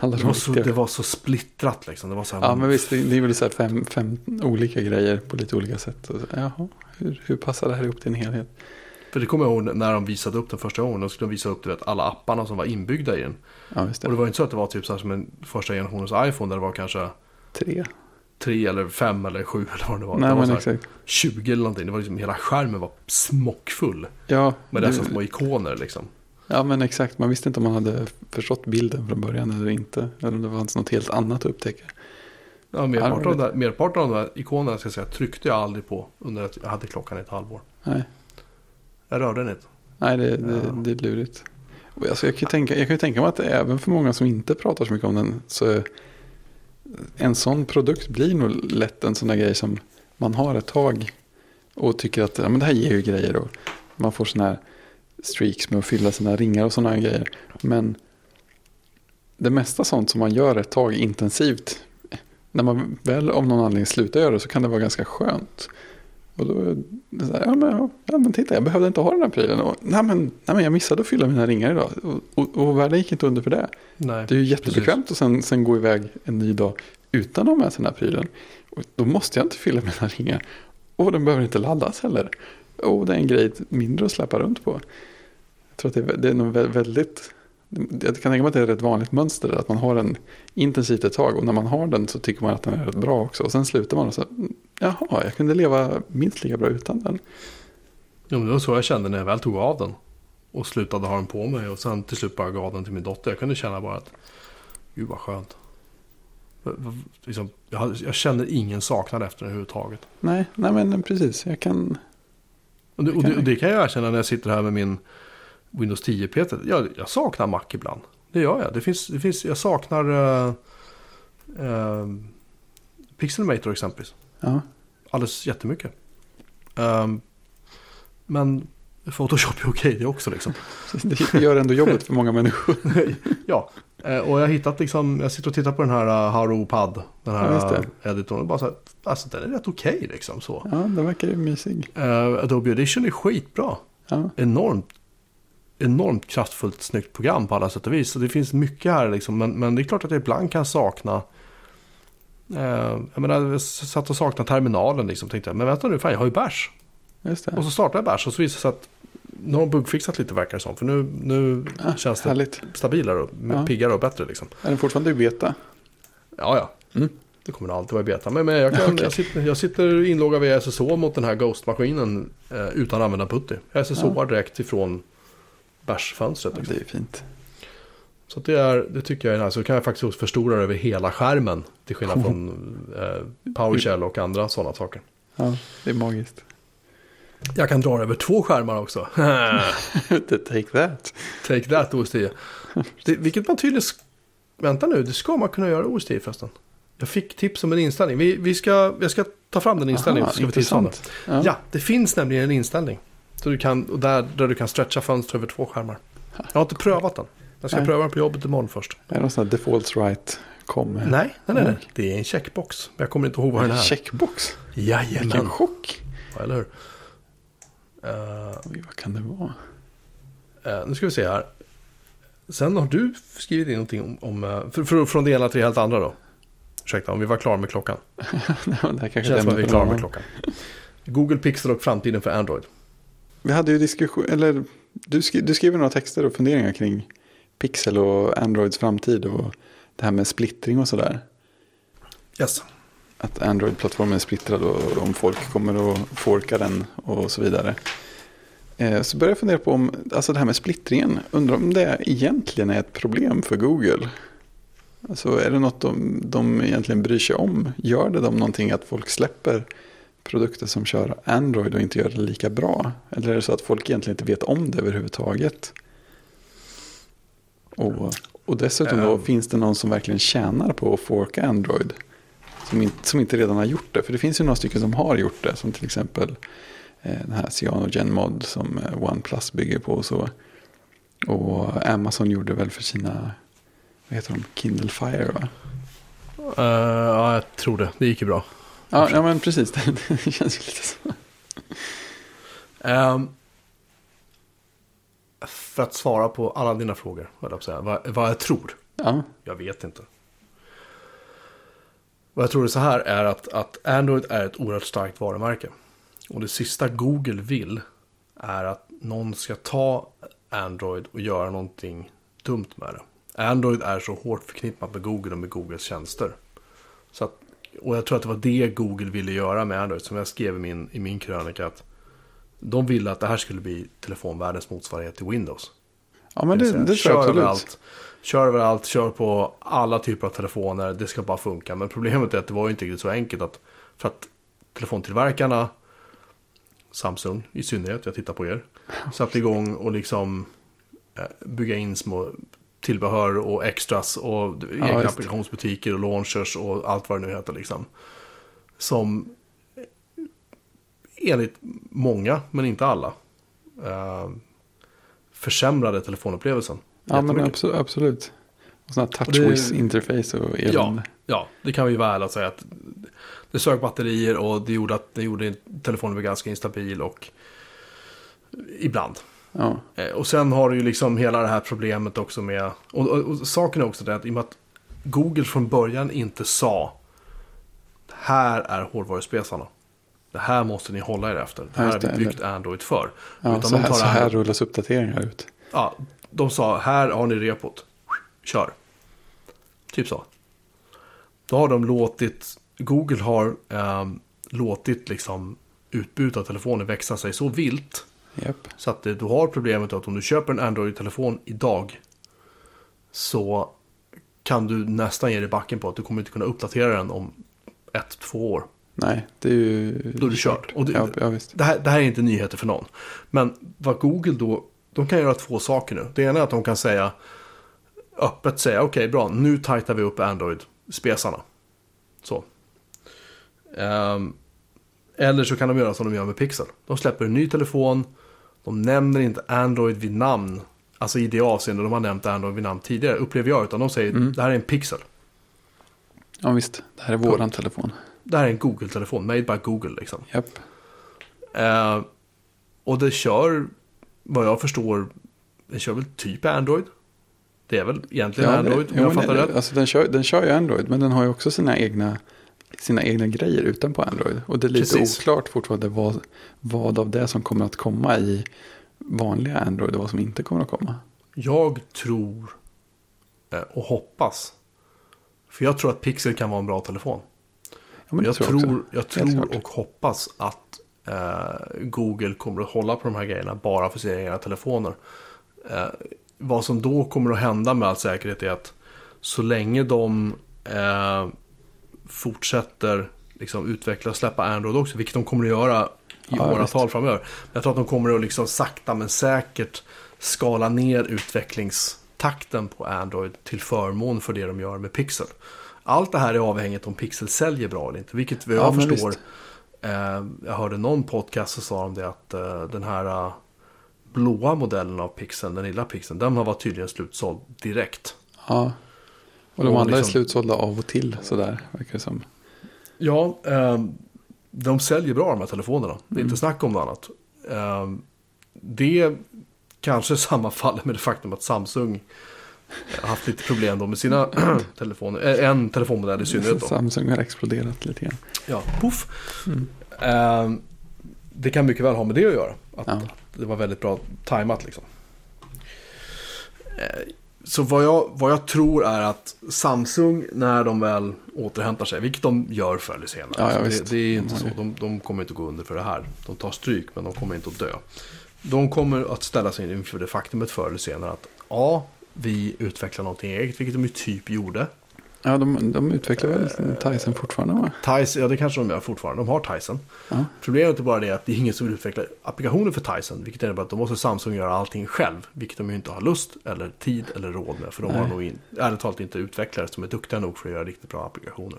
Speaker 1: Och det,
Speaker 2: de
Speaker 1: var så, det var så splittrat liksom. Det var så här,
Speaker 2: Ja, men visst, det, det är väl så här fem, fem olika grejer på lite olika sätt. Så, Jaha, hur, hur passar det här ihop till en helhet?
Speaker 1: För det kommer jag ihåg när de visade upp den första gången. Då skulle de visa upp du vet, alla apparna som var inbyggda i den.
Speaker 2: Ja, visst
Speaker 1: Och
Speaker 2: det.
Speaker 1: det var inte så att det var typ så här som en första generationens iPhone där det var kanske
Speaker 2: Tre.
Speaker 1: Tre eller fem eller sju eller vad det var.
Speaker 2: Nej,
Speaker 1: det var
Speaker 2: men
Speaker 1: så här
Speaker 2: exakt.
Speaker 1: 20 eller någonting. Det var liksom, hela skärmen var smockfull.
Speaker 2: Ja,
Speaker 1: Med
Speaker 2: det-
Speaker 1: dessa små ikoner liksom.
Speaker 2: Ja men exakt, man visste inte om man hade förstått bilden från början eller inte. Eller om det fanns något helt annat att upptäcka.
Speaker 1: Ja, merparten, av där, merparten av de där ikonerna ska jag säga, tryckte jag aldrig på under att jag hade klockan i ett halvår.
Speaker 2: Nej,
Speaker 1: Jag rörde den inte.
Speaker 2: Nej det, det,
Speaker 1: Ja.
Speaker 2: det är lurigt. Alltså, jag, kan ju tänka, jag kan ju tänka mig att även för många som inte pratar så mycket om den så en sån produkt blir nog lätt en sån där grej som man har ett tag och tycker att ja, men det här ger ju grejer och man får såna här streaks med att fylla sina ringar och såna här grejer. Men det mesta sånt som man gör ett tag intensivt när man väl av någon anledning slutar göra det så kan det vara ganska skönt. Och då det så här, ja men, ja men titta jag behövde inte ha den här prylen. Och, nej, men, nej men jag missade att fylla mina ringar idag. Och, och, och världen gick inte under för det.
Speaker 1: Nej.
Speaker 2: Det är ju jättebekvämt att sen, sen gå iväg en ny dag utan att ha med sig den här prylen. Och då måste jag inte fylla mina ringar. Och den behöver inte laddas heller. Och det är en grej mindre att släppa runt på. Jag tror att det är, det är nog vä- väldigt... Jag kan tänka mig att det är ett vanligt mönster. Att man har den intensivt ett tag. Och när man har den så tycker man att den är rätt bra också. Och sen slutar man och så... Jaha, jag kunde leva minst lika bra utan den.
Speaker 1: Jo, men det var så jag kände när jag väl tog av den. Och slutade ha den på mig. Och sen till slut bara gav den till min dotter. Jag kunde känna bara att, gud vad skönt. Liksom, jag, jag känner ingen saknad efter det överhuvudtaget.
Speaker 2: Nej, nej men precis. Jag kan...
Speaker 1: Och det, och
Speaker 2: kan
Speaker 1: det, och det kan jag erkänna när jag sitter här med min Windows 10 PT. Jag, jag saknar Mac ibland. Det gör jag. Det finns, det finns, jag saknar uh, uh, Pixelmator exempelvis.
Speaker 2: Ja,
Speaker 1: Alldeles jättemycket. Um, men Photoshop är okej det också liksom.
Speaker 2: det gör ändå jobbet för många människor.
Speaker 1: ja, eh, och jag har hittat liksom, jag sitter och tittar på den här Haro Pad. Den
Speaker 2: Ja,
Speaker 1: här uh, editorn. Och bara så här, alltså den är rätt okej liksom så.
Speaker 2: Ja, det verkar ju mysig.
Speaker 1: Uh, Adobe Audition är skitbra.
Speaker 2: Ja,
Speaker 1: enormt, enormt kraftfullt snyggt program på alla sätt och vis. Så det finns mycket här liksom. Men, men det är klart att jag ibland kan sakna. Eh, jag menar, jag satt och saknade terminalen liksom. Tänkte jag, men vänta nu, fan jag har ju bärs. Och så startade jag bärs och så visade det sig att nu har de bugfixat lite verkar det som. För nu, nu
Speaker 2: Ah,
Speaker 1: känns det
Speaker 2: Härligt.
Speaker 1: stabilare och
Speaker 2: Ja.
Speaker 1: piggare och bättre liksom.
Speaker 2: Är den fortfarande i beta?
Speaker 1: Ja, ja.
Speaker 2: Mm.
Speaker 1: Det kommer alltid vara i beta. Men, men jag, kan,
Speaker 2: Okej.
Speaker 1: jag, sitter, jag sitter inloggad via SSH mot den här Ghost-maskinen eh, utan att använda putty. Jag SSH
Speaker 2: Ja.
Speaker 1: direkt ifrån bärsfönstret. Liksom.
Speaker 2: det är fint.
Speaker 1: Så det, är, det tycker jag är nice. Så kan jag faktiskt också förstora över hela skärmen. Till skillnad från eh, PowerShell och andra sådana saker.
Speaker 2: Ja, det är magiskt.
Speaker 1: Jag kan dra det över två skärmar också.
Speaker 2: Take that.
Speaker 1: Take that OS 10. Det, vilket man tydligen... Vänta nu, det ska man kunna göra OS 10 förresten. Jag fick tips om en inställning. Vi, vi ska, jag ska ta fram den inställningen.
Speaker 2: Aha,
Speaker 1: så ska vi tipsa om den.
Speaker 2: Ja.
Speaker 1: Ja, det finns nämligen en inställning. Så du kan, och där, där du kan stretcha fönster över två skärmar. Jag har inte prövat den. Jag ska
Speaker 2: Nej.
Speaker 1: pröva den på jobbet imorgon först.
Speaker 2: Är det någon sån här defaults right kom?
Speaker 1: Nej, nej, nej, nej. Det är en checkbox. Jag kommer inte ihåg vad den är.
Speaker 2: Checkbox? Vilken
Speaker 1: Jajamän.
Speaker 2: chock.
Speaker 1: Ja, eller hur? Eh,
Speaker 2: Oj, vad kan det vara?
Speaker 1: eh, nu ska vi se här. Sen har du skrivit in någonting om, om eh, för, för, från det ena till det helt andra då. Ursäkta, om vi var klara med klockan.
Speaker 2: det
Speaker 1: känns som att vi är klara med klockan. Google Pixel och framtiden för Android.
Speaker 2: Vi hade ju diskussion, eller du, skri, du skriver några texter och funderingar kring Pixel och Androids framtid och det här med splittring och sådär.
Speaker 1: Yes.
Speaker 2: Att Android-plattformen är splittrad och om folk kommer att forka den och så vidare. Eh, Så börjar jag fundera på om, alltså det här med splittringen, undrar om det egentligen är ett problem för Google. Alltså är det något de, de egentligen bryr sig om? Gör det dem någonting att folk släpper produkter som kör Android och inte gör det lika bra? Eller är det så att folk egentligen inte vet om det överhuvudtaget? Och, och dessutom då,
Speaker 1: Ehm.
Speaker 2: finns det någon som verkligen tjänar på att forka Android? Som inte, som inte redan har gjort det. För det finns ju några stycken som har gjort det. Som till exempel eh, den här Cyanogen Mod som eh, OnePlus bygger på. Och, så. och Amazon gjorde väl för sina, vad heter de, Kindle Fire va?
Speaker 1: Eh, ja, jag tror det. Det gick ju bra.
Speaker 2: Ja, ja men precis. Det, känns ju lite så.
Speaker 1: Ehm, för att svara på alla dina frågor, höll jag säga. Vad, vad jag tror.
Speaker 2: Ja,
Speaker 1: Jag vet inte. Vad jag tror är så här är att, att Android är ett oerhört starkt varumärke. Och det sista Google vill är att någon ska ta Android och göra någonting dumt med det. Android är så hårt förknippat med Google och med Googles tjänster. Så att, och jag tror att det var det Google ville göra med Android. Som jag skrev i min, i min krönika. Att de ville att det här skulle bli telefonvärldens motsvarighet till Windows.
Speaker 2: ja men
Speaker 1: Det
Speaker 2: det, det tror jag
Speaker 1: kör
Speaker 2: absolut.
Speaker 1: överallt. Kör överallt, kör på alla typer av telefoner. Det ska bara funka. Men problemet är att det var ju inte riktigt så enkelt. att För att telefontillverkarna, Samsung i synnerhet, jag tittar på er, satte igång och liksom eh, bygga in små tillbehör och extras och egna
Speaker 2: just det.
Speaker 1: applikationsbutiker och launchers och allt vad det nu heter liksom. Som enligt många, men inte alla, eh, försämrade telefonupplevelsen.
Speaker 2: Ja men absolut. absolut. Och sådana
Speaker 1: Och det-
Speaker 2: touchwiz interface och
Speaker 1: Ja,
Speaker 2: elände.
Speaker 1: ja, det kan vi ärliga och säga att det sög batterier och det gjorde att det gjorde telefonen var ganska instabil och ibland.
Speaker 2: Ja.
Speaker 1: Eh, Och sen har du ju liksom hela det här problemet också med, och, och, och saken är också det att i och med att Google från början inte sa här är hårdvaruspesarna. Det här måste ni hålla er efter. Det här har vi byggt Android för.
Speaker 2: Ja,
Speaker 1: Utan
Speaker 2: så,
Speaker 1: de
Speaker 2: här,
Speaker 1: tar
Speaker 2: så här rullas uppdateringar ut.
Speaker 1: Ja, de sa här har ni repot. Kör. Typ så. Då har de låtit, Google har ehm, låtit liksom utbudet av telefoner växa sig så vilt.
Speaker 2: Japp.
Speaker 1: Så att det, du har problemet att om du köper en Android-telefon idag. Så kan du nästan ge dig backen på att du kommer inte kunna uppdatera den om ett, två år.
Speaker 2: Nej, det är ju...
Speaker 1: Då är det kört. Och det,
Speaker 2: Ja, ja,
Speaker 1: det, här, det här är inte nyheter för någon. Men vad Google då, de kan göra två saker nu. Det ena är att de kan säga öppet säga okej bra, nu tajtar vi upp Android-spesarna. Så. Ehm, eller så kan de göra som de gör med Pixel. De släpper en ny telefon, de nämner inte Android vid namn. Alltså i det avseende de har nämnt Android vid namn tidigare, upplever jag. Utan de säger det här är en Pixel.
Speaker 2: Ja, visst. Det här är våran telefon.
Speaker 1: Det här är en Google-telefon, made by Google liksom.
Speaker 2: Japp.
Speaker 1: Eh, och det kör, vad jag förstår, det kör väl typ Android. Det är väl egentligen Android, om
Speaker 2: jo,
Speaker 1: jag fattar
Speaker 2: det-
Speaker 1: rätt.
Speaker 2: Alltså, den, kör, den kör ju Android, men den har ju också sina egna, sina egna grejer utanpå Android. Och det är lite
Speaker 1: Precis.
Speaker 2: oklart fortfarande vad, vad av det som kommer att komma i vanliga Android och vad som inte kommer att komma.
Speaker 1: Jag tror eh, och hoppas. För jag tror att Pixel kan vara en bra telefon.
Speaker 2: Ja,
Speaker 1: jag
Speaker 2: tror
Speaker 1: tror,
Speaker 2: jag
Speaker 1: tror och hoppas att eh, Google kommer att hålla på de här grejerna bara för sina egna telefoner. Eh, vad som då kommer att hända med all säkerhet är att så länge de eh, fortsätter liksom, utveckla och släppa Android också, vilket de kommer att göra i
Speaker 2: Ja,
Speaker 1: åratal framöver. Men jag tror att de kommer att liksom sakta men säkert skala ner utvecklingstakten på Android till förmån för det de gör med Pixel. Allt det här är avhängigt om Pixel säljer bra eller inte. Vilket jag
Speaker 2: Ja,
Speaker 1: förstår,
Speaker 2: visst.
Speaker 1: eh, jag hörde någon podcast så sa de det att eh, den här eh, blåa modellen av Pixeln, den lilla Pixeln, den har varit tydligen slutsåld direkt.
Speaker 2: Ja. Och de
Speaker 1: Och
Speaker 2: andra är
Speaker 1: liksom-
Speaker 2: slutsålda av och till sådär, verkar det som.
Speaker 1: Ja, eh, de säljer bra de här telefonerna. Det är
Speaker 2: Mm.
Speaker 1: inte snack om något annat. Eh, det kanske sammanfaller med det faktum att Samsung har haft lite problem då med sina telefoner. Eh, En telefonmodell i synnerhet då.
Speaker 2: Samsung har exploderat lite grann.
Speaker 1: Ja, puff.
Speaker 2: Mm.
Speaker 1: Eh, det kan mycket väl ha med det att göra. Att,
Speaker 2: Ja.
Speaker 1: att det var väldigt bra tajmat liksom. Eh, Så vad jag, vad jag tror är att Samsung, när de väl återhämtar sig, vilket de gör förr eller senare.
Speaker 2: Ja, ja,
Speaker 1: så
Speaker 2: visst.
Speaker 1: det, det är inte
Speaker 2: De
Speaker 1: så. De, de kommer inte gå under för det här. De tar stryk, men de kommer inte att dö. De kommer att ställa sig inför det faktumet förr eller senare att ja, vi utvecklar någonting eget, vilket de ju typ gjorde.
Speaker 2: Ja, de, de utvecklar väl Tyson fortfarande va?
Speaker 1: Tyson, ja det kanske de gör fortfarande. De har Tyson.
Speaker 2: Ja.
Speaker 1: Problemet är bara det att det är ingen som vill utveckla applikationer för Tyson. Vilket innebär att då måste Samsung göra allting själv. Vilket de ju inte har lust, eller tid eller råd med. För de har
Speaker 2: Nej.
Speaker 1: nog in, ärligt talat inte utvecklare som är duktiga nog för att göra riktigt bra applikationer.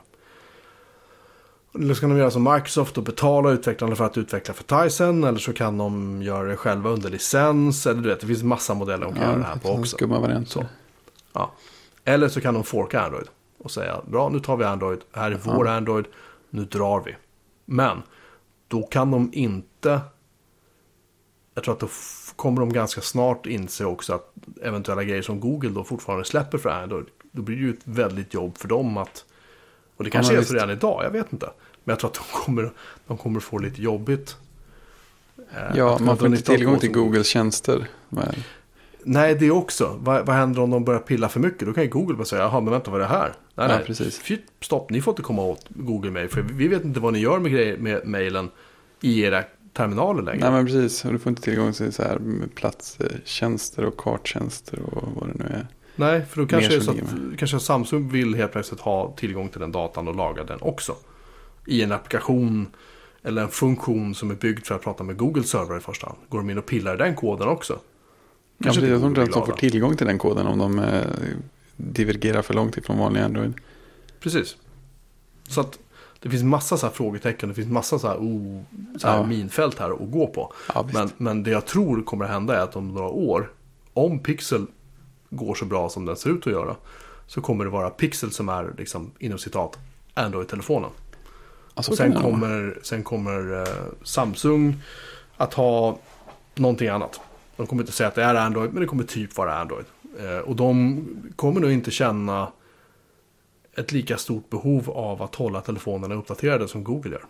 Speaker 1: Eller så kan de göra som Microsoft och betala utvecklarna för att utveckla för Tyson. Eller så kan de göra det själva under licens. Eller du vet, det finns massa modeller de kan göra det här på också.
Speaker 2: Skumma varianter.
Speaker 1: Ja. Eller så kan de forka Android och säga bra nu tar vi Android, här är vår Android, nu drar vi. Men då kan de inte, jag tror att då kommer de ganska snart inse också att eventuella grejer som Google då fortfarande släpper för Android, då blir det ju ett väldigt jobb för dem att, och det kanske
Speaker 2: men
Speaker 1: är så redan idag, jag vet inte. Men jag tror att de kommer, de kommer få lite jobbigt. eh,
Speaker 2: Ja, man får inte tillgång till Googles tjänster. Men-
Speaker 1: Nej, det också. Vad, vad händer om de börjar pilla för mycket? Då kan ju Google bara säga, jaha, men vänta, vad är det här? Nej,
Speaker 2: Ja,
Speaker 1: nej,
Speaker 2: precis.
Speaker 1: Fy, stopp, ni får inte komma åt Google Mail, för vi vet inte vad ni gör med, grejer, med mailen i era terminaler längre.
Speaker 2: Nej men precis, och du får inte tillgång till så här platstjänster och karttjänster och vad det nu är.
Speaker 1: Nej, för då kanske,
Speaker 2: Mer
Speaker 1: det är så att, kanske Samsung vill helt plötsligt ha tillgång till den datan och laga den också. I en applikation eller en funktion som är byggd för att prata med Google server i första hand. Går de in och pillar i den koden också?
Speaker 2: Kanske
Speaker 1: Kanske
Speaker 2: det är
Speaker 1: inte
Speaker 2: som
Speaker 1: glada.
Speaker 2: får tillgång till den koden om de eh, divergerar för långt ifrån vanlig Android.
Speaker 1: Precis. Så att det finns massa så frågetecken, det finns massa så här, oh, så här
Speaker 2: Ja.
Speaker 1: minfält här att gå på.
Speaker 2: Ja.
Speaker 1: Men, men det jag tror kommer att hända är att om några år, om Pixel går så bra som den ser ut att göra, så kommer det vara Pixel som är, liksom, inom citat, Android-telefonen.
Speaker 2: Alltså,
Speaker 1: Och sen kommer, sen kommer eh, Samsung att ha någonting annat. De kommer inte säga att det är Android, men det kommer typ vara Android. Eh, och de kommer nog inte känna ett lika stort behov av att hålla telefonerna uppdaterade som Google gör.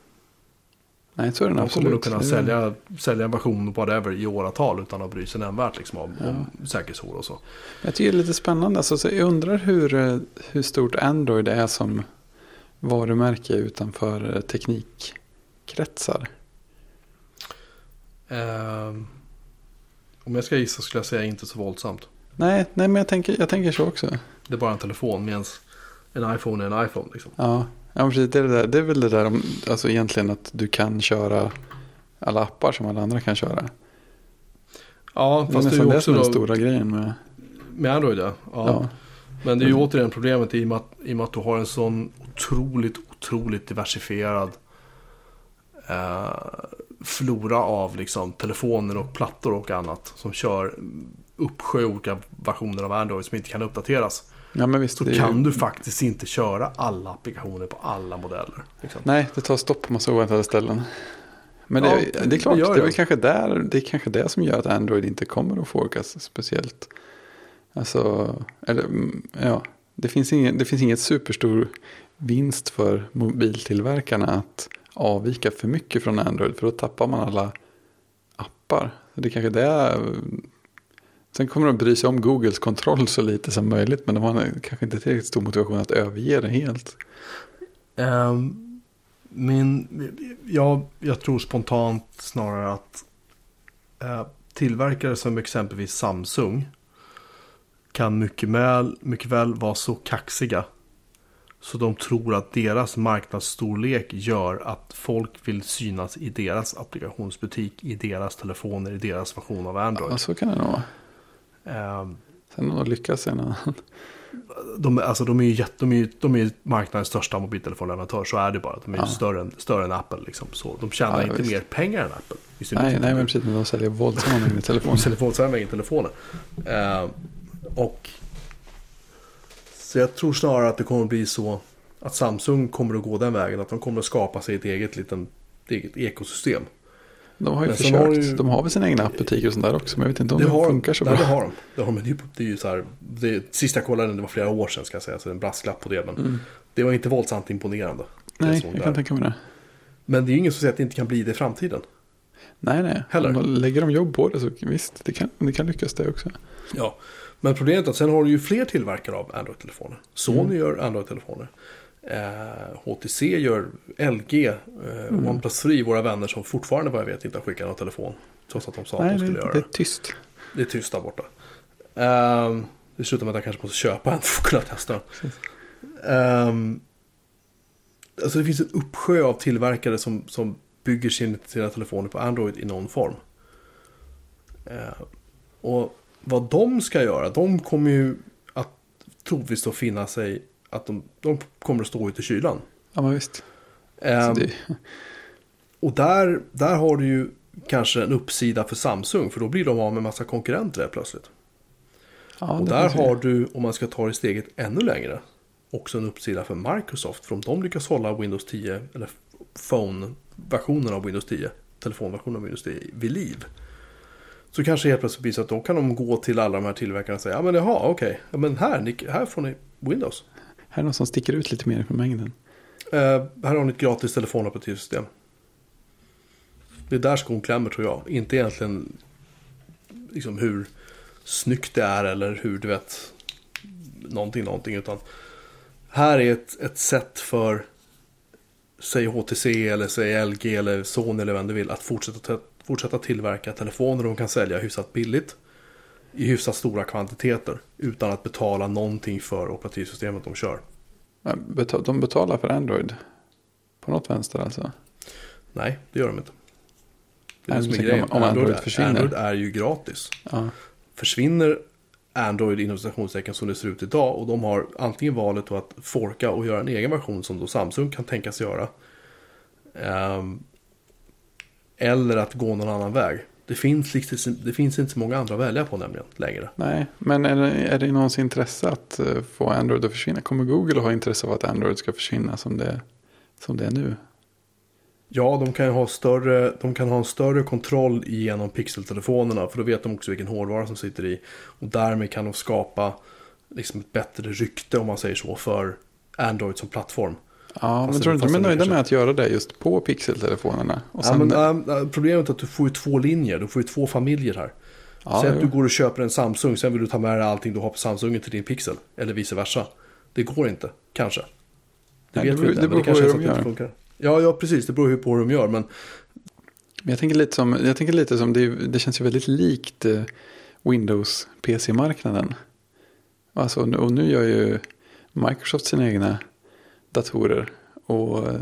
Speaker 2: Nej, så är den
Speaker 1: De kommer nog
Speaker 2: absolut.
Speaker 1: kunna
Speaker 2: Det
Speaker 1: sälja, sälja en version whatever i åratal utan att bry sig nämnvärt liksom, om, om säkerhetshål och så.
Speaker 2: Jag tycker det är lite spännande. Alltså, så jag undrar hur, eh, hur stort Android är som varumärke utanför eh, teknikkretsar.
Speaker 1: Ehm, om jag ska gissa skulle jag säga inte så våldsamt.
Speaker 2: Nej, nej men jag tänker, jag tänker så också.
Speaker 1: Det är bara en telefon medan en iPhone är en iPhone. Liksom.
Speaker 2: Ja, ja precis. Det är, det, där, det är väl det där om, alltså egentligen att du kan köra alla appar som alla andra kan köra.
Speaker 1: Ja,
Speaker 2: Det
Speaker 1: fast det är ju
Speaker 2: det
Speaker 1: också
Speaker 2: som är den stora grejen med...
Speaker 1: med Android. Ja. Ja.
Speaker 2: Ja.
Speaker 1: Men det är ju återigen problemet i och, med att, i och med att du har en sån otroligt, otroligt diversifierad eh, flora av liksom, telefoner och plattor och annat som kör uppsjö olika versioner av Android som inte kan uppdateras.
Speaker 2: ja, men visst.
Speaker 1: Så
Speaker 2: det ju-
Speaker 1: kan du faktiskt inte köra alla applikationer på alla modeller. Liksom.
Speaker 2: Nej, det tar stopp på massa oväntade ställen. Men det,
Speaker 1: Ja,
Speaker 2: det är klart,
Speaker 1: det
Speaker 2: det, är väl
Speaker 1: det.
Speaker 2: kanske där, det är kanske det som gör att Android inte kommer att forkas speciellt. Alltså, eller, mm, ja, det finns, ingen, det finns inget superstor vinst för mobiltillverkarna att avvika för mycket från Android. För då tappar man alla appar. Det kanske det är, Sen kommer de bry sig om Googles kontroll så lite som möjligt. Men de har kanske inte tillräckligt stor motivation att överge det helt.
Speaker 1: Um, min, jag, jag tror spontant snarare att uh, tillverkare som exempelvis Samsung kan mycket väl, mycket väl vara så kaxiga så de tror att deras marknadsstorlek gör att folk vill synas i deras applikationsbutik, i deras telefoner, i deras version av Android.
Speaker 2: Ja, så kan det nog vara.
Speaker 1: Ehm,
Speaker 2: Sen om de en annan.
Speaker 1: de, alltså, de är ju, jätte, de är ju de är marknadens största mobiltelefonleverantör, så är det bara. De är
Speaker 2: Ja.
Speaker 1: större, än, större än Apple. Liksom. Så de tjänar
Speaker 2: Ja,
Speaker 1: inte
Speaker 2: visst.
Speaker 1: mer pengar än Apple.
Speaker 2: Nej, nej, men precis. Men de säljer våldsamma mängder
Speaker 1: De
Speaker 2: telefoner.
Speaker 1: säljer telefonsändare telefoner. Eh, och så jag tror snarare att det kommer att bli så att Samsung kommer att gå den vägen. Att de kommer att skapa sig ett eget liten ett eget ekosystem.
Speaker 2: De har ju
Speaker 1: Men
Speaker 2: försökt.
Speaker 1: har ju-
Speaker 2: De har väl sina egna appbutiker och sånt där också. Men jag vet inte om
Speaker 1: det
Speaker 2: det,
Speaker 1: har,
Speaker 2: funkar så
Speaker 1: nej,
Speaker 2: bra.
Speaker 1: det har de. Det, har de. Men det, är ju- så här, det, sista jag kollade, det var flera år sedan ska jag säga, så det är en brasklapp på det. Men
Speaker 2: Mm.
Speaker 1: det var inte våldsamt imponerande.
Speaker 2: Nej, jag
Speaker 1: där.
Speaker 2: kan tänka mig det.
Speaker 1: Men det är ju ingen som säger att det inte kan bli det i framtiden.
Speaker 2: Nej, nej.
Speaker 1: Heller.
Speaker 2: Om de lägger de jobb på det så visst, det kan, det kan lyckas det också.
Speaker 1: Ja, men problemet är att sen har du ju fler tillverkare av Android-telefoner. Sony
Speaker 2: Mm.
Speaker 1: gör Android-telefoner. Eh, HTC gör LG. Eh,
Speaker 2: Mm.
Speaker 1: OnePlus 3, våra vänner som fortfarande vad jag vet inte har skickat någon telefon. Trots att de sa att
Speaker 2: Nej,
Speaker 1: de
Speaker 2: det,
Speaker 1: skulle göra
Speaker 2: det
Speaker 1: det.
Speaker 2: är tyst.
Speaker 1: Det är tyst där borta. Eh, det slutar med att jag kanske måste köpa en för att kunna testa. Um, alltså det finns en uppsjö av tillverkare som, som bygger sin, sina telefoner på Android i någon form. Eh, och vad de ska göra, de kommer ju att troligtvis att finna sig att de, de kommer att stå ute i kylan.
Speaker 2: Ja, men visst. Så det,
Speaker 1: och där, där har du ju kanske en uppsida för Samsung, för då blir de av med massa konkurrenter helt plötsligt.
Speaker 2: ja,
Speaker 1: Och där har du, om man ska ta det steget ännu längre, också en uppsida för Microsoft. För om de lyckas hålla Windows 10, eller Phone-versionen av Windows 10, telefonversionen av Windows 10 vid liv. Så kanske helt plötsligt blir så att då kan de gå till alla de här tillverkarna och säga, ja men jaha, okej, ja, men här, ni, här får ni Windows.
Speaker 2: Här är någon som sticker ut lite mer från mängden.
Speaker 1: Eh, här har ni ett gratis telefonoperativsystem. Det är där skon klämmer tror jag. Inte egentligen liksom hur snyggt det är eller hur du vet någonting, någonting. Utan här är ett, ett sätt för säg HTC eller säg LG eller Sony eller vem du vill att fortsätta, fortsätta tillverka telefoner de kan sälja hyfsat billigt. I hyfsat stora kvantiteter utan att betala någonting för operativsystemet de kör.
Speaker 2: De betalar för Android. På något vänster alltså.
Speaker 1: Nej, det gör de inte. Det är det som är grejen.
Speaker 2: om- Android
Speaker 1: Android,
Speaker 2: försvinner.
Speaker 1: Android är ju gratis.
Speaker 2: Ja,
Speaker 1: Försvinner Android inom citationstecken som det ser ut idag och de har antingen valet att forka och göra en egen version som då Samsung kan tänkas göra. Ehm, eller att gå någon annan väg. Det finns, liksom, det finns inte så många andra att välja på nämligen längre.
Speaker 2: nej, men är det, är det någons intresse att eh, få Android att försvinna? Kommer Google att ha intresse av att Android ska försvinna som det, som det är nu?
Speaker 1: Ja, de kan, ha större, de kan ha en större kontroll genom pixeltelefonerna. För då vet de också vilken hårdvara som sitter i. Och därmed kan de skapa liksom ett bättre rykte om man säger så för Android som plattform.
Speaker 2: Ja, men tror du inte de är nöjda med att göra det just på pixeltelefonerna? Och
Speaker 1: Ja,
Speaker 2: sen,
Speaker 1: men, äh, problemet är att du får ju två linjer, du får ju två familjer här.
Speaker 2: ja,
Speaker 1: Säg att du går och köper en Samsung, sen vill du ta med dig allting du har på Samsungen till din Pixel. Eller vice versa. Det går inte, kanske. Det
Speaker 2: Nej,
Speaker 1: vet
Speaker 2: det
Speaker 1: vi
Speaker 2: beror-
Speaker 1: inte,
Speaker 2: det
Speaker 1: men det
Speaker 2: beror på hur de gör.
Speaker 1: funkar. Ja, ja, precis. Det beror ju på hur de gör. Men
Speaker 2: jag tänker lite som, jag tänker lite som det, det känns ju väldigt likt eh, Windows PC-marknaden. Alltså, och nu gör ju Microsoft sina egna datorer. Och eh,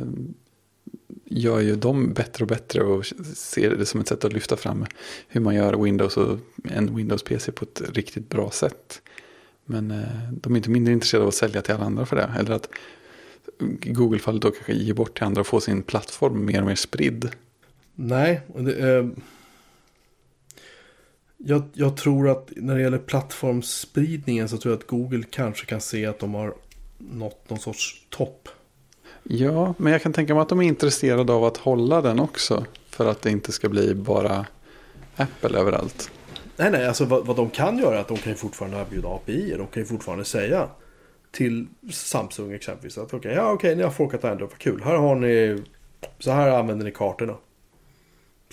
Speaker 2: gör ju dem bättre och bättre och ser det som ett sätt att lyfta fram hur man gör Windows och en Windows-PC på ett riktigt bra sätt. Men eh, de är inte mindre intresserade av att sälja till alla andra för det. Eller att Google-fallet då kanske ger bort till andra och får sin plattform mer och mer spridd.
Speaker 1: Nej, det, eh, jag, jag tror att när det gäller plattformsspridningen så tror jag att Google kanske kan se att de har nått någon sorts topp.
Speaker 2: Ja, men jag kan tänka mig att de är intresserade av att hålla den också. För att det inte ska bli bara Apple överallt.
Speaker 1: Nej, nej, alltså vad, vad de kan göra är att de kan ju fortfarande erbjuda API. De kan ju fortfarande säga till Samsung exempelvis att okej, ja okej, ni har folkat Android, vad kul. Här har ni, så här använder ni kartorna.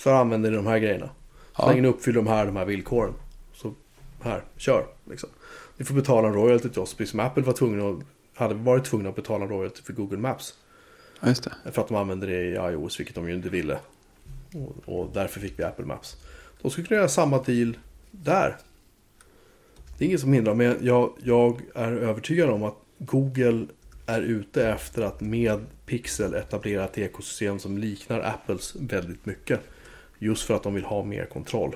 Speaker 1: Så här använder ni de här grejerna. Så
Speaker 2: Ja.
Speaker 1: länge ni uppfyller de här, de här villkoren. Så här, kör. Liksom. Ni får betala en royalty till oss, precis som Apple var tvungna att, hade varit tvungna att betala en royalty för Google Maps.
Speaker 2: Ja.
Speaker 1: För att de använder det i iOS, vilket de ju inte ville. Och, och därför fick vi Apple Maps. De skulle kunna göra samma deal där. Det är inget som hindrar, men jag, jag är övertygad om att Google är ute efter att med Pixel etablera ett ekosystem som liknar Apples väldigt mycket. Just för att de vill ha mer kontroll.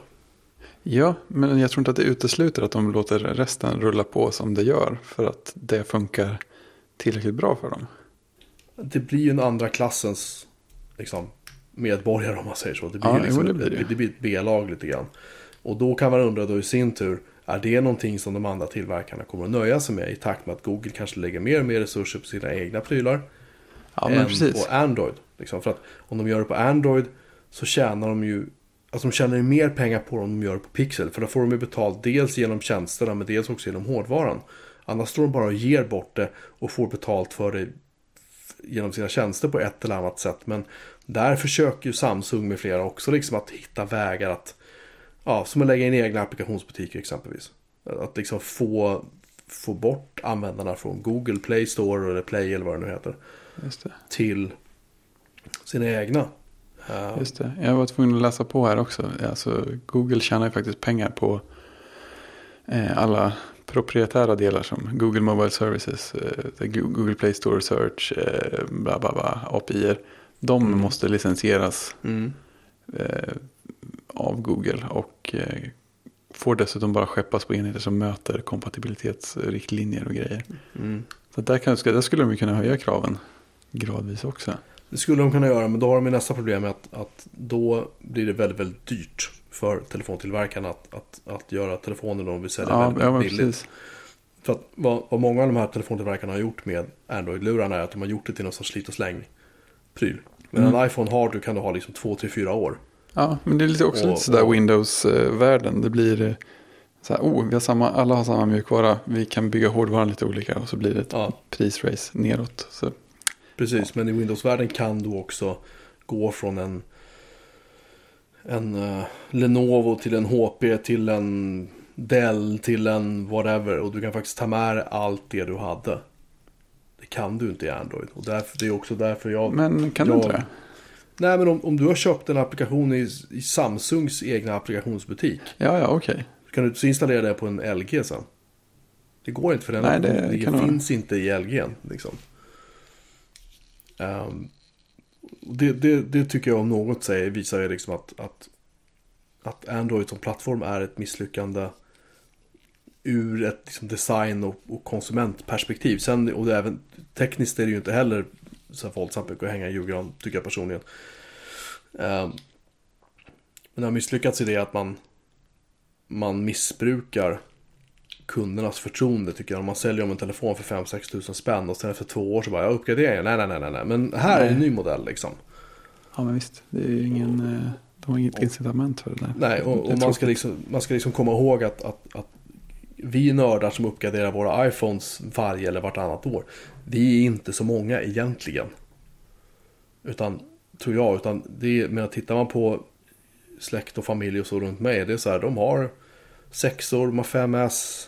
Speaker 2: Ja, men jag tror inte att det utesluter att de låter resten rulla på som det gör. För att det funkar tillräckligt bra för dem.
Speaker 1: Det blir ju en andra klassens liksom, medborgare om man säger så. Det blir,
Speaker 2: Ja,
Speaker 1: ju liksom,
Speaker 2: det blir det.
Speaker 1: det blir ett B-lag lite grann. Och då kan man undra då i sin tur, är det någonting som de andra tillverkarna kommer att nöja sig med i takt med att Google kanske lägger mer och mer resurser på sina egna prylar
Speaker 2: Ja, men
Speaker 1: än
Speaker 2: precis.
Speaker 1: på Android? Liksom. För att om de gör det på Android så tjänar de ju Alltså de tjänar ju mer pengar på det om de gör det på Pixel. För då får de ju betalt dels genom tjänsterna men dels också genom hårdvaran. Annars står de bara och ger bort det och får betalt för det genom sina tjänster på ett eller annat sätt. Men där försöker ju Samsung med flera också liksom att hitta vägar att, ja, som att lägga in egna applikationsbutiker exempelvis. Att liksom få, få bort användarna från Google Play Store eller Play eller vad det nu heter.
Speaker 2: Det.
Speaker 1: Till sina egna. Eh,
Speaker 2: Just det. Jag var tvungen att läsa på här också. Alltså, Google tjänar ju faktiskt pengar på eh, alla proprietära delar som Google Mobile Services, eh, Google Play Store Search, eh, bla bla bla, API. De
Speaker 1: Mm.
Speaker 2: måste licensieras
Speaker 1: mm.
Speaker 2: eh, av Google och får dessutom bara skeppas på enheter som möter kompatibilitetsriktlinjer och grejer.
Speaker 1: Mm.
Speaker 2: Så där, kan, där skulle de kunna höja kraven gradvis också.
Speaker 1: Det skulle de kunna göra, men då har de nästa problem att, att då blir det väldigt, väldigt dyrt för telefontillverkarna att, att, att göra telefoner de vill sälja
Speaker 2: Ja,
Speaker 1: väldigt,
Speaker 2: ja
Speaker 1: billigt.
Speaker 2: precis.
Speaker 1: För att vad, vad många av de här telefontillverkarna har gjort med Android-lurarna är att de har gjort det till någon sorts slit och släng-pryl. Men
Speaker 2: Mm.
Speaker 1: en iPhone har du kan du ha liksom två, tre, fyra år.
Speaker 2: Ja, men det är lite också
Speaker 1: Och-
Speaker 2: lite sådär Windows-världen. Det blir eh, så här, oh, vi har samma, alla har samma mjukvara. Vi kan bygga hårdvaran lite olika och så blir det ett
Speaker 1: Ja.
Speaker 2: prisrace neråt. Så,
Speaker 1: Precis, men i Windows-världen kan du också gå från en, en eh, Lenovo till en HP till en Dell till en whatever. Och du kan faktiskt ta med allt det du hade. Det kan du inte i Android. Och därför, det är också därför jag...
Speaker 2: men kan du
Speaker 1: jag-
Speaker 2: inte det?
Speaker 1: Nej, men om, om du har köpt en applikation i, i Samsungs egna applikationsbutik.
Speaker 2: Ja, ja, okej.
Speaker 1: Så kan du så installera det på en LG sen. Det går inte för den
Speaker 2: Nej, det det vara.
Speaker 1: finns inte i LG. Liksom. Ehm, det, det, det tycker jag om något säger, visar ju liksom att, att, att Android som plattform är ett misslyckande ur ett liksom design och, och konsumentperspektiv. Sen, och det även, tekniskt är det ju inte heller så här våldsamt mycket att hänga i julgran, tycker jag personligen. Ehm, men det har misslyckats i det att man, man missbrukar kundernas förtroende tycker jag. Om man säljer om en telefon för 5-6 tusen spänn och sen efter två år så bara, jag uppgraderar. Nej, nej, nej, nej, nej. Men här är en ny modell liksom.
Speaker 2: Ja, men visst. Det är ju ingen, eh, de har inget incitament för det där.
Speaker 1: Nej, och, och man, ska liksom, man ska liksom komma ihåg att, att, att vi nördar som uppgraderar våra iPhones varje eller vartannat år. Vi är inte så många egentligen. Utan, tror jag, utan det är, men tittar man på släkt och familj och så runt mig. Det är så här, de har sexor, de har 5S.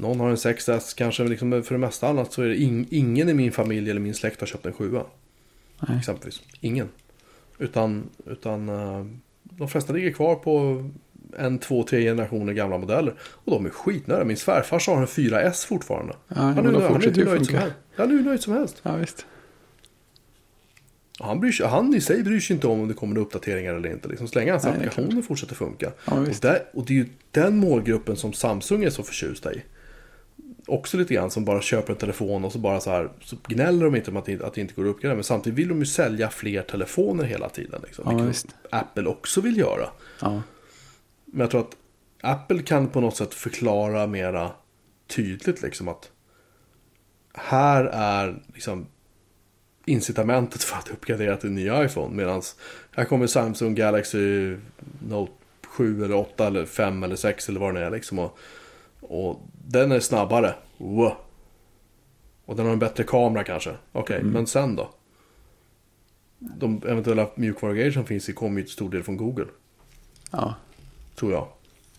Speaker 1: Någon har en 6S kanske, men liksom för det mesta annat så är det ing, ingen i min familj eller min släkt har köpt en 7
Speaker 2: Nej.
Speaker 1: exempelvis. Ingen. Utan, utan eh, de flesta ligger kvar på en, två, tre generationer gamla modeller. Och de är skitnödiga. Min svärfars har en 4S fortfarande.
Speaker 2: Ja,
Speaker 1: Han är, nöjd- han är hur nöjd som helst. Han är hur nöjd som helst.
Speaker 2: Ja, visst.
Speaker 1: Han, bryr sig, han i sig bryr sig inte om om det kommer uppdateringar eller inte. Liksom, så länge hans applikationer fortsätter funka.
Speaker 2: Ja,
Speaker 1: och, där, och det är ju den målgruppen som Samsung är så förtjusta i. Också lite grann som bara köper en telefon och så bara så här så gnäller de inte om att det, att det inte går att uppgradera. Men samtidigt vill de ju sälja fler telefoner hela tiden. Liksom,
Speaker 2: Ja,
Speaker 1: vilket
Speaker 2: visst.
Speaker 1: Apple också vill göra.
Speaker 2: Ja.
Speaker 1: Men jag tror att Apple kan på något sätt förklara mera tydligt liksom att här är liksom incitamentet för att uppgradera till en ny iPhone. Medan här kommer Samsung Galaxy Note 7 eller 8 eller 5 eller 6 eller vad det är liksom. Och, och den är snabbare. Wow. Och den har en bättre kamera kanske. Okej, men sen då? De eventuella mjukvarugrejer som finns i kommer ju till stor del från Google.
Speaker 2: Ja.
Speaker 1: Tror jag.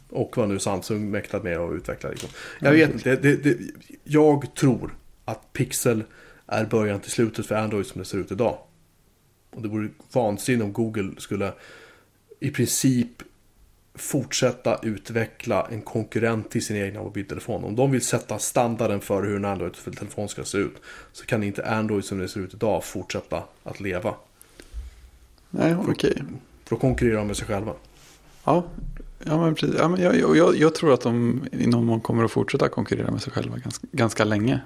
Speaker 1: Och vad nu Samsung mäktat med att utveckla. Liksom. Jag vet inte. Det, det, jag tror att Pixel är början till slutet för Android som det ser ut idag. Och det vore vansinnigt om Google skulle i princip fortsätta utveckla en konkurrent till sin egna mobiltelefon. Om de vill sätta standarden för hur en Android-telefon ska se ut så kan inte Android som det ser ut idag fortsätta att leva.
Speaker 2: Nej, okej.
Speaker 1: För då konkurrerar de med sig själva.
Speaker 2: Ja. Ja, men precis. Ja, men jag, jag, jag, tror att de i någon kommer att fortsätta konkurrera med sig själva ganska, ganska länge.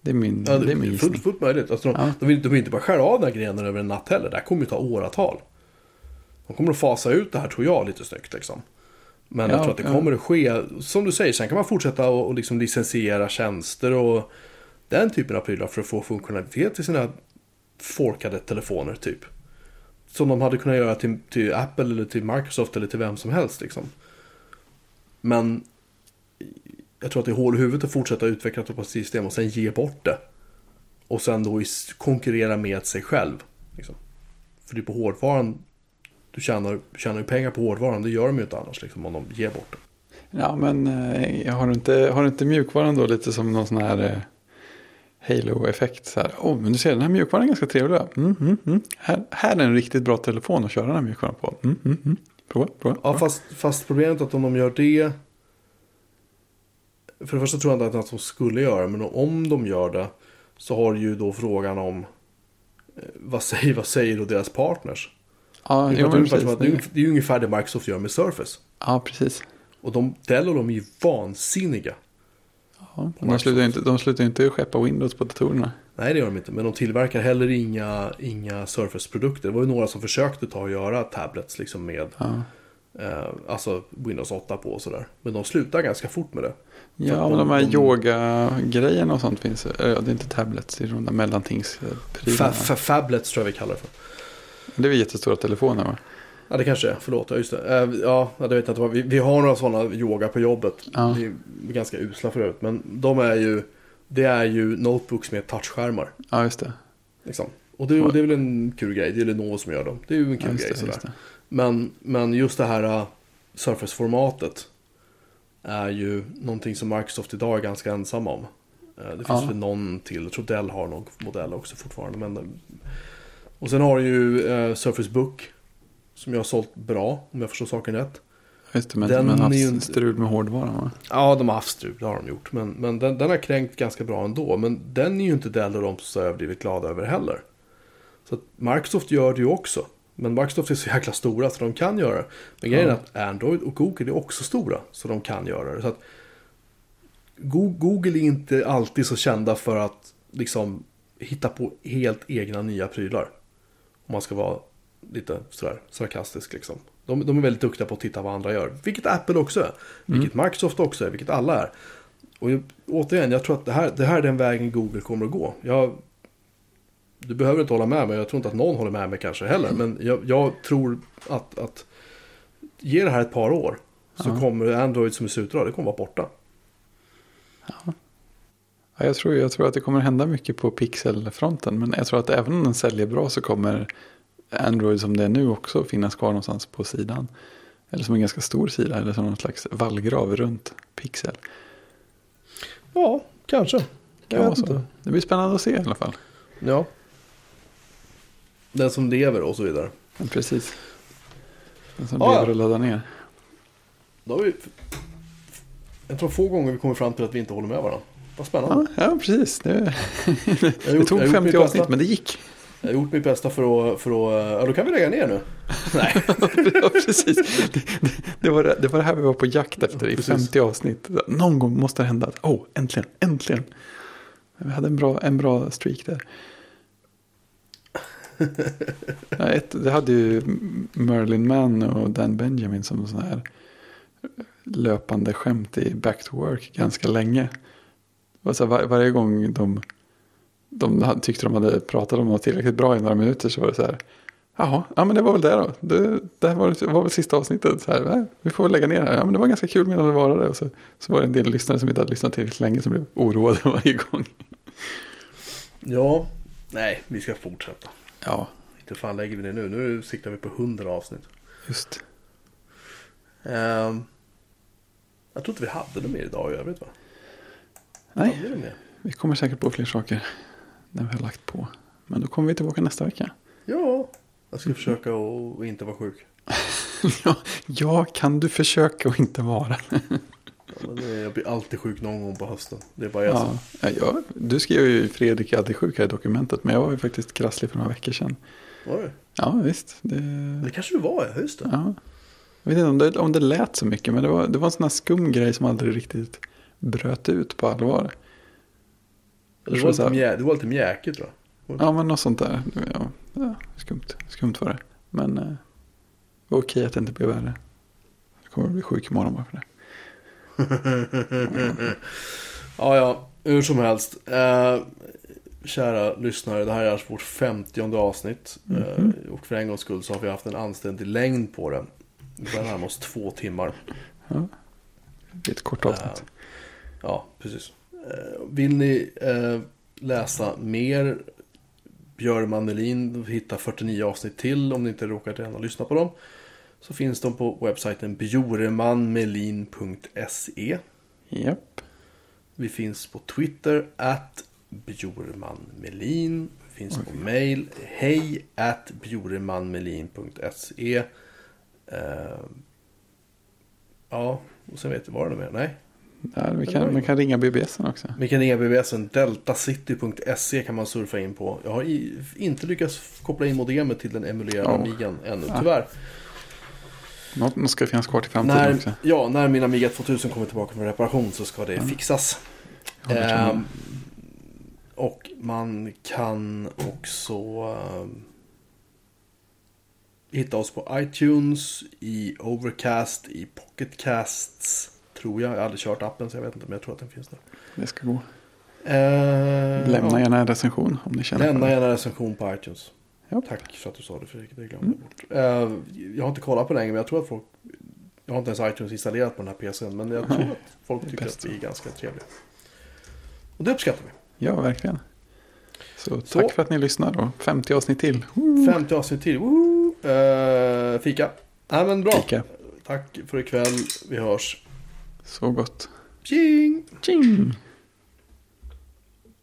Speaker 2: Det är min,
Speaker 1: Ja,
Speaker 2: det är min
Speaker 1: fullt, fullt möjligt. Alltså, de,
Speaker 2: Ja.
Speaker 1: de, vill, de vill inte bara skära av den här grenen över en natt heller. Det här kommer ju ta åratal. De kommer att fasa ut det här tror jag lite snyggt liksom. Men jag
Speaker 2: Ja,
Speaker 1: tror att det
Speaker 2: ja.
Speaker 1: kommer att ske, som du säger, sen kan man fortsätta och, och liksom licensiera tjänster och den typen av prylar för att få funktionalitet till sina forkade telefoner typ. Som de hade kunnat göra till, till Apple eller till Microsoft eller till vem som helst liksom. Men jag tror att det är hål i huvudet att fortsätta utveckla ett operativsystem och sen ge bort det. Och sen då konkurrera med sig själv. Liksom. För det är på hårdvaran du tjänar, tjänar ju pengar på hårdvaran. Det gör de ju inte annars liksom, om de ger bort det.
Speaker 2: Ja, men eh, har du inte, har du inte mjukvaran då lite som någon sån här eh, Halo-effekt? Så här, oh, men du ser den här mjukvaran är ganska trevlig. Mm, mm, mm. Här, här är en riktigt bra telefon att köra den här mjukvaran på. Mm, mm, mm. Prova, prova.
Speaker 1: Ja, fast, fast problemet är att om de gör det. För det första tror jag inte att de skulle göra men om de gör det. Så har du ju då frågan om. eh, Vad säger, vad säger då deras partners?
Speaker 2: Ja,
Speaker 1: Det
Speaker 2: jo, men precis.
Speaker 1: det, är, det är ungefär det Microsoft gör med Surface.
Speaker 2: Ja, precis.
Speaker 1: Och de, Dell och de är ju vansinniga.
Speaker 2: Ja, de, slutar inte, de slutar inte skeppa Windows på datorerna.
Speaker 1: Nej det gör de inte. Men de tillverkar heller inga, inga Surface-produkter. Det var ju några som försökte ta och göra tablets liksom med
Speaker 2: Ja,
Speaker 1: eh, alltså Windows 8 på och sådär. Men de slutar ganska fort med det.
Speaker 2: Ja men de här
Speaker 1: de-
Speaker 2: yoga-grejerna och sånt finns. Eh, det är inte tablets, det är de där mellantingsprylarna.
Speaker 1: Fa- fa- Fablets tror jag vi kallar det för.
Speaker 2: Det är jättestora telefoner va?
Speaker 1: Ja det kanske är, förlåt, ja just det. Eh, ja, ja, det vet jag inte. Vi, vi har några sådana yoga på jobbet.
Speaker 2: Ja.
Speaker 1: Vi är ganska usla förut. Men de är ju, det är ju notebooks med touchskärmar.
Speaker 2: Ja, just det.
Speaker 1: Liksom. Och det, och det är väl en kul grej. Det är Lenovo som gör dem. Det är ju en
Speaker 2: Ja,
Speaker 1: kul
Speaker 2: just
Speaker 1: grej
Speaker 2: det,
Speaker 1: sådär.
Speaker 2: just det.
Speaker 1: Men, men just det här uh, Surface-formatet är ju någonting som Microsoft idag är ganska ensam om. Eh, det finns
Speaker 2: Ja.
Speaker 1: väl någon till, jag tror Dell har någon modell också fortfarande. Men, och sen har du ju uh, Surface Book som jag har sålt bra, om jag förstår saken rätt.
Speaker 2: Just det, men
Speaker 1: Den
Speaker 2: de har
Speaker 1: är ju
Speaker 2: haft strul med hårdvaran va?
Speaker 1: Ja, de har haft strul, det har de gjort. Men, men den, den har kränkt ganska bra ändå. Men den är ju inte Dell och de så överdrivet glada över heller. Så att Microsoft gör det ju också. Men Microsoft är så jäkla stora så de kan göra det. Men grejen är
Speaker 2: Ja.
Speaker 1: att Android och Google är också stora så de kan göra det. Så att Go- Google är inte alltid så kända för att liksom hitta på helt egna nya prylar. Om man ska vara lite sådär sarkastisk liksom. De, de är väldigt duktiga på att titta vad andra gör. Vilket Apple också är. Vilket Microsoft också är. Vilket alla är. Och jag, återigen, jag tror att det här, det här är den vägen Google kommer att gå. Jag, du behöver inte hålla med mig. Jag tror inte att någon håller med mig kanske heller. Men jag, jag tror att, att ge det här ett par år. Så
Speaker 2: Ja.
Speaker 1: kommer Android som är ser ut idag, det kommer vara borta.
Speaker 2: Ja, jag, tror, jag tror att det kommer hända mycket på pixelfronten. Men jag tror att även om den säljer bra så kommer Android som det är nu också finnas kvar någonstans på sidan. Eller som en ganska stor sida. Eller som någon slags vallgrav runt pixel.
Speaker 1: Ja, kanske. Jag
Speaker 2: Ja,
Speaker 1: vet
Speaker 2: så.
Speaker 1: inte.
Speaker 2: Det blir spännande att se i alla fall.
Speaker 1: Ja. Den som lever och så vidare.
Speaker 2: Men precis. Den som
Speaker 1: Ja, ja.
Speaker 2: lever och laddar ner.
Speaker 1: Då har vi... Jag tror få gånger vi kommer fram till att vi inte håller med varandra. Vad spännande.
Speaker 2: Ja, ja precis. Det, det tog
Speaker 1: jag har gjort
Speaker 2: 50
Speaker 1: mitt
Speaker 2: avsnitt, men det gick.
Speaker 1: Jag har gjort mitt bästa för att... För att ja, då kan vi lägga ner nu. Nej.
Speaker 2: ja, precis. Det, det, det, var det, det var det här vi var på jakt efter i
Speaker 1: Precis.
Speaker 2: 50 avsnitt. Någon gång måste det hända. Åh, oh, äntligen, äntligen. Vi hade en bra, en bra streak där. Ja, ett, det hade ju Merlin Mann och Dan Benjamin som sån här löpande skämt i Back to Work ganska länge. Var så här, var, varje gång de, de tyckte de hade pratat om något tillräckligt bra i några minuter så var det så här. Jaha, ja men det var väl det då. Det, det här var, var väl sista avsnittet. Så här, "Nej, vi får väl lägga ner det här. Ja men det var ganska kul medan det varade. Och så, så var det en del lyssnare som inte hade lyssnat tillräckligt länge som blev oroade varje gång.
Speaker 1: Ja. Nej, vi ska fortsätta.
Speaker 2: Ja,
Speaker 1: Inte fan lägger vi det nu. Nu siktar vi på 100 avsnitt.
Speaker 2: just.
Speaker 1: Ehm, jag tror inte vi hade det mer idag i övrigt va?
Speaker 2: Nej,
Speaker 1: vi
Speaker 2: kommer säkert på fler saker när vi har lagt på. Men då kommer vi tillbaka nästa vecka.
Speaker 1: Ja. Jag ska försöka att att inte vara sjuk.
Speaker 2: ja, ja, kan du försöka och inte vara.
Speaker 1: Ja, Jag blir alltid sjuk någon gång på hösten. Det är bara jag.
Speaker 2: Ja, ja, du skrev ju Fredrik är alltid sjuk här i dokumentet. Men jag var ju faktiskt krasslig för några veckor sedan.
Speaker 1: Var det?
Speaker 2: Ja, visst. Det,
Speaker 1: Det kanske du var, ja. Just det.
Speaker 2: ja. Jag vet inte om det, om det lät så mycket. Men det var, det var en sån här skum grej som aldrig riktigt bröt ut på allvar. Så
Speaker 1: var, lite mjä... du var lite mjäkig tror jag.
Speaker 2: Ja, men något sånt där. Ja, ja, skumt. Skumt var det. Men eh, det okej att det inte blev värre. Jag kommer att bli sjuk imorgon bara för det.
Speaker 1: Ja, ja. Hur som helst. Eh, kära lyssnare, det här är alltså vårt 50 avsnitt. Eh, och för en gångs skull så har vi haft en anständig längd på det. Vi börjar närma oss två timmar.
Speaker 2: Ja. Det är ett kort avsnitt.
Speaker 1: Ja, precis. Eh, vill ni eh, läsa mer Björn Melin, hitta 49 avsnitt till om ni inte råkat redan ha lyssnat på dem. Så finns de på webbsajten bjoremanmelin.se.
Speaker 2: Japp.
Speaker 1: Vi finns på Twitter, at bjormanmelin. Vi finns på mail, hej at bjoremanmelin.se. Eh, ja, och sen vet du vad det är mer. Nej,
Speaker 2: Där, vi kan, man kan ringa BBSen också.
Speaker 1: vi kan ringa BBSen. Deltacity.se kan man surfa in på. Jag har i, inte lyckats koppla in modemet till den emulerade
Speaker 2: Oh.
Speaker 1: Amigan ännu,
Speaker 2: Ah.
Speaker 1: tyvärr.
Speaker 2: Något, något ska finnas kvar till framtiden
Speaker 1: När,
Speaker 2: också.
Speaker 1: ja, när min Amiga 2000 kommer tillbaka från reparation så ska det fixas.
Speaker 2: Håller tummarna.
Speaker 1: Ehm, och man kan också ehm, hitta oss på iTunes, i Overcast, i Pocketcasts. Tror jag. Jag har aldrig kört appen så jag vet inte men jag tror att den finns där.
Speaker 2: Det ska gå.
Speaker 1: Ehm,
Speaker 2: Lämna
Speaker 1: ja.
Speaker 2: gärna en recension om ni känner
Speaker 1: Lämna gärna recension på iTunes.
Speaker 2: Ja.
Speaker 1: Tack för att du sa det Fredrik, det glömde jag bort. Eh, jag har inte kollat på det länge men jag tror att folk... Jag har inte ens iTunes installerat på den här PCn men jag tror
Speaker 2: Nej,
Speaker 1: att folk tycker
Speaker 2: bäst.
Speaker 1: att vi är ganska trevliga. Och det uppskattar vi.
Speaker 2: Ja, verkligen. Så,
Speaker 1: Så-
Speaker 2: tack för att ni lyssnar och 50 avsnitt till.
Speaker 1: 50 avsnitt till. Woho! Eh, fika. Nej men bra.
Speaker 2: Fika.
Speaker 1: Tack för ikväll. Vi hörs.
Speaker 2: Så gott.
Speaker 1: Tjing!
Speaker 2: Tjing!